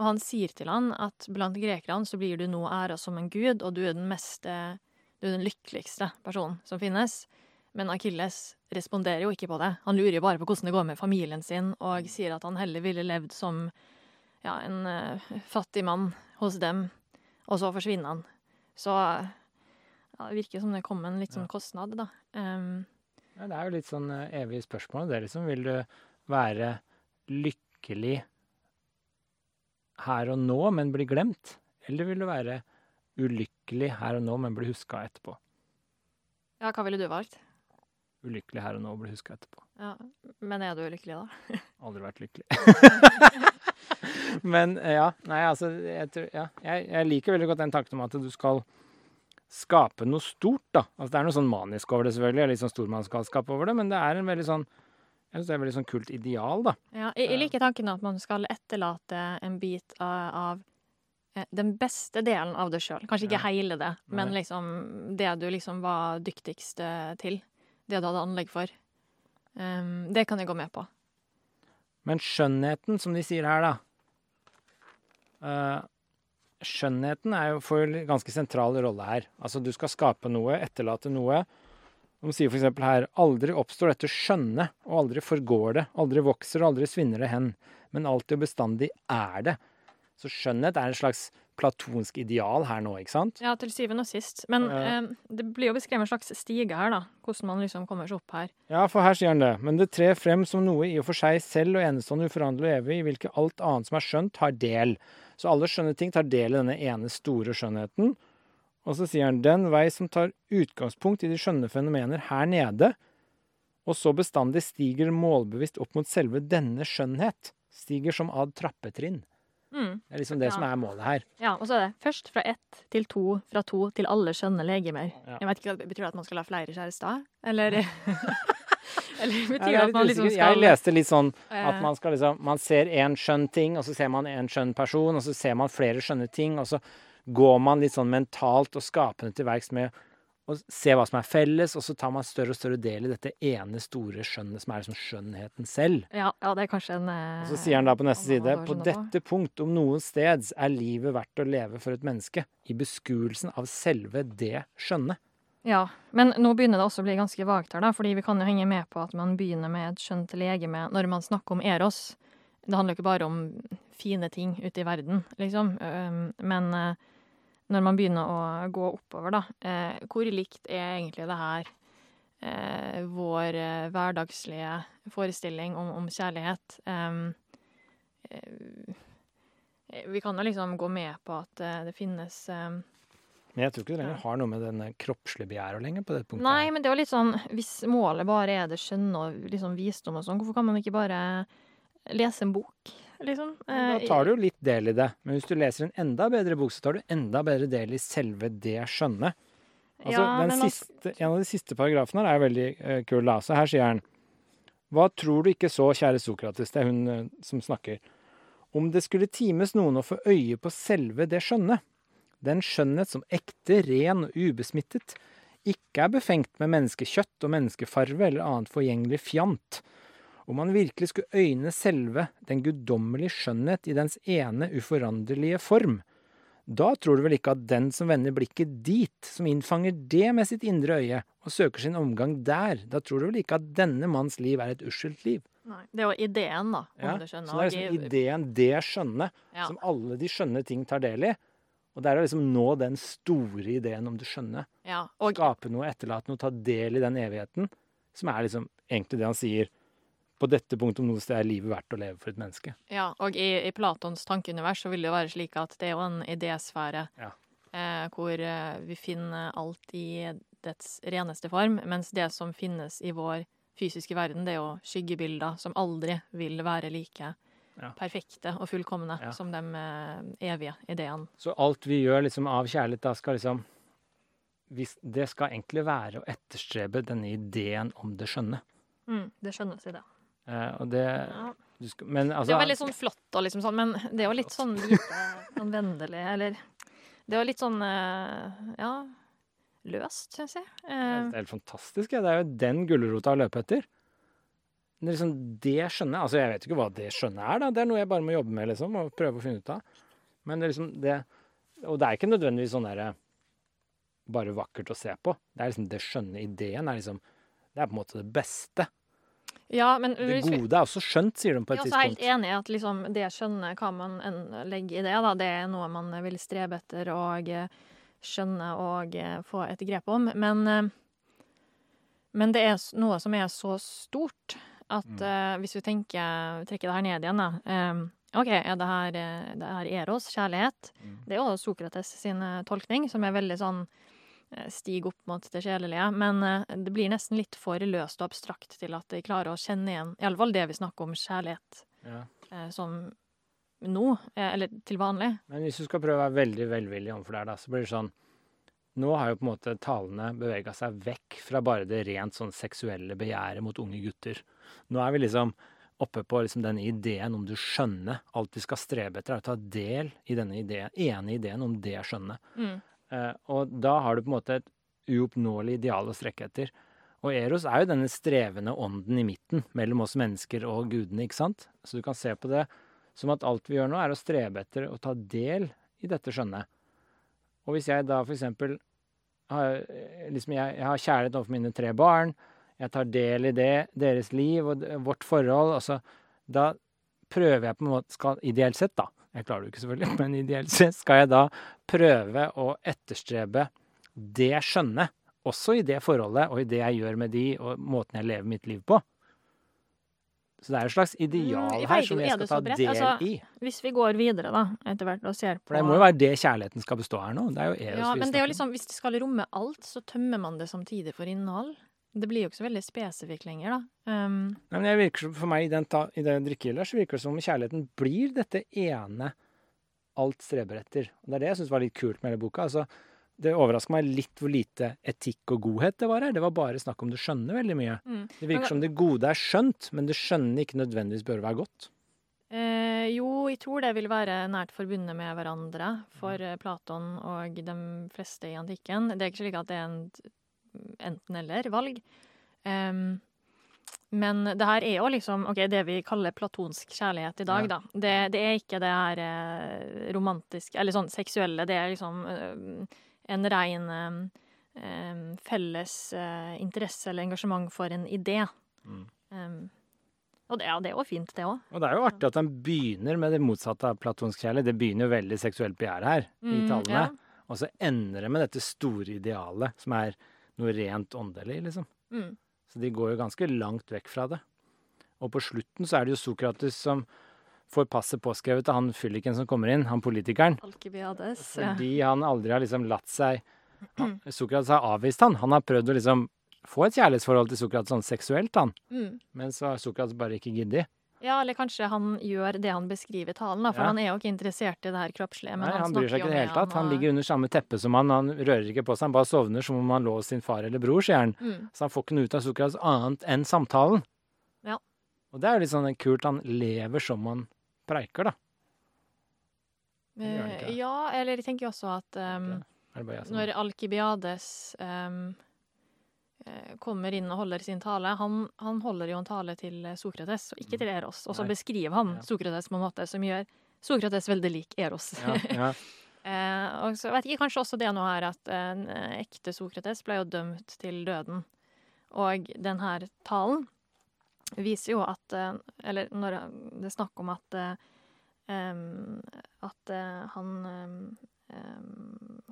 Og han sier til han at blant grekerne så blir du nå æra som en gud, og du er den mest eh, Du er den lykkeligste personen som finnes. Men Akilles responderer jo ikke på det. Han lurer jo bare på hvordan det går med familien sin, og sier at han heller ville levd som ja, en uh, fattig mann hos dem, og så forsvinner han. Så ja, det virker som det kom en litt sånn kostnad, da. Um, Ja, det er jo litt sånn eh, evig spørsmål. Det er liksom, vil du være lykkelig her og nå, men bli glemt? Eller vil du være ulykkelig her og nå, men bli huska etterpå? ja, hva ville du valgt? Ulykkelig her og nå, bli huska etterpå. Ja, men er du lykkelig, da? Aldri vært lykkelig. men ja, nei, altså jeg, tror, ja, jeg, jeg liker veldig godt den tanken om at du skal skape noe stort, da. Altså, det er noe sånn manisk over det, selvfølgelig, litt sånn stormannsgalskap over det, men det er en veldig sånn jeg synes det er et veldig sånn kult ideal, da. Ja, jeg, jeg liker tanken at man skal etterlate en bit av, av den beste delen av deg sjøl. Kanskje ikke hele det, men liksom det du liksom var dyktigst eh, til. Det du hadde anlegg for. Um, det kan jeg gå med på. Men skjønnheten, som de sier her, da uh, Skjønnheten er jo for en ganske sentral rolle her. Altså, du skal skape noe, etterlate noe. De sier f.eks. her aldri oppstår dette skjønne, og aldri forgår det. Aldri vokser, og aldri svinner det hen. Men alltid og bestandig er det. Så skjønnhet er en slags platonsk ideal her nå, ikke sant? Ja, til syvende og sist. Men Ja. eh, det blir jo beskrevet en slags stige her, da. Hvordan man liksom kommer seg opp her. Ja, for her sier han det. Men det trer frem som noe i og for seg selv og enestående uforanderlig og evig, i hvilket alt annet som er skjønt, har del. Så alle skjønne ting tar del i denne ene store skjønnheten. Og så sier han den vei som tar utgangspunkt i de skjønne fenomener her nede, og så bestandig stiger målbevisst opp mot selve denne skjønnhet, stiger som ad trappetrinn. Mm. Det er liksom det Ja. som er målet her. Ja, og så er det først fra ett til to, fra to til alle skjønne legemer. Ja. Jeg vet ikke, Betyr det at man skal ha flere kjærester? Eller Eller betyr det at man liksom skal jeg leste litt sånn At man skal liksom Man ser én skjønn ting, og så ser man en skjønn person, og så ser man flere skjønne ting, og så går man litt sånn mentalt og skapende til verks med å se hva som er felles, og så tar man større og større del i dette ene store skjønnet som er liksom skjønnheten selv. ja, ja, det er kanskje en Og så sier han da på neste side på dette punkt om noen steds er livet verdt å leve for et menneske, i beskuelsen av selve det skjønne. Ja, men nå begynner det også å bli ganske vagt her, da, fordi vi kan jo henge med på at man begynner med et skjønt legeme når man snakker om Eros. Det handler jo ikke bare om fine ting ute i verden, liksom, men eh, når man begynner å gå oppover, da, eh, hvor likt er egentlig det her eh, vår eh, hverdagslige forestilling om, om kjærlighet? Um, eh, vi kan jo liksom gå med på at eh, det finnes eh, Men jeg tror ikke det lenger har noe med denne kroppslige begjæret lenger på det punktet. Nei, men det er jo litt sånn Hvis målet bare er det skjønne og liksom visdom og sånn, hvorfor kan man ikke bare lese en bok, liksom? Men Da tar du jo litt del i det. Men hvis du leser en enda bedre bok, så tar du enda bedre del i selve det skjønnet. Altså, Ja, den siste, en av de siste paragrafene her er veldig uh, kul. Da. Så her sier han Hva tror du ikke så, kjære Sokrates, det er hun uh, som snakker, om det skulle times noen å få øye på selve det skjønne, den skjønnhet som ekte, ren og ubesmittet, ikke er befengt med menneskekjøtt og menneskefarve eller annet forgjengelig fjant, om man virkelig skulle øyne selve den guddommelige skjønnhet i dens ene uforanderlige form, da tror du vel ikke at den som vender blikket dit, som innfanger det med sitt indre øye, og søker sin omgang der, da tror du vel ikke at denne manns liv er et uskyldt liv? Nei, det er jo ideen, da, om Ja, det skjønner. så det er liksom ideen det skjønne, ja, som alle de skjønne ting tar del i. Og det er å liksom nå den store ideen om det skjønne. ja, og, Skape noe, etterlate noe, ta del i den evigheten. Som er liksom egentlig det han sier. På dette punktet om noe sted er livet verdt å leve for et menneske. ja, og i, i Platons tankeunivers så vil det jo være slik at det er jo en idésfære Ja. eh, hvor eh, vi finner alt i dets reneste form, mens det som finnes i vår fysiske verden, det er jo skyggebilder som aldri vil være like Ja. perfekte og fullkomne Ja. som de eh, evige ideene. Så alt vi gjør liksom av kjærlighet, da skal liksom hvis, Det skal egentlig være å etterstrebe denne ideen om det skjønne. Mm, det skjønnes i det. Eh, og det Ja. du skal, Men Det altså er jo veldig sånn flott og liksom sånn, men det er jo litt sånn lite anvendelig, eller Det jo litt sånn uh, ja løst, syns jeg. Det Eh, er helt fantastisk. Ja. Det er jo den gulrota å løpe etter. Det liksom det skjønnet Altså, jeg vet ikke hva det skjønnet er, da. Det er noe jeg bare må jobbe med, liksom, og prøve å finne ut av. Men det er liksom det Og det er ikke nødvendigvis sånn derre bare vakkert å se på. Det er liksom det skjønne ideen er liksom Det er på en måte det beste. Ja, men Det gode er også skjønt, sier de på et tidspunkt. Jeg er også helt enig i at liksom det skjønne, hva man enn legger i det, da, det er noe man vil strebe etter og eh, skjønne og eh, få et grep om. Men, eh, men det er noe som er så stort at Mm. uh, hvis vi tenker, trekker det her ned igjen, da um, OK, er det her, det her eros, kjærlighet? Mm. Det er jo Sokrates sin tolkning, som er veldig sånn eh, stig opp mot det sjelelige. Men eh, det blir nesten litt for løst og abstrakt til at de klarer å kjenne igjen i alle fall det vi snakker om kjærlighet Ja. eh, som nå, eller til vanlig. Men hvis du skal prøve å være veldig velvillig overfor det her, da, så blir det sånn Nå har jo på en måte talene bevega seg vekk fra bare det rent sånn seksuelle begjæret mot unge gutter. Nå er vi liksom oppe på liksom denne ideen om du skjønner. Alt vi skal strebe etter, er å ta del i denne ideen, ene ideen om det skjønne. Mm. Eh, og da har du på en måte et uoppnåelig ideal å strekke etter. Og Eros er jo denne strevende ånden i midten mellom oss mennesker og gudene, ikke sant? Så du kan se på det som at alt vi gjør nå, er å strebe etter å ta del i dette skjønnet. Og hvis jeg da eksempel har, eh, liksom jeg, jeg har kjærlighet overfor mine tre barn, jeg tar del i det, deres liv og vårt forhold, altså da prøver jeg på en måte, skal, ideelt sett da, jeg klarer det jo ikke selvfølgelig, men ideelt sett skal jeg da prøve å etterstrebe det skjønne, også i det forholdet og i det jeg gjør med de og måten jeg lever mitt liv på. Så det er et slags ideal Mm, her som jeg skal ta del Altså, i. Hvis vi går videre, da, etter hvert, og ser på For det må jo være det kjærligheten skal bestå her nå. Det er jo Ja, men det er jo liksom, hvis det skal romme alt, så tømmer man det samtidig for innhold. Det blir jo ikke så veldig spesifikt lenger, da. Um, Nei, men virker, For meg i, den i det så virker det som om kjærligheten blir dette ene alt streber etter. Og Det er det jeg syns var litt kult med hele boka. altså det overrasker meg litt hvor lite etikk og godhet det var her. Det var bare snakk om du skjønner veldig mye. mm. Det virker som det gode er skjønt, men det skjønne ikke nødvendigvis bør være godt. Eh, jo, jeg tror det vil være nært forbundet med hverandre for eh, Platon og de fleste i antikken. Det er ikke slik at det er en enten-eller-valg. Um, men det her er jo liksom ok, det vi kaller platonsk kjærlighet i dag, Ja. da. Det, det er ikke det her eh, romantiske, eller sånn seksuelle. Det er liksom eh, en rein eh, felles eh, interesse eller engasjement for en idé. Mm. Um, og det, ja, det er jo fint, det òg. Og det er jo artig at han begynner med det motsatte av platonsk kjærlighet. Det begynner jo veldig seksuelt begjær her, i talene. Og så ender det med dette store idealet, som er noe rent åndelig, liksom. Mm. Så de går jo ganske langt vekk fra det. Og på slutten så er det jo Sokrates som får passet påskrevet av han fylliken som kommer inn, han politikeren. Alkibiades. ja. Fordi han aldri har liksom latt seg han, Sokrates har avvist han. Han har prøvd å liksom få et kjærlighetsforhold til Sokrates sånn seksuelt, han. Mm. Men så har Sokrates bare ikke giddet. Ja, eller kanskje han gjør det han beskriver i talen, da, for Ja. han er jo ikke interessert i det her kroppslige. Men Nei, han bryr seg ikke i det hele tatt. Han og- ligger under samme teppe som han, han rører ikke på seg. Han bare sovner som om han lå hos sin far eller bror, sier han. mm. Så han får ikke noe ut av Sokrates annet enn samtalen. Ja. Og det er jo litt sånn kult. Han lever som han preiker, da. Han. Eh, Ja, eller jeg tenker jo også at um, når Alkibiades um, kommer inn og holder sin tale han, han holder jo en tale til Sokrates, og ikke til Eros. Og så Mm. Beskriver han. Sokrates på en måte som gjør Sokrates veldig lik Eros. ja, ja. Eh, og så vet jeg kanskje også det nå her at en eh, ekte Sokrates ble jo dømt til døden. Og den her talen viser jo at eh, Eller når det er snakk om at um, At eh, han em,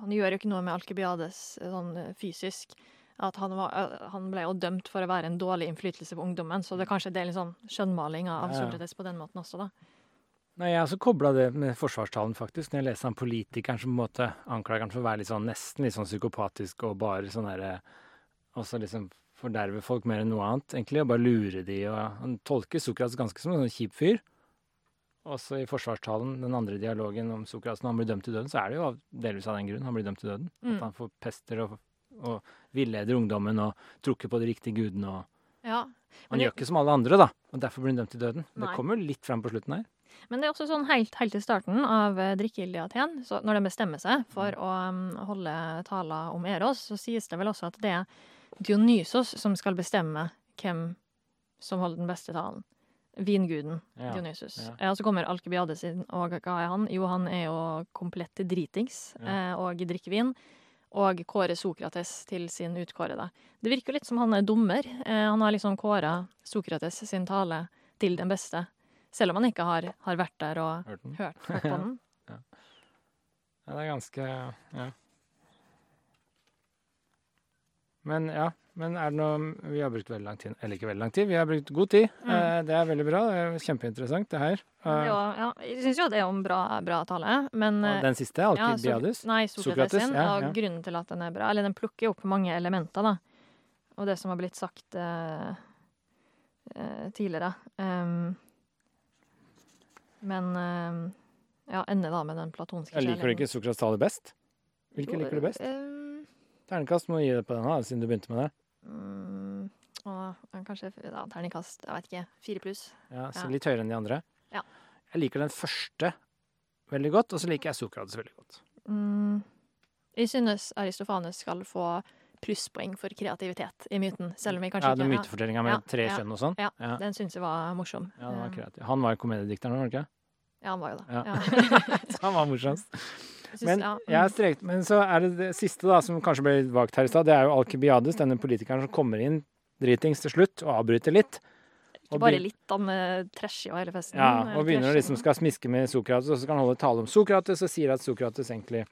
Han gjør jo ikke noe med Alkibiades eh, sånn eh, fysisk. At han, var, eh, han ble jo dømt for å være en dårlig innflytelse på ungdommen, så det er kanskje det er litt sånn skjønnmaling av. Sokrates på den måten også, da. Nei, jeg har også kobla det med forsvarstalen, faktisk, når jeg leser han politikeren som på en måte anklager han for å være litt sånn, nesten litt sånn psykopatisk og bare sånn derre Også liksom forderve folk mer enn noe annet, egentlig, og bare lure de, og Han tolker Sokrates ganske som en sånn kjip fyr. Også i forsvarstalen, den andre dialogen om Sokrates når han blir dømt til døden, så er det jo delvis av den grunn han blir dømt til døden. Mm. At han forpester og, og villeder ungdommen og trukker på de riktige gudene og Ja. Han gjør ikke som alle andre, da, og derfor blir han dømt til døden. Nei. Det kommer litt fram på slutten her. Men det er også sånn helt, helt til starten av eh, i Aten, så når de bestemmer seg for å um, holde taler om Eros, så sies det vel også at det er Dionysos som skal bestemme hvem som holder den beste talen. Vinguden Ja, Dionysus. ja. Ja. så kommer Alkebiades inn, og hva er han? Jo, han er jo komplett dritings Ja. eh, og drikker vin. Og kårer Sokrates til sin utkårede. Det virker litt som han er dommer. Eh, han har liksom kåra Sokrates sin tale til den beste. Selv om han ikke har, har vært der og Hørt hørt, på den. Ja, det er ganske Ja. Men ja. Men er det noe Vi har brukt veldig lang tid. Eller ikke veldig lang tid, vi har brukt god tid. Mm. Eh, Det er veldig bra. Det er kjempeinteressant, det her. Det Eh, ja, jeg syns jo det er en bra, bra tale, men og eh, den siste, ja, so Sokrates, Sokrates, sin. ja, og grunnen til at den er bra Eller den plukker jo opp mange elementer, da. Og det som har blitt sagt eh, tidligere. Um, men eh, ja, ender da med den platonske kjærligheten. liker du ikke Sokrates tale best? Hvilke liker du best? Um, Ternekast må du gi det på den, her, siden du begynte med det. mm, og, kanskje ja, terningkast, jeg vet ikke, fire pluss. Ja, så Ja. Litt høyere enn de andre. Ja. Jeg liker den første veldig godt, og så liker jeg Sokrates veldig godt. Mm, jeg synes Aristofanes skal få plusspoeng for kreativitet i myten, selv om jeg kanskje Ja, den mytefortellinga med Ja, tre ja, kjønn og sånn. ja, Ja. Den syns jeg var morsom. Ja, den var kreativ. Han var jo komediedikteren, var han ikke? Ja, han var jo det. Ja. Ja. Han var morsomst. Synes- Men, ja, jeg mm. strekt, men så er det det siste, da, som kanskje ble vagt her i stad. Det er jo Alkibiades, denne politikeren som kommer inn dritings til slutt og avbryter litt. Ikke bare litt, han trasher jo hele festen. Ja, og begynner å liksom skal smiske med Sokrates, og så skal han holde tale om Sokrates, og sier at Sokrates egentlig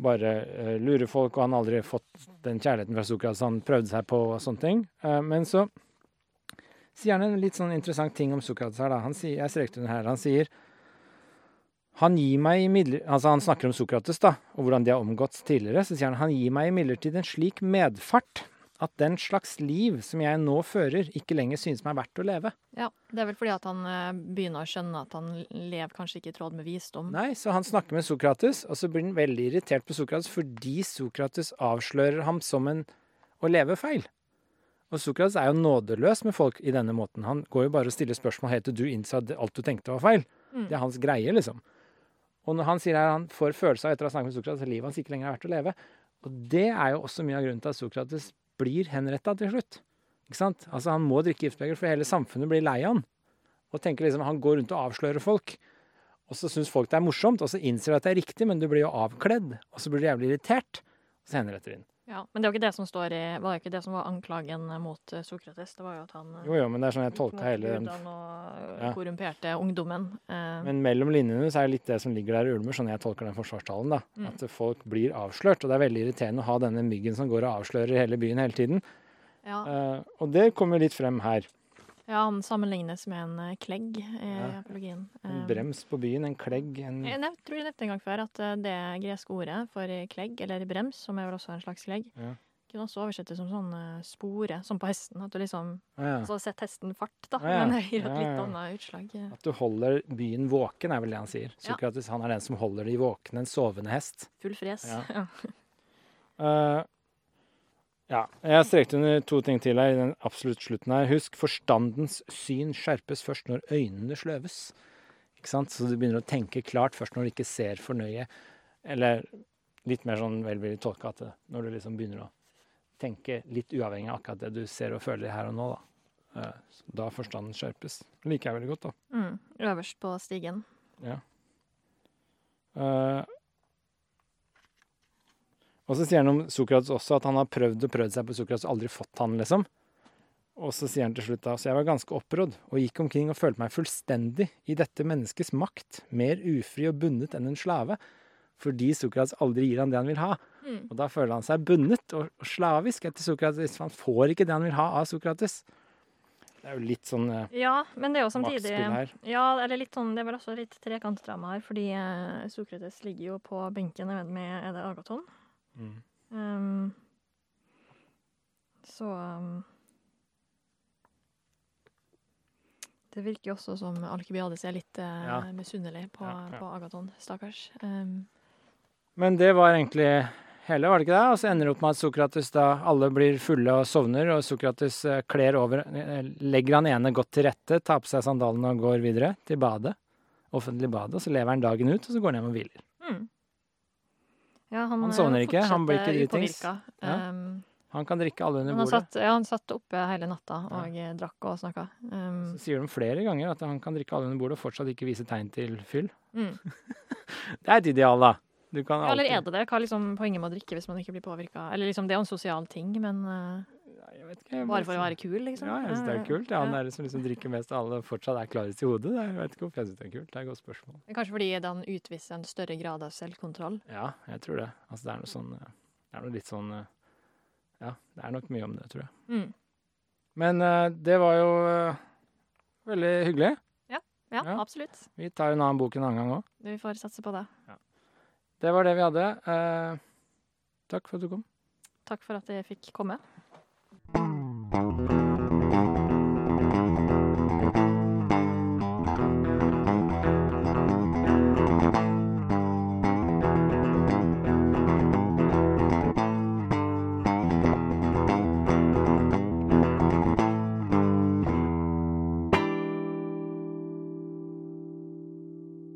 bare uh, lurer folk, og han har aldri fått den kjærligheten fra Sokrates han prøvde seg på, og sånne ting. Uh, men så sier han en litt sånn interessant ting om Sokrates her, da. Han sier, jeg strekte under her, han sier han gir meg altså Han snakker om Sokrates da, og hvordan de har omgått tidligere. Så sier han han gir meg imidlertid en slik medfart at den slags liv som jeg nå fører, ikke lenger synes meg verdt å leve. Ja, Det er vel fordi at han eh, begynner å skjønne at han lever kanskje ikke i tråd med visdom. Nei, så han snakker med Sokrates, og så blir han veldig irritert på Sokrates fordi Sokrates avslører ham som en å leve feil. Og Sokrates er jo nådeløs med folk i denne måten. Han går jo bare og stiller spørsmål helt til du innser at alt du tenkte var feil. Mm. Det er hans greie, liksom. Og når han sier her han får følelse av etter å ha snakket med Sokrates at livet hans ikke lenger er verdt å leve, og det er jo også mye av grunnen til at Sokrates blir henretta til slutt. Ikke sant? Altså Han må drikke giftbeger, for hele samfunnet blir lei av han. Og tenker liksom Han går rundt og avslører folk. Og så syns folk det er morsomt, og så innser du at det er riktig, men du blir jo avkledd. Og så blir du jævlig irritert. Og så henretter de ham. Ja, Men det var ikke det som står i, var ikke det som var anklagen mot eh, Sokrates. Det var jo at han eh, Jo, jo, men det er sånn jeg tolka hele den Ja. korrumperte ungdommen. Eh, Men mellom linjene så er det litt det som ligger der i ulmer, sånn jeg tolker den forsvarstalen. da. Mm. At folk blir avslørt. Og det er veldig irriterende å ha denne myggen som går og avslører hele byen hele tiden. ja, Eh, og det kommer litt frem her. ja, han sammenlignes med en eh, klegg i Ja. apologien. En brems på byen, en klegg, en Jeg nevnte tror jeg nevnte en gang før at det greske ordet for klegg, eller brems, som er vel også en slags klegg, Ja. Kunne også det som sånn eh, spore, som på hesten. At du liksom ja. Så setter hesten fart, da. Ja. Men det gir et litt annet utslag. eh. At du holder byen våken, er vel det han sier. Sokrates han er den som holder de våkne, en sovende hest. Full fres. Ja. Eh, ja. Jeg strekte under to ting til her i den absolutt slutten her. Husk, forstandens syn skjerpes først når øynene sløves. Ikke sant? Så du begynner å tenke klart først når du ikke ser for nøye. Eller litt mer sånn velvillig tolka at når du liksom begynner å tenke litt uavhengig av akkurat det du ser og føler her og nå, da. Eh, så Da forstanden skjerpes. Det liker jeg veldig godt, da. Mm. Øverst på stigen. Ja. Uh, og så sier han om Sokrates også at han har prøvd og prøvd seg på Sokrates og aldri fått han, liksom. Og så sier han til slutt da, så jeg var ganske opprådd og gikk omkring og følte meg fullstendig i dette menneskets makt, mer ufri og bundet enn en slave, fordi Sokrates aldri gir han det han vil ha. Mm. Og da føler han seg bundet og, slavisk etter Sokrates, han får ikke det han vil ha av Sokrates. Det er jo litt sånn eh, Ja, men det er jo samtidig. Ja, eller litt sånn, det er vel også litt trekantdrama her, fordi eh, Sokrates ligger jo på benken med Er det Agaton? Mm. Um, så um, Det virker jo også som Alkibiades er litt eh, Ja. misunnelig på, Ja, ja. på Agaton. Stakkars. Um, Men det var egentlig hele, var det ikke det? Og så ender det opp med at Sokrates da alle blir fulle og sovner, og Sokrates eh, kler over eh, Legger han ene godt til rette, tar på seg sandalene og går videre til badet. Offentlig bad, og så lever han dagen ut, og så går han hjem og hviler. mm. Ja, han, Han eh, sovner ikke, han blir ikke dritings. Ja. Um, Han kan drikke alle under han bordet. satt, ja, han satt oppe hele natta og ja. drakk og snakka. Um, Så sier de flere ganger at han kan drikke alle under bordet og fortsatt ikke vise tegn til fyll. mm. Det er et ideal, da. Du kan Ja, eller alltid er det det? Hva er liksom poenget med å drikke hvis man ikke blir påvirka? Eller liksom, det er jo en sosial ting, men vet ikke, bare for å være kul, liksom? Ja, jeg syns det er kult. Ja, han Ja. er som liksom drikker mest av alle fortsatt er klarest i hodet. Jeg vet ikke hvorfor jeg syns det er kult. Det er et godt spørsmål. Kanskje fordi han utviser en større grad av selvkontroll. Ja, jeg tror det. Altså, det er noe sånn eh, Det er noe litt sånn eh, Ja, det er nok mye om det, tror jeg. Mm. Men det var jo veldig hyggelig. Ja, Ja. absolutt. Vi tar en annen bok en annen gang òg. Vi får satse på det. Det var det vi hadde. Eh, takk for at du kom. Takk for at jeg fikk komme.